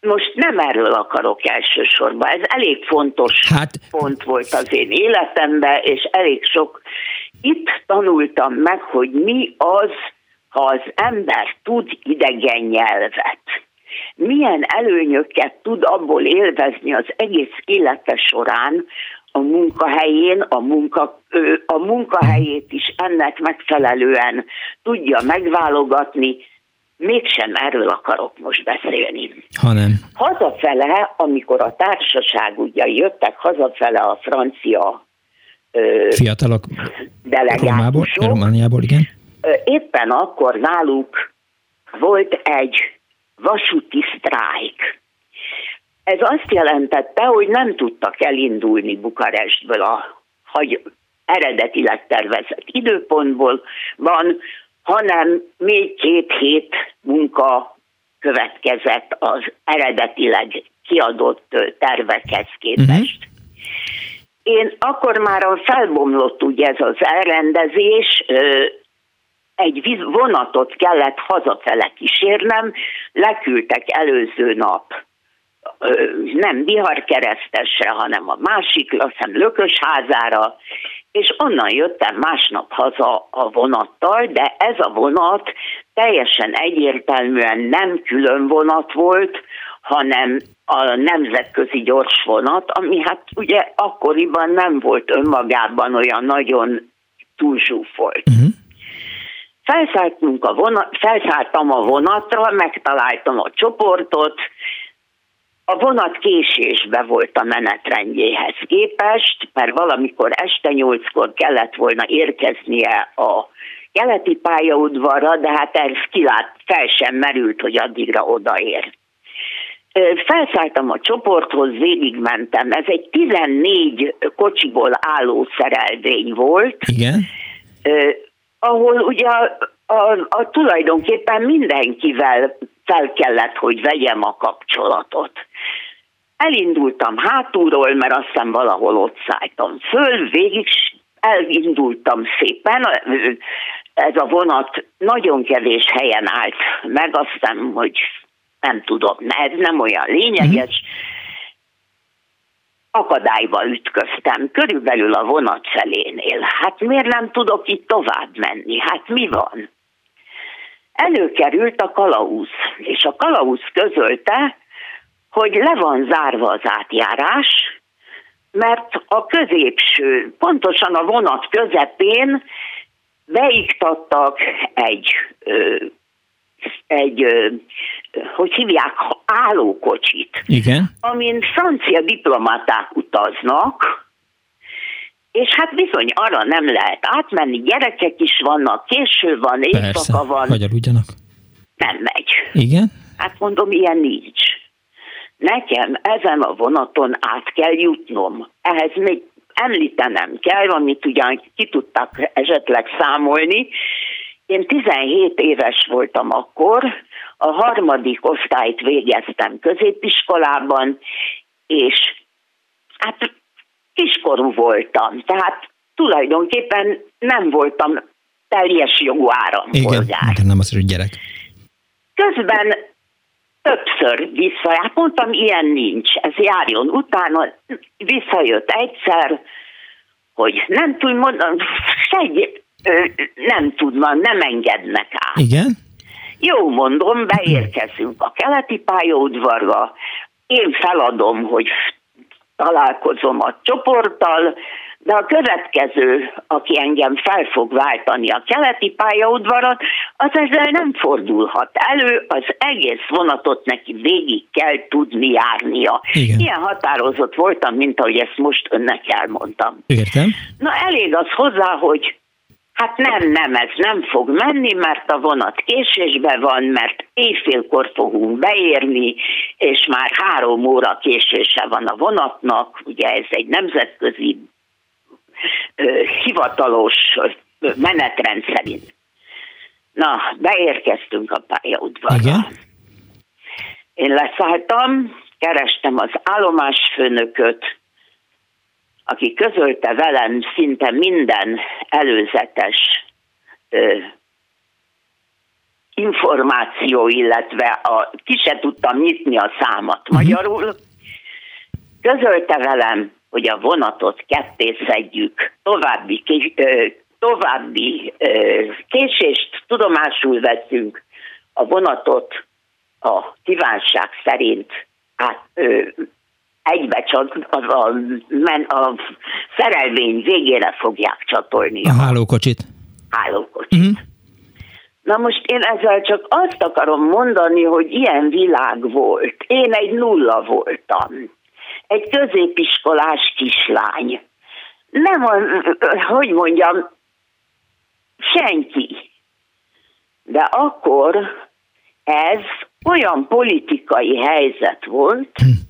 L: Most nem erről akarok elsősorban, ez elég fontos hát... pont volt az én életemben, és elég sok. Itt tanultam meg, hogy mi az, ha az ember tud idegen nyelvet milyen előnyöket tud abból élvezni az egész élete során, a munkahelyén, a, munka, a munkahelyét is ennek megfelelően tudja megválogatni, mégsem erről akarok most beszélni.
A: Hanem.
L: Hazafele, amikor a társaság ugye jöttek hazafele a francia
A: fiatalok Romából, Romániából, igen.
L: Éppen akkor náluk volt egy vasúti sztrájk. Ez azt jelentette, hogy nem tudtak elindulni Bukarestből a hagy, eredetileg tervezett időpontból van, hanem még két hét munka következett az eredetileg kiadott tervekhez képest. Uh-huh. Én akkor már felbomlott ugye ez az elrendezés, egy vonatot kellett hazafele kísérnem, leküldtek előző nap. Nem viharkeresztesre, hanem a másik, azt hiszem Lökösházára, és onnan jöttem másnap haza a vonattal, de ez a vonat teljesen egyértelműen nem külön vonat volt, hanem a nemzetközi gyors vonat, ami hát ugye akkoriban nem volt önmagában olyan nagyon túlzsúfolt. Uh-huh. Felszálltunk a vonat, felszálltam a vonatra, megtaláltam a csoportot, a vonat késésbe volt a menetrendjéhez képest, mert valamikor este nyolckor kellett volna érkeznie a keleti pályaudvarra, de hát ez kilát, fel sem merült, hogy addigra odaér. Felszálltam a csoporthoz, végigmentem. Ez egy 14 kocsiból álló szerelvény volt.
A: Igen.
L: ahol ugye a, a, a tulajdonképpen mindenkivel fel kellett, hogy vegyem a kapcsolatot. Elindultam hátulról, mert azt hiszem valahol ott szálltam föl, végig elindultam szépen, ez a vonat nagyon kevés helyen állt meg, azt hiszem, hogy nem tudom, ez nem olyan lényeges. Akadályba ütköztem, körülbelül a vonat felénél. Hát miért nem tudok itt tovább menni? Hát mi van? Előkerült a kalauz, és a kalauz közölte, hogy le van zárva az átjárás, mert a középső, pontosan a vonat közepén beiktattak egy, egy, hogy hívják, állókocsit.
A: Igen.
L: Amin francia diplomaták utaznak, és hát bizony arra nem lehet átmenni, gyerekek is vannak, késő van, éjszaka van.
A: Aludjanak.
L: Nem megy.
A: Igen?
L: Hát mondom, ilyen nincs. Nekem ezen a vonaton át kell jutnom. Ehhez még említenem kell, amit ugyan ki tudtak esetleg számolni. Én 17 éves voltam akkor, a harmadik osztályt végeztem középiskolában, és hát kiskorú voltam, tehát tulajdonképpen nem voltam teljes jogú állampolgár.
A: Igen, Igen nem az, hogy gyerek.
L: Közben többször vissza, hát mondtam, ilyen nincs, ez járjon utána, visszajött egyszer, hogy nem tud mondani, segy, nem tudna, nem engednek át.
A: Igen?
L: Jó, mondom, beérkezünk a keleti pályaudvarra, én feladom, hogy találkozom a csoporttal, de a következő, aki engem fel fog váltani a keleti pályaudvarat, az ezzel nem fordulhat elő, az egész vonatot neki végig kell tudni járnia.
A: Igen.
L: Ilyen határozott voltam, mint ahogy ezt most önnek elmondtam.
A: Értem.
L: Na elég az hozzá, hogy Hát nem, nem, ez nem fog menni, mert a vonat késésbe van, mert éjfélkor fogunk beérni, és már három óra késése van a vonatnak, ugye ez egy nemzetközi ö, hivatalos menetrend szerint. Na, beérkeztünk a pályaudvarra.
A: Igen.
L: Én leszálltam, kerestem az állomásfőnököt, aki közölte velem szinte minden előzetes ö, információ, illetve a, ki se tudtam nyitni a számat uh-huh. magyarul, közölte velem, hogy a vonatot ketté szedjük, további, további késést tudomásul veszünk, a vonatot a kívánság szerint át, ö, egybe csak a, a, a szerelvény végére fogják csatolni.
A: A hálókocsit.
L: Hálókocsit. Uh-huh. Na most én ezzel csak azt akarom mondani, hogy ilyen világ volt. Én egy nulla voltam. Egy középiskolás kislány. Nem, hogy mondjam, senki. De akkor ez olyan politikai helyzet volt, hm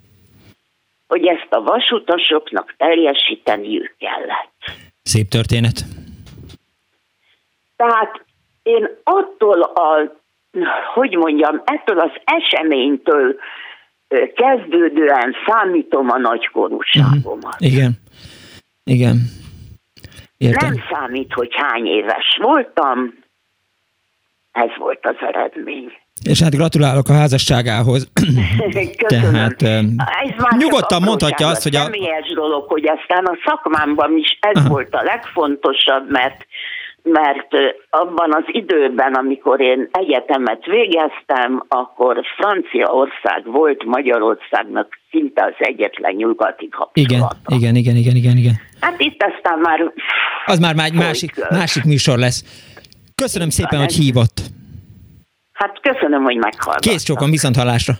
L: hogy ezt a vasutasoknak teljesíteniük kellett.
A: Szép történet.
L: Tehát én attól a, hogy mondjam, ettől az eseménytől kezdődően számítom a nagykorúságomat.
A: Uh-huh. Igen, igen.
L: Értem. Nem számít, hogy hány éves voltam, ez volt az eredmény.
A: És hát gratulálok a házasságához. Tehát Ez nyugodtan mondhatja azt, hogy a...
L: Személyes dolog, hogy aztán a szakmámban is ez Aha. volt a legfontosabb, mert mert abban az időben, amikor én egyetemet végeztem, akkor Franciaország volt Magyarországnak szinte az egyetlen nyugati
A: kapcsolata. Igen, igen, igen, igen, igen.
L: Hát itt aztán már...
A: Az már egy másik, másik műsor lesz. Köszönöm szépen, hogy hívott.
L: Hát köszönöm, hogy meghallgattam.
A: Kész csókon, viszont hallásra.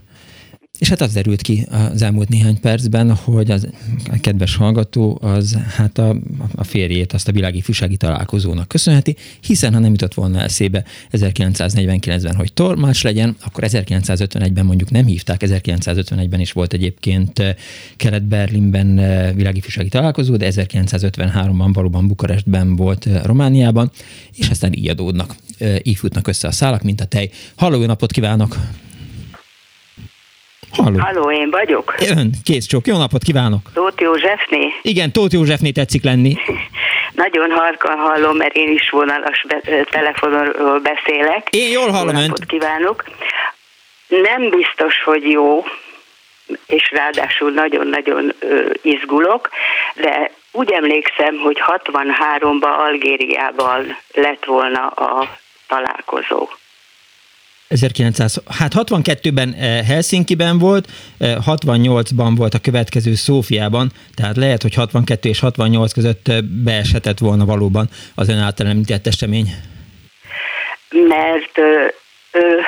A: És hát az derült ki az elmúlt néhány percben, hogy az, a kedves hallgató az hát a, a férjét azt a világi fűsági találkozónak köszönheti, hiszen ha nem jutott volna eszébe 1949-ben, hogy tormács legyen, akkor 1951-ben mondjuk nem hívták, 1951-ben is volt egyébként eh, Kelet-Berlinben eh, világi fűsági találkozó, de 1953-ban valóban Bukarestben volt eh, Romániában, és aztán így adódnak, így futnak össze a szálak, mint a tej. Halló, napot kívánok!
M: Halló. Halló, én vagyok.
A: Ön, kész csók, jó napot kívánok.
M: Tóth Józsefné?
A: Igen, Tóth Józsefné tetszik lenni.
M: Nagyon halkan hallom, mert én is vonalas be- telefonról beszélek.
A: Én jól hallom
M: jó
A: önt.
M: kívánok. Nem biztos, hogy jó, és ráadásul nagyon-nagyon izgulok, de úgy emlékszem, hogy 63-ban Algériában lett volna a találkozó.
A: 1900, hát 62-ben eh, Helsinki-ben volt, 68-ban eh, volt a következő Szófiában, tehát lehet, hogy 62 és 68 között eh, beeshetett volna valóban az ön által említett esemény.
M: Mert ö, ö,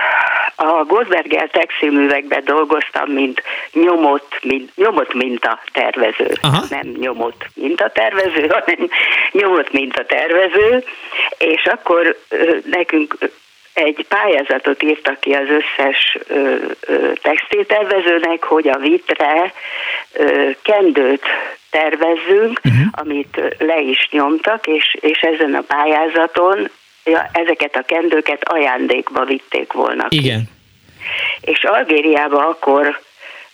M: a Gosberger textilművekben dolgoztam, mint nyomott, mint, nyomott minta tervező. Aha. Nem nyomott minta tervező, hanem nyomott minta tervező, és akkor ö, nekünk egy pályázatot írtak ki az összes ö, ö, textiltervezőnek, hogy a vitre ö, kendőt tervezzünk, uh-huh. amit le is nyomtak, és, és ezen a pályázaton ja, ezeket a kendőket ajándékba vitték volna
A: ki. Igen.
M: És Algériában akkor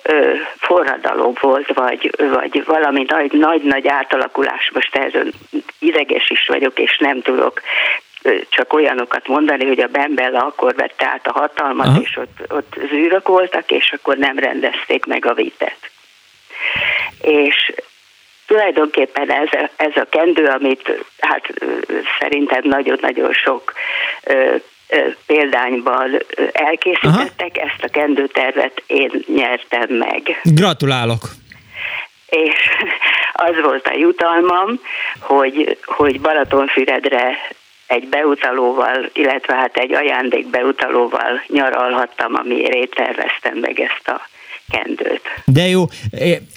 M: ö, forradalom volt, vagy, vagy valami nagy-nagy átalakulás, most ezen ideges is vagyok, és nem tudok csak olyanokat mondani, hogy a Bembella akkor vette át a hatalmat, Aha. és ott, ott zűrök voltak, és akkor nem rendezték meg a vitet. És tulajdonképpen ez a, ez a kendő, amit hát szerintem nagyon-nagyon sok ö, ö, példányban elkészítettek, Aha. ezt a kendőtervet én nyertem meg.
A: Gratulálok!
M: és az volt a jutalmam, hogy, hogy Balatonfüredre egy beutalóval, illetve hát egy ajándék beutalóval nyaralhattam, amiért én terveztem meg ezt a kendőt.
A: De jó,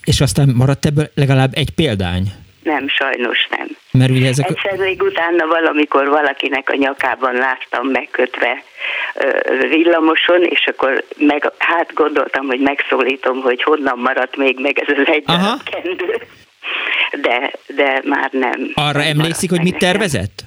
A: és aztán maradt ebből legalább egy példány?
M: Nem, sajnos nem.
A: Mert ugye ezek...
M: Egyszer még utána valamikor valakinek a nyakában láttam megkötve villamoson, és akkor meg, hát gondoltam, hogy megszólítom, hogy honnan maradt még meg ez az egy kendő. De, de már nem.
A: Arra
M: nem
A: emlékszik, hogy mit tervezett?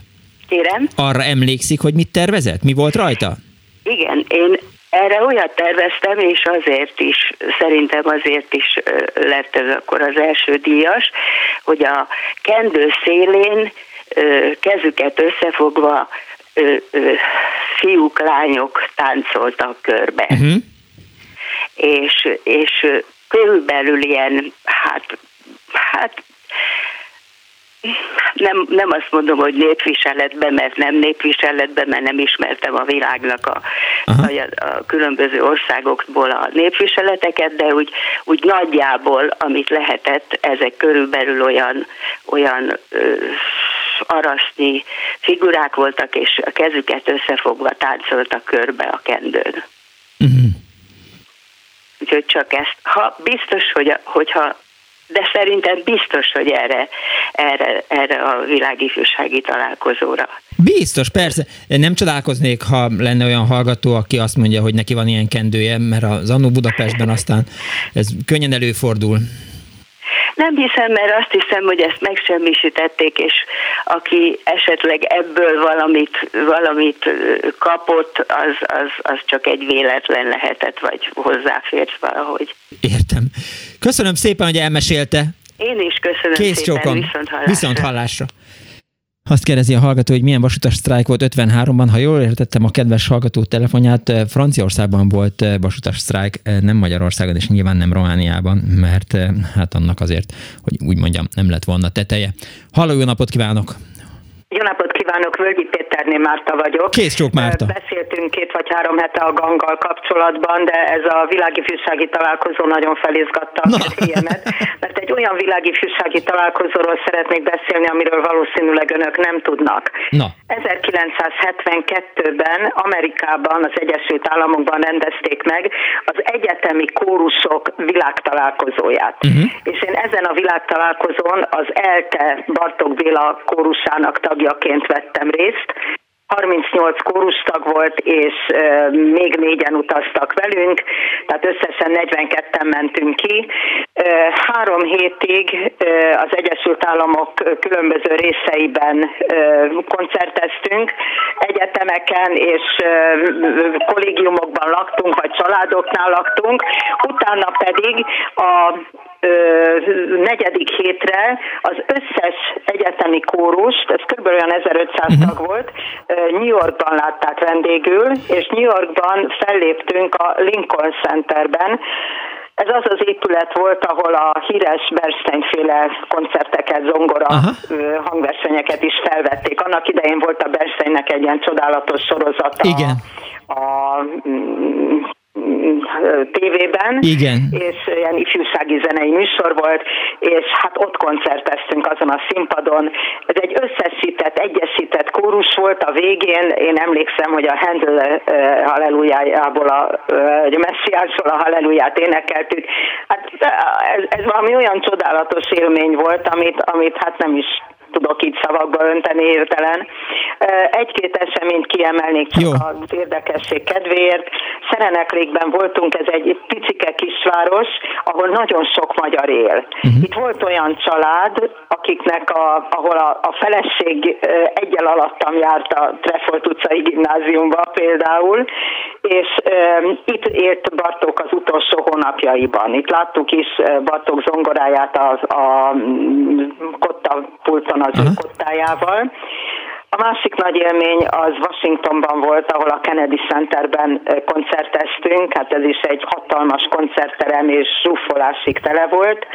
M: Kérem?
A: Arra emlékszik, hogy mit tervezett? Mi volt rajta?
M: Igen, én erre olyat terveztem, és azért is, szerintem azért is lett ez akkor az első díjas, hogy a kendő szélén kezüket összefogva fiúk, lányok táncoltak körbe. Uh-huh. És, és körülbelül ilyen, hát, hát nem, nem azt mondom, hogy népviseletben, mert nem népviseletben, mert nem ismertem a világnak a, a, a különböző országokból a népviseleteket, de úgy, úgy nagyjából, amit lehetett, ezek körülbelül olyan, olyan ö, arasznyi figurák voltak, és a kezüket összefogva táncoltak körbe a kendőn. Uh-huh. Úgyhogy csak ezt, ha biztos, hogy, hogyha de szerintem biztos, hogy erre, erre, erre a világifjúsági találkozóra.
A: Biztos, persze. Nem csodálkoznék, ha lenne olyan hallgató, aki azt mondja, hogy neki van ilyen kendője, mert az Annó Budapestben aztán ez könnyen előfordul.
M: Nem hiszem, mert azt hiszem, hogy ezt megsemmisítették, és aki esetleg ebből valamit, valamit kapott, az, az, az csak egy véletlen lehetett, vagy hozzáfért valahogy.
A: Értem. Köszönöm szépen, hogy elmesélte.
M: Én is köszönöm
A: Kész
M: szépen,
A: csókom. viszont hallásra. Viszont hallásra. Azt kérdezi a hallgató, hogy milyen vasutas sztrájk volt 53-ban. Ha jól értettem a kedves hallgató telefonját, Franciaországban volt vasutas sztrájk, nem Magyarországon, és nyilván nem Romániában, mert hát annak azért, hogy úgy mondjam, nem lett volna teteje. Halló, jó napot kívánok!
I: Jó napot kívánok, Völgyi Péterné Márta vagyok.
A: Kész Márta.
I: Beszéltünk két vagy három hete a ganggal kapcsolatban, de ez a világifűsági találkozó nagyon felizgatta a figyelmet, mert egy olyan világifűsági találkozóról szeretnék beszélni, amiről valószínűleg önök nem tudnak.
A: Na.
I: 1972-ben Amerikában, az Egyesült Államokban rendezték meg az egyetemi kórusok világtalálkozóját. Uh-huh. És én ezen a világtalálkozón az ELTE Bartok Béla kórusának tagjaként vettem részt, 38 kórustag volt, és még négyen utaztak velünk, tehát összesen 42-en mentünk ki. Három hétig az Egyesült Államok különböző részeiben koncerteztünk, egyetemeken és kollégiumokban laktunk, vagy családoknál laktunk, utána pedig a negyedik hétre az összes egyetemi kórust, ez kb. olyan 1500 uh-huh. tag volt, New Yorkban látták vendégül, és New Yorkban felléptünk a Lincoln Centerben, ez az az épület volt, ahol a híres Bernstein-féle koncerteket, zongora Aha. hangversenyeket is felvették. Annak idején volt a Bernsteinnek egy ilyen csodálatos sorozata.
A: Igen.
I: A, a mm, tévében,
A: Igen.
I: és ilyen ifjúsági zenei műsor volt, és hát ott koncerteztünk azon a színpadon. Ez egy összesített, egyesített kórus volt a végén, én emlékszem, hogy a Handel uh, hallelujájából, a, uh, a messiásból a halleluját énekeltük. Hát ez, ez valami olyan csodálatos élmény volt, amit, amit hát nem is tudok így szavakba önteni értelen. Egy-két eseményt kiemelnék csak Jó. az érdekesség kedvéért. Szereneklékben voltunk, ez egy picike kisváros, ahol nagyon sok magyar él. Uh-huh. Itt volt olyan család, akiknek a, ahol a, a feleség egyel alattam járt a Trefolt utcai gimnáziumba például, és um, itt élt Bartók az utolsó hónapjaiban. Itt láttuk is Bartók zongoráját az, a kotta pulton az uh-huh. kottájával. A másik nagy élmény az Washingtonban volt, ahol a Kennedy Centerben koncerteztünk, hát ez is egy hatalmas koncertterem és zsúfolásig tele volt.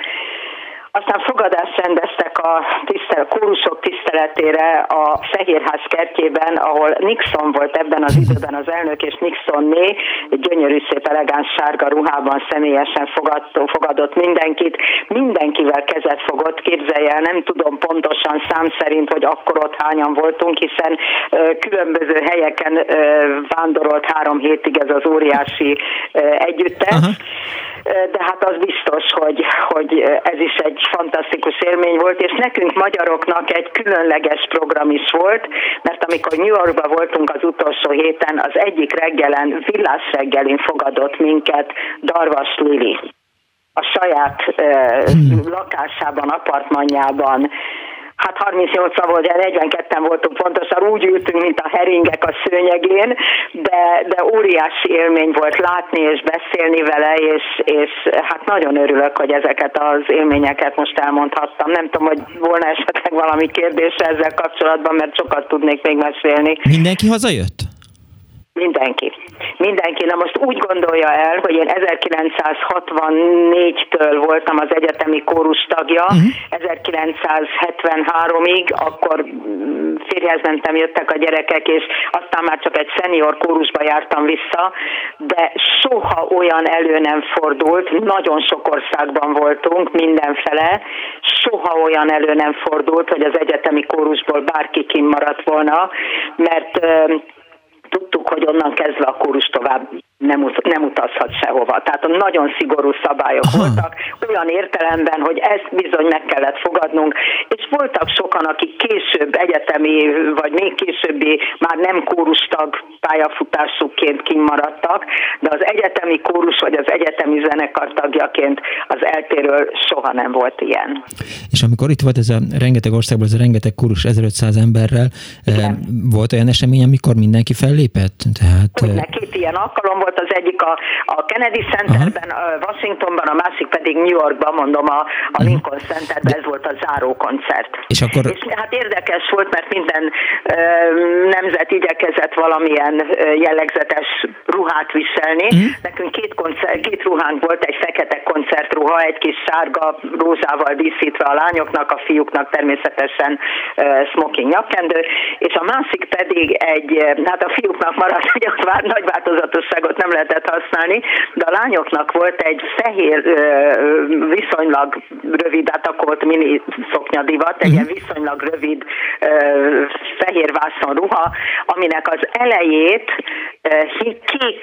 I: Aztán fogadást rendeztek a tisztel, kórusok tiszteletére a Fehérház kertjében, ahol Nixon volt ebben az időben az elnök, és Nixonné gyönyörű szép elegáns sárga ruhában személyesen fogadott, fogadott mindenkit. Mindenkivel kezet fogott, képzelje el, nem tudom pontosan szám szerint, hogy akkor ott hányan voltunk, hiszen különböző helyeken vándorolt három hétig ez az óriási együttes. Uh-huh de hát az biztos, hogy, hogy ez is egy fantasztikus élmény volt, és nekünk magyaroknak egy különleges program is volt, mert amikor New Yorkban voltunk az utolsó héten, az egyik reggelen, villás reggelin fogadott minket Darvas Lili. A saját uh, lakásában, apartmanjában, hát 38 volt, de 42-en voltunk pontosan, úgy ültünk, mint a heringek a szőnyegén, de, de óriási élmény volt látni és beszélni vele, és, és hát nagyon örülök, hogy ezeket az élményeket most elmondhattam. Nem tudom, hogy volna esetleg valami kérdés ezzel kapcsolatban, mert sokat tudnék még mesélni.
A: Mindenki hazajött?
I: Mindenki. Mindenki. Na most úgy gondolja el, hogy én 1964-től voltam az egyetemi kórus tagja, uh-huh. Mhm. 1973-ig, akkor mm, férjhez mentem, jöttek a gyerekek, és aztán már csak egy szenior kórusba jártam vissza, de soha olyan elő nem fordult, nagyon sok országban voltunk, mindenfele, soha olyan elő nem fordult, hogy az egyetemi kórusból bárki kimaradt volna, mert tudtuk, hogy onnan kezdve a kórus tovább nem, ut- nem utazhat sehova. Tehát nagyon szigorú szabályok Aha. voltak, olyan értelemben, hogy ezt bizony meg kellett fogadnunk, és voltak sokan, akik később egyetemi, vagy még későbbi már nem kórustag pályafutásukként kimaradtak, de az egyetemi kórus vagy az egyetemi zenekar tagjaként az eltéről soha nem volt ilyen.
A: És amikor itt volt ez a rengeteg országból, ez a rengeteg kórus 1500 emberrel, Igen. volt olyan esemény, amikor mindenki fellépett?
I: Tehát, Minden, két ilyen alkalom volt, volt az egyik a, a Kennedy Centerben, uh-huh. Washingtonban, a másik pedig New Yorkban, mondom, a, a. Lincoln Centerben, ez volt a záró koncert.
A: És, akkor...
I: és hát érdekes volt, mert minden ö, nemzet igyekezett valamilyen jellegzetes ruhát viselni. Uh-huh. Nekünk két, koncert, két ruhánk volt, egy fekete koncertruha, egy kis sárga rózával díszítve a lányoknak, a fiúknak természetesen uh, smoking nyakkendő, és a másik pedig egy, hát a fiúknak maradt, hogy vár, nagy változatosságot nem lehetett használni, de a lányoknak volt egy fehér, viszonylag rövid, átakarolt mini szoknyadivat, egy uh-huh. viszonylag rövid fehér vászon ruha, aminek az elejét kék,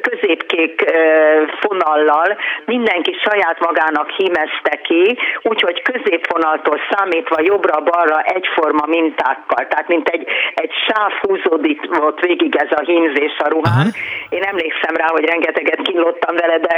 I: középkék fonallal mindenki saját magának hímezte ki, úgyhogy középfonaltól számítva jobbra-balra egyforma mintákkal, tehát mint egy, egy sáv volt végig ez a hímzés a ruhán. Uh-huh. Én emlékszem rá, hogy rengeteget kínlottam vele, de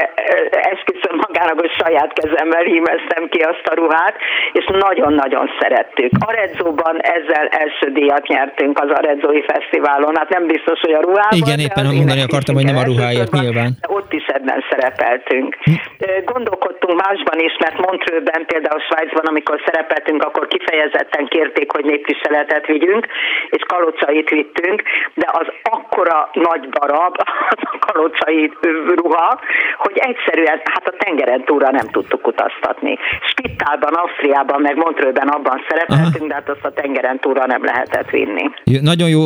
I: esküszöm magának, hogy saját kezemmel hímeztem ki azt a ruhát, és nagyon-nagyon szerettük. Aredzóban ezzel első díjat nyertünk az Aredzói Fesztiválon, hát nem biztos, hogy a ruhában.
A: Igen, éppen mondani akartam, hogy nem a ruháért nyilván.
I: Ott is ebben szerepeltünk. Hm. Gondolkodtunk másban is, mert Montrőben, például Svájcban, amikor szerepeltünk, akkor kifejezetten kérték, hogy népviseletet vigyünk, és kalocait vittünk, de az akkora nagy darab, az a kalocai ruha, hogy egyszerűen, hát a tengeren túlra nem tudtuk utaztatni. Spittálban, Ausztriában, meg Montrőben abban szerepeltünk, Aha. de hát azt a tengeren túlra nem lehetett vinni.
A: Jó, nagyon jó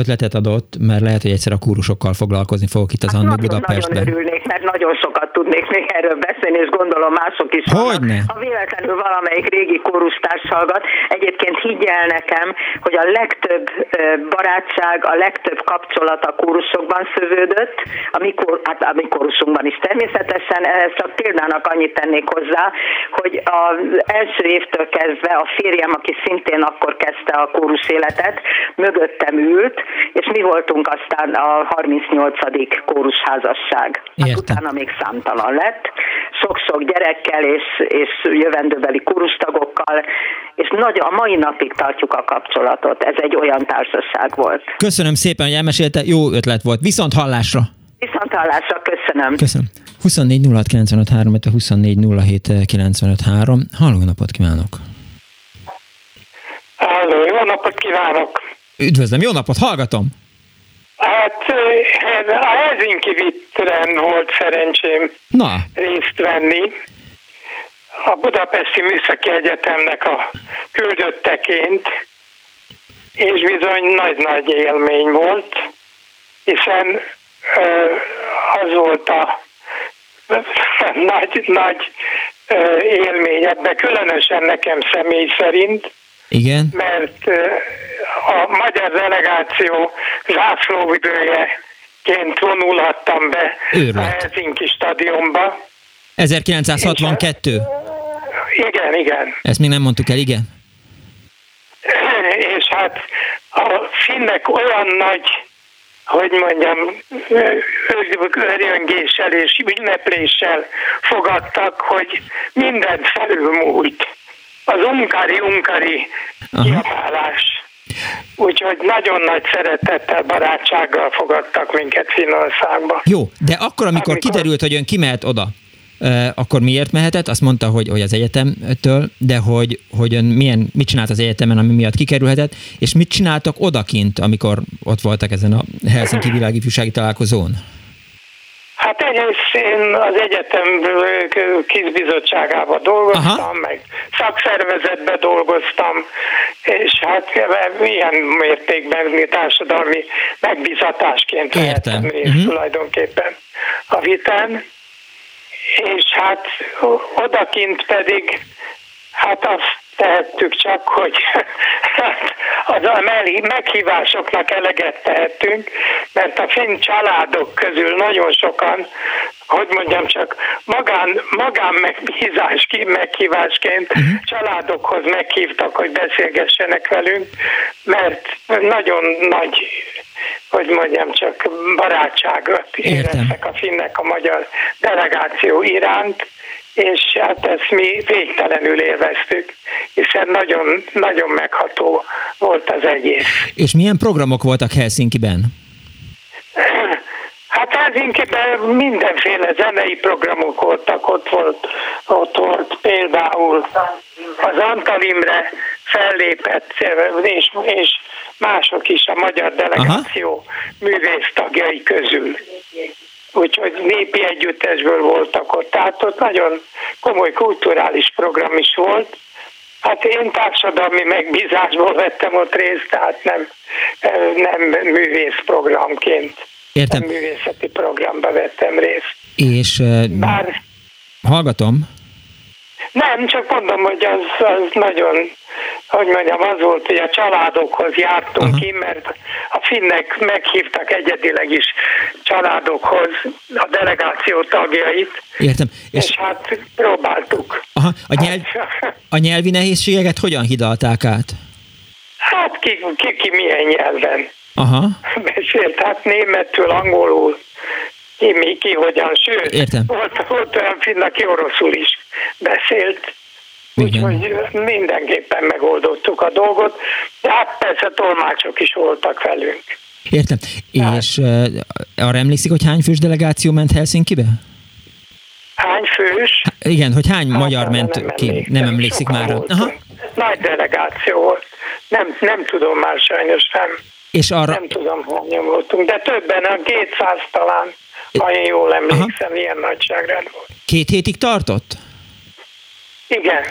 A: ötletet adott, mert lehet, hogy egyszer a kúrusokkal foglalkozni fogok itt az hát Annó Budapestben.
I: Nagyon örülnék, mert nagyon sokat tudnék még erről beszélni, és gondolom mások is
A: Hogyne?
I: Ha véletlenül valamelyik régi kórustárs hallgat, egyébként higgyel nekem, hogy a legtöbb barátság, a legtöbb kapcsolat a kórusokban szövődött, a mi, hát a mi kórusunkban is természetesen, csak példának annyit tennék hozzá, hogy az első évtől kezdve a férjem, aki szintén akkor kezdte a kórus életet, mögöttem ült, és mi voltunk aztán a 38. kórusházasság. Hát utána még számtalan lett, sok-sok gyerekkel és, és jövendőbeli kurustagokkal, és nagy, a mai napig tartjuk a kapcsolatot. Ez egy olyan társaság volt.
A: Köszönöm szépen, hogy elmesélte, jó ötlet volt. Viszont hallásra!
I: Viszont hallásra, köszönöm.
A: Köszönöm. 24 06 24 Halló, napot kívánok!
N: Halló, jó napot kívánok!
A: Üdvözlöm, jó napot, hallgatom!
N: Hát a Helsinki Vittren volt szerencsém
A: Na.
N: részt venni. A Budapesti Műszaki Egyetemnek a küldötteként, és bizony nagy-nagy élmény volt, hiszen az volt a nagy-nagy élmény ebbe, különösen nekem személy szerint,
A: igen.
N: Mert a magyar delegáció zászlóvidőjeként vonulhattam be Őrület. a Helsinki stadionba.
A: 1962?
N: Igen, igen.
A: Ezt még nem mondtuk el, igen?
N: És hát a finnek olyan nagy, hogy mondjam, örjöngéssel és ünnepléssel fogadtak, hogy mindent felülmúlt az unkari-unkari kiabálás. Úgyhogy nagyon nagy szeretettel, barátsággal fogadtak minket Finnországba.
A: Jó, de akkor, amikor, amikor kiderült, hogy ön kimehet oda, akkor miért mehetett? Azt mondta, hogy, hogy az egyetemtől, de hogy, hogy ön milyen, mit csinált az egyetemen, ami miatt kikerülhetett, és mit csináltak odakint, amikor ott voltak ezen a Helsinki világi fűsági találkozón?
N: Hát egyrészt én az egyetem kizbizottságában dolgoztam, Aha. meg szakszervezetben dolgoztam, és hát ilyen mértékben mi társadalmi megbizatásként vettem részt uh-huh. tulajdonképpen a vitán. És hát odakint pedig hát azt tehettük csak, hogy az a meghívásoknak eleget tehetünk, mert a finn családok közül nagyon sokan, hogy mondjam csak, magán, magán megbízás, meghívásként uh-huh. családokhoz meghívtak, hogy beszélgessenek velünk, mert nagyon nagy hogy mondjam, csak barátságot éreztek a finnek a magyar delegáció iránt, és hát ezt mi végtelenül élveztük, hiszen nagyon, nagyon megható volt az egész.
A: És milyen programok voltak Helsinki-ben?
N: Hát Helsinki-ben mindenféle zenei programok voltak, ott volt, ott volt például az Antal Imre fellépett, és, és mások is a magyar delegáció művész tagjai közül. Úgyhogy népi együttesből voltak ott. Tehát ott nagyon komoly kulturális program is volt. Hát én társadalmi megbízásból vettem ott részt, tehát nem, nem művész programként.
A: Értem.
N: Nem művészeti programba vettem részt.
A: És Bár, hallgatom.
N: Nem, csak mondom, hogy az, az nagyon, hogy mondjam, az volt, hogy a családokhoz jártunk Aha. ki, mert a finnek meghívtak egyedileg is családokhoz a delegáció tagjait.
A: Értem.
N: És, és hát próbáltuk.
A: Aha. A, nyelv, a nyelvi nehézségeket hogyan hidalták át?
N: Hát ki, ki, ki milyen nyelven.
A: Aha.
N: Beszélt, hát németül, angolul, ki, mi, ki, hogyan, sőt,
A: Értem.
N: Volt, volt olyan finn, aki oroszul is beszélt, úgyhogy mindenképpen megoldottuk a dolgot, de hát persze tolmácsok is voltak velünk.
A: Értem. Hát. És uh, arra emlékszik, hogy hány fős delegáció ment Helsinki-be?
N: Hány fős?
A: Há, igen, hogy hány hát, magyar ment nem ki? Emlékszem, nem emlékszik már. Aha.
N: Nagy delegáció volt. Nem, nem tudom már sajnos nem.
A: És arra...
N: Nem tudom, hányan voltunk, de többen, a 200 talán, ha én jól emlékszem, Aha. ilyen nagyságrend volt.
A: Két hétig tartott?
N: Igen.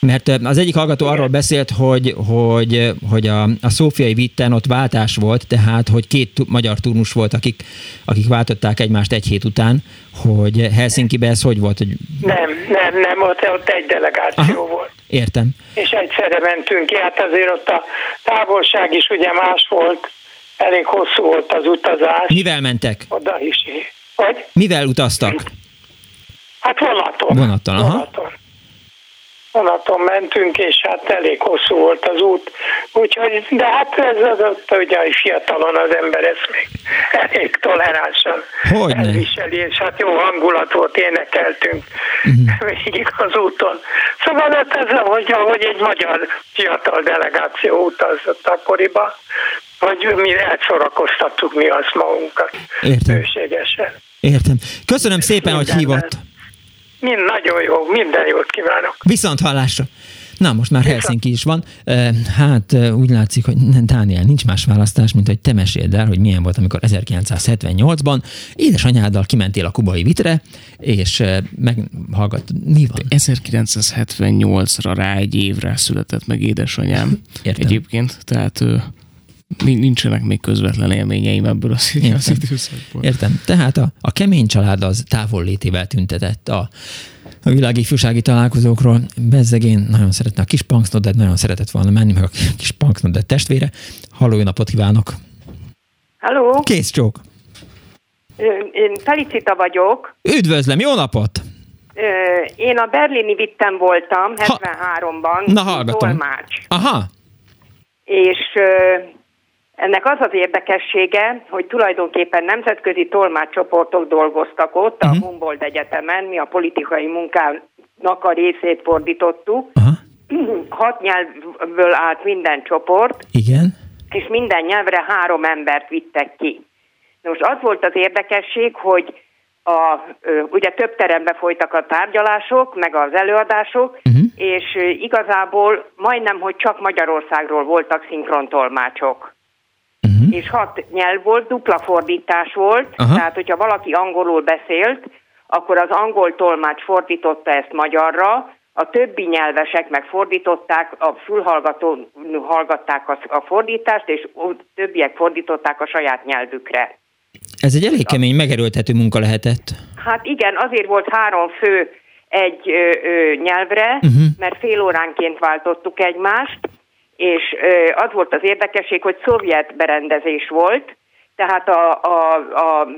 A: Mert az egyik hallgató arról beszélt, hogy, hogy, hogy a, a szófiai vitten ott váltás volt, tehát hogy két magyar turnus volt, akik, akik váltották egymást egy hét után, hogy Helsinki-be ez hogy volt? Hogy...
N: Nem, nem, nem, ott, ott egy delegáció Aha, volt.
A: Értem.
N: És egyszerre mentünk ki, hát azért ott a távolság is ugye más volt, elég hosszú volt az utazás.
A: Mivel mentek?
N: Oda is. Hogy?
A: Mivel utaztak?
N: Hát vonaton.
A: Vonaton, aha.
N: Vonaton vonaton mentünk, és hát elég hosszú volt az út. Úgyhogy, de hát ez az ott, ugye fiatalon az ember ezt még elég toleránsan
A: Hogyne?
N: elviseli, és hát jó hangulat volt, énekeltünk uh-huh. végig az úton. Szóval hát ez, hogy, hogy egy magyar fiatal delegáció utazott akkoriban, hogy mi elszorakoztattuk mi azt magunkat.
A: Értem. Értem. Köszönöm szépen, Minden hogy hívott.
N: Mind nagyon jó, minden jót kívánok.
A: Viszont hallásra. Na, most már Helsinki is van. Hát úgy látszik, hogy nem, Dániel, nincs más választás, mint hogy te meséld el, hogy milyen volt, amikor 1978-ban édesanyáddal kimentél a kubai vitre, és meghallgat, mi van?
B: 1978-ra rá egy évre született meg édesanyám. Értem. Egyébként, tehát nincsenek még közvetlen élményeim ebből az,
A: Értem. időszakból. Értem. Tehát a, a kemény család az távollétével tüntetett a, a világi ifjúsági találkozókról. Bezzegén nagyon szeretne a kis Punksnodet, nagyon szeretett volna menni, meg a kis Punksnodet testvére. Halló, jó napot kívánok!
O: Halló!
A: Kész csók!
O: Én Felicita vagyok.
A: Üdvözlöm, jó napot!
O: Én a berlini vittem voltam 73-ban.
A: Na hallgatom.
O: Tolmács.
A: Aha.
O: És ennek az az érdekessége, hogy tulajdonképpen nemzetközi tolmácscsoportok dolgoztak ott, uh-huh. a mhm. Humboldt Egyetemen, mi a politikai munkának a részét fordítottuk. Uh-huh. Hat nyelvből állt minden csoport.
A: Igen.
O: És minden nyelvre három embert vittek ki. Most az volt az érdekesség, hogy a, ugye több terembe folytak a tárgyalások, meg az előadások, uh-huh. és igazából majdnem, hogy csak Magyarországról voltak szinkrontolmácsok uh-huh. és hat nyelv volt, dupla fordítás volt, uh-huh. tehát hogyha valaki angolul beszélt, akkor az angol tolmács fordította ezt magyarra, a többi nyelvesek megfordították, a fülhallgató hallgatták a, fordítást, és többiek fordították a saját nyelvükre.
A: Ez egy elég kemény, megerőltető munka lehetett.
O: Hát igen, azért volt három fő egy ö, ö, nyelvre, uh-huh. mert fél óránként váltottuk egymást, és az volt az érdekesség, hogy szovjet berendezés volt, tehát a, a, a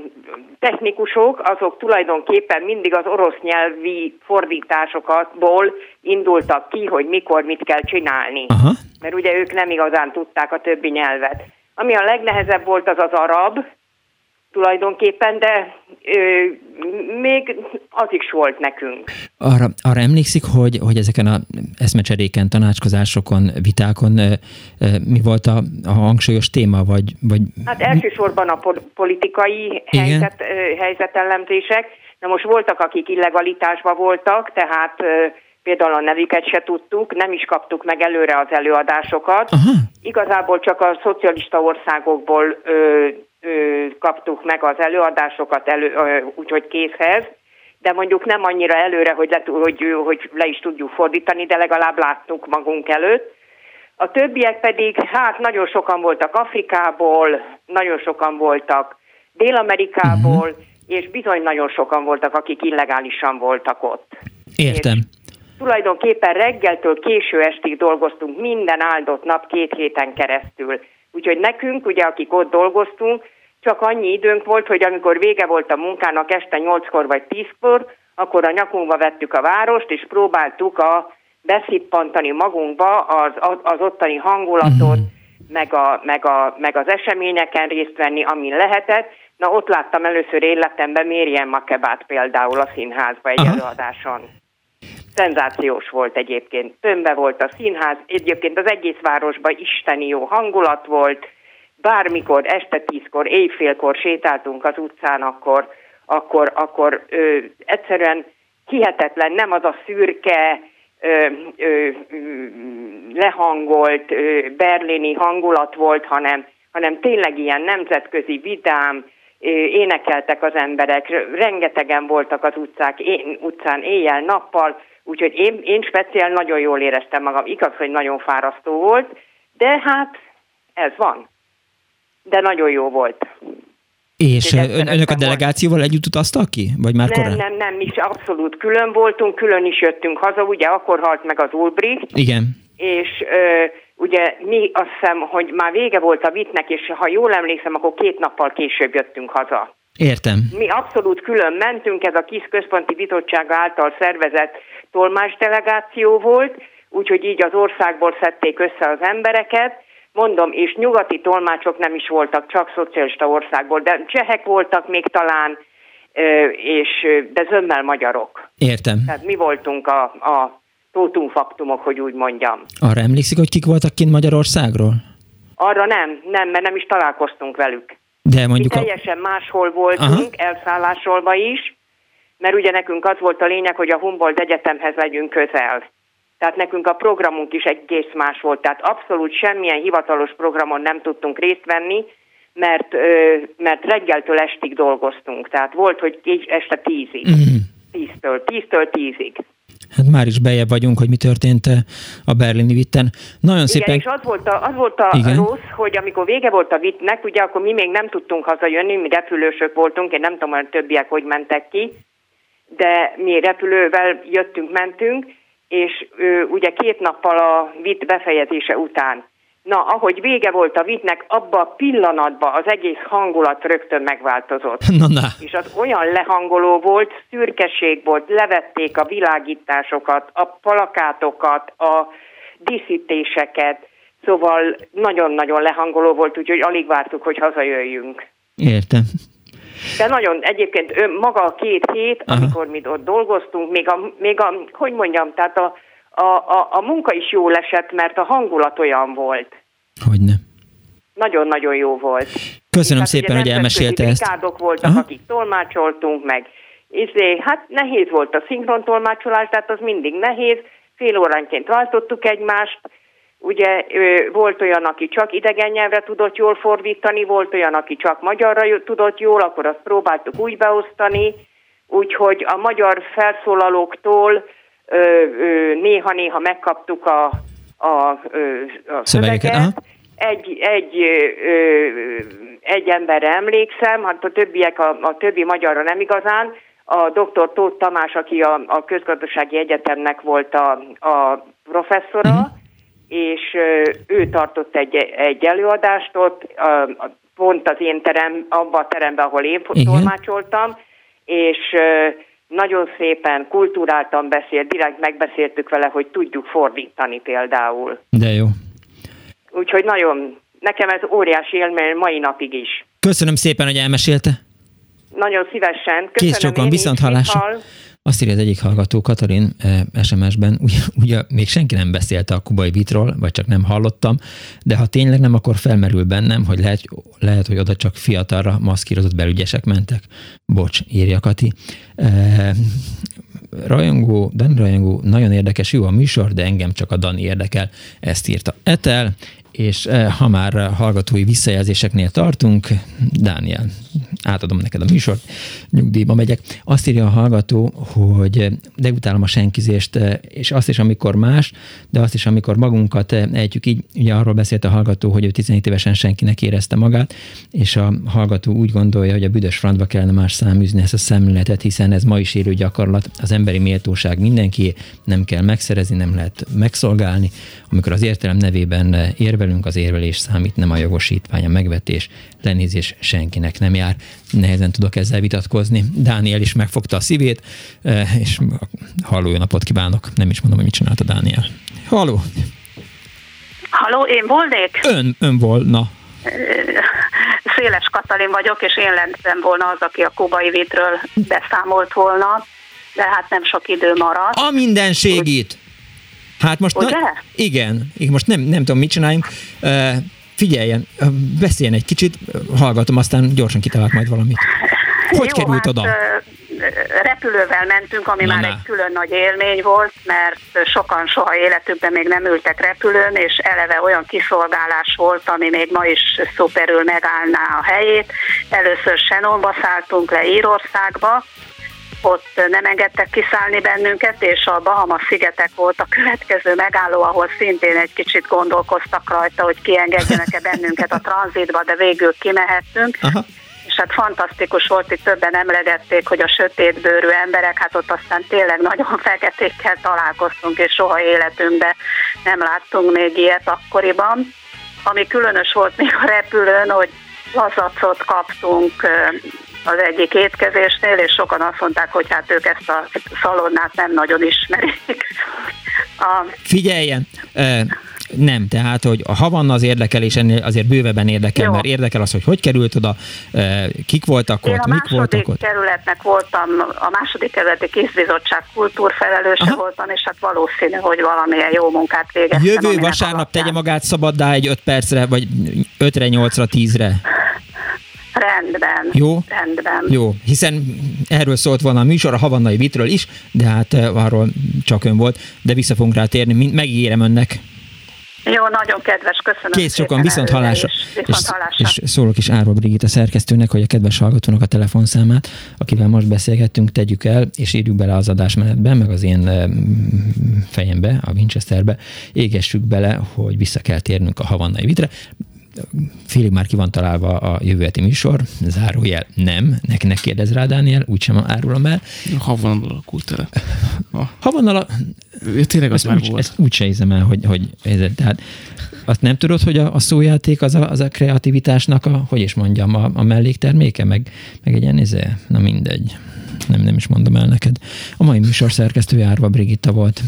O: technikusok azok tulajdonképpen mindig az orosz nyelvi fordításokatból indultak ki, hogy mikor mit kell csinálni.
A: Aha.
O: Mert ugye ők nem igazán tudták a többi nyelvet. Ami a legnehezebb volt, az az arab, tulajdonképpen, de ö, még az is volt nekünk.
A: Arra, arra emlékszik, hogy, hogy ezeken a eszmecseréken, tanácskozásokon, vitákon ö, ö, mi volt a, a hangsúlyos téma? Vagy, vagy...
O: Hát elsősorban a politikai helyzet, ö, helyzetellemzések. Na most voltak, akik illegalitásban voltak, tehát ö, például a nevüket se tudtuk, nem is kaptuk meg előre az előadásokat. Aha. Igazából csak a szocialista országokból ö, ö, kaptuk meg az előadásokat elő, úgyhogy készhez, de mondjuk nem annyira előre, hogy le, hogy, hogy le is tudjuk fordítani, de legalább láttuk magunk előtt. A többiek pedig, hát nagyon sokan voltak Afrikából, nagyon sokan voltak Dél-Amerikából, uh-huh. és bizony nagyon sokan voltak, akik illegálisan voltak ott.
A: Értem. És
O: tulajdonképpen reggeltől késő estig dolgoztunk minden áldott nap két héten keresztül. Úgyhogy nekünk, ugye akik ott dolgoztunk, csak annyi időnk volt, hogy amikor vége volt a munkának este nyolckor vagy tízkor, akkor a nyakunkba vettük a várost, és próbáltuk a beszippantani magunkba az, az ottani hangulatot, mm. meg, a, meg, a, meg az eseményeken részt venni, amin lehetett. Na ott láttam először életemben Mérien Makebát például a színházba egy Aha. előadáson. Szenzációs volt egyébként. Tömbe volt a színház, egyébként az egész városban isteni jó hangulat volt, bármikor, este tízkor, éjfélkor sétáltunk az utcán, akkor, akkor, akkor ö, egyszerűen hihetetlen, nem az a szürke, ö, ö, lehangolt ö, berlini hangulat volt, hanem, hanem tényleg ilyen nemzetközi vidám, énekeltek az emberek, rengetegen voltak az utcák, én, utcán éjjel-nappal, úgyhogy én, én speciál nagyon jól éreztem magam. Igaz, hogy nagyon fárasztó volt, de hát ez van de nagyon jó volt.
A: És ön, önök a delegációval együtt utaztak ki? Vagy már
O: nem, korán? Nem, nem, mi abszolút külön voltunk, külön is jöttünk haza, ugye akkor halt meg az Ulbricht.
A: Igen.
O: És ö, ugye mi azt hiszem, hogy már vége volt a vitnek, és ha jól emlékszem, akkor két nappal később jöttünk haza.
A: Értem.
O: Mi abszolút külön mentünk, ez a kis központi bizottság által szervezett tolmás delegáció volt, úgyhogy így az országból szedték össze az embereket, mondom, és nyugati tolmácsok nem is voltak, csak szocialista országból, de csehek voltak még talán, és de zömmel magyarok.
A: Értem.
O: Tehát mi voltunk a, a tótumfaktumok, hogy úgy mondjam.
A: Arra emlékszik, hogy kik voltak kint Magyarországról?
O: Arra nem, nem, mert nem is találkoztunk velük.
A: De mondjuk
O: mi teljesen a... máshol voltunk, Aha. elszállásolva is, mert ugye nekünk az volt a lényeg, hogy a Humboldt Egyetemhez legyünk közel. Tehát nekünk a programunk is egész más volt, tehát abszolút semmilyen hivatalos programon nem tudtunk részt venni, mert, mert reggeltől estig dolgoztunk. Tehát volt, hogy este tízig. Mm. Tíztől, tíztől tízig.
A: Hát már is bejebb vagyunk, hogy mi történt a berlini vitten. Nagyon
O: Igen,
A: szépen...
O: és az volt a, az volt a Igen. rossz, hogy amikor vége volt a vittnek, ugye akkor mi még nem tudtunk hazajönni, mi repülősök voltunk, én nem tudom, hogy a többiek hogy mentek ki, de mi repülővel jöttünk, mentünk, és ő, ugye két nappal a vit befejezése után. Na, ahogy vége volt a vitnek, abba a pillanatban az egész hangulat rögtön megváltozott.
A: Na, na.
O: És az olyan lehangoló volt, szürkeség volt, levették a világításokat, a palakátokat, a díszítéseket, szóval nagyon-nagyon lehangoló volt, úgyhogy alig vártuk, hogy hazajöjjünk.
A: Értem.
O: De nagyon egyébként ön, maga a két hét, Aha. amikor mi ott dolgoztunk, még a, még a, hogy mondjam, tehát a, a, a, a munka is jól esett, mert a hangulat olyan volt.
A: Hogyne.
O: Nagyon-nagyon jó volt.
A: Köszönöm tehát szépen, hogy elmesélte ezt.
O: Voltak, Aha. akik tolmácsoltunk, meg izé, hát nehéz volt a szinkron tolmácsolás, tehát az mindig nehéz, fél óránként váltottuk egymást, Ugye volt olyan, aki csak idegen nyelvre tudott jól fordítani, volt olyan, aki csak magyarra tudott jól, akkor azt próbáltuk úgy beosztani, úgyhogy a magyar felszólalóktól néha-néha megkaptuk a, a, a szöveget. Egy, egy, egy emberre emlékszem, hát a többiek, a, a többi magyarra nem igazán, a dr. Tóth Tamás, aki a, a közgazdasági egyetemnek volt a, a professzora, uh-huh és ő tartott egy, egy előadást ott, pont az én terem, abban a teremben, ahol én Igen. tolmácsoltam, és nagyon szépen, kulturáltan beszélt, direkt megbeszéltük vele, hogy tudjuk fordítani például.
A: De jó.
O: Úgyhogy nagyon, nekem ez óriási élmény mai napig is.
A: Köszönöm szépen, hogy elmesélte.
O: Nagyon szívesen. Köszönöm
A: Kész csokon, viszont hallásra. Azt írja az egyik hallgató, Katalin SMS-ben, ugye, ugye még senki nem beszélt a kubai vitról, vagy csak nem hallottam, de ha tényleg nem, akkor felmerül bennem, hogy lehet, lehet hogy oda csak fiatalra maszkírozott belügyesek mentek. Bocs, írja Kati. E, rajongó, Dani rajongó, nagyon érdekes, jó a műsor, de engem csak a Dani érdekel. Ezt írta Etel, és eh, ha már hallgatói visszajelzéseknél tartunk, Dániel, átadom neked a műsort, nyugdíjba megyek. Azt írja a hallgató, hogy degutálom a senkizést, és azt is, amikor más, de azt is, amikor magunkat ejtjük így. Ugye arról beszélt a hallgató, hogy ő 17 évesen senkinek érezte magát, és a hallgató úgy gondolja, hogy a büdös frantba kellene más száműzni ezt a szemléletet, hiszen ez ma is élő gyakorlat. Az emberi méltóság mindenki, nem kell megszerezni, nem lehet megszolgálni. Amikor az értelem nevében érvelünk, az érvelés számít, nem a jogosítvány, a megvetés, lenézés senkinek nem jár. Nehezen tudok ezzel vitatkozni. Dániel is megfogta a szívét, eh, és halló, jó napot kívánok. Nem is mondom, hogy mit csinálta Dániel. Halló!
P: Halló, én volnék?
A: Ön, ön volna.
P: Széles Katalin vagyok, és én lettem volna az, aki a kubai vitről beszámolt volna, de hát nem sok idő maradt.
A: A mindenségit! Hát most, na, igen, most nem, nem tudom, mit csináljunk. Figyeljen, beszéljen egy kicsit, hallgatom, aztán gyorsan kitalálok majd valamit. Hogy Jó, került hát, oda?
P: repülővel mentünk, ami Na, már egy külön nagy élmény volt, mert sokan soha életükben még nem ültek repülőn, és eleve olyan kiszolgálás volt, ami még ma is szuperül megállná a helyét. Először Shannonba szálltunk le Írországba, ott nem engedtek kiszállni bennünket, és a Bahamas szigetek volt a következő megálló, ahol szintén egy kicsit gondolkoztak rajta, hogy kiengedjenek-e bennünket a tranzitba, de végül kimehettünk. Aha és hát fantasztikus volt, itt többen emlegették, hogy a sötétbőrű emberek, hát ott aztán tényleg nagyon feketékkel találkoztunk, és soha életünkben nem láttunk még ilyet akkoriban. Ami különös volt még a repülőn, hogy lazacot kaptunk az egyik étkezésnél, és sokan azt mondták, hogy hát ők ezt a szalonnát nem nagyon ismerik.
A: A... Figyeljen! Nem, tehát, hogy a Havanna az érdekel, és ennél azért bővebben érdekel, Jó. mert érdekel az, hogy hogy került oda, kik voltak
P: Én
A: ott, mik voltak
P: ott. kerületnek voltam, a második kerületi készbizottság kultúrfelelőse Aha. voltam, és hát valószínű, hogy valamilyen jó munkát végeztem.
A: Jövő vasárnap alapján. tegye magát szabaddá egy 5 percre, vagy 5-re, 8-ra, 10-re.
P: Rendben.
A: Jó?
P: Rendben.
A: Jó, hiszen erről szólt volna a műsor, a havannai vitről is, de hát eh, arról csak ön volt, de vissza fogunk rá térni, megígérem önnek.
P: Jó, nagyon kedves, köszönöm.
A: Kész sokan, viszont hallásra. És, és, és szólok is Árva Brigitta szerkesztőnek, hogy a kedves hallgatónak a telefonszámát, akivel most beszélgettünk, tegyük el, és írjuk bele az adásmenetbe, meg az én eh, fejembe, a Winchesterbe, égessük bele, hogy vissza kell térnünk a havannai vitre félig már ki van találva a jövő heti műsor, zárójel nem, nek ne kérdez rá, Dániel, úgysem árulom el.
B: Ha van alakult el.
A: Ha van ala...
B: Tényleg az már úgy, volt.
A: Ezt úgy se hiszem el, hogy, hogy ez, tehát azt nem tudod, hogy a, a szójáték az a, az a kreativitásnak a, hogy is mondjam, a, a mellékterméke, meg, meg egy izé, na mindegy. Nem, nem is mondom el neked. A mai műsor szerkesztője Árva Brigitta volt.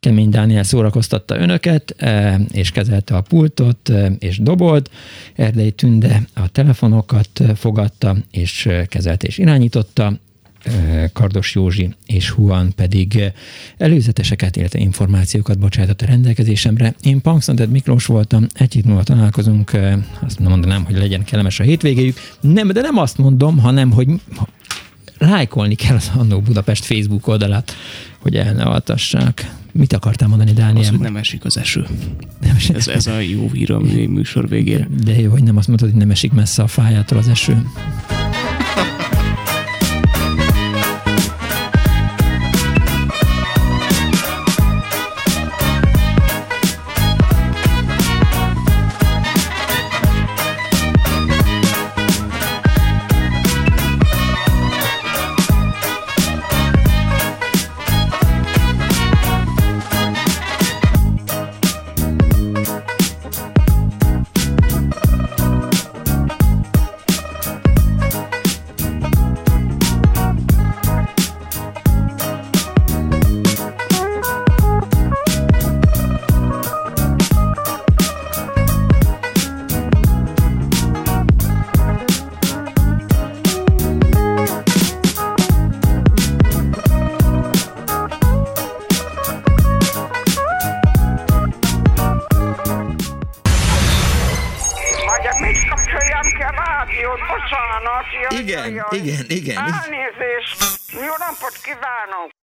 A: Kemény Dániel szórakoztatta önöket, e, és kezelte a pultot, e, és dobolt. Erdei Tünde a telefonokat fogadta, és kezelte és irányította. E, Kardos Józsi és Huan pedig előzeteseket, illetve információkat bocsátott a rendelkezésemre. Én Punksnoted Miklós voltam, egy hét múlva találkozunk, azt mondanám, hogy legyen kellemes a hétvégéjük. Nem, de nem azt mondom, hanem, hogy lájkolni kell az Annó Budapest Facebook oldalát, hogy el ne altassák. Mit akartál mondani, Dániel? Az,
B: hogy nem esik az eső. Nem esik. Ez, ez a jó hír a műsor végére.
A: De jó, hogy nem azt mondod, hogy nem esik messze a fájától az eső.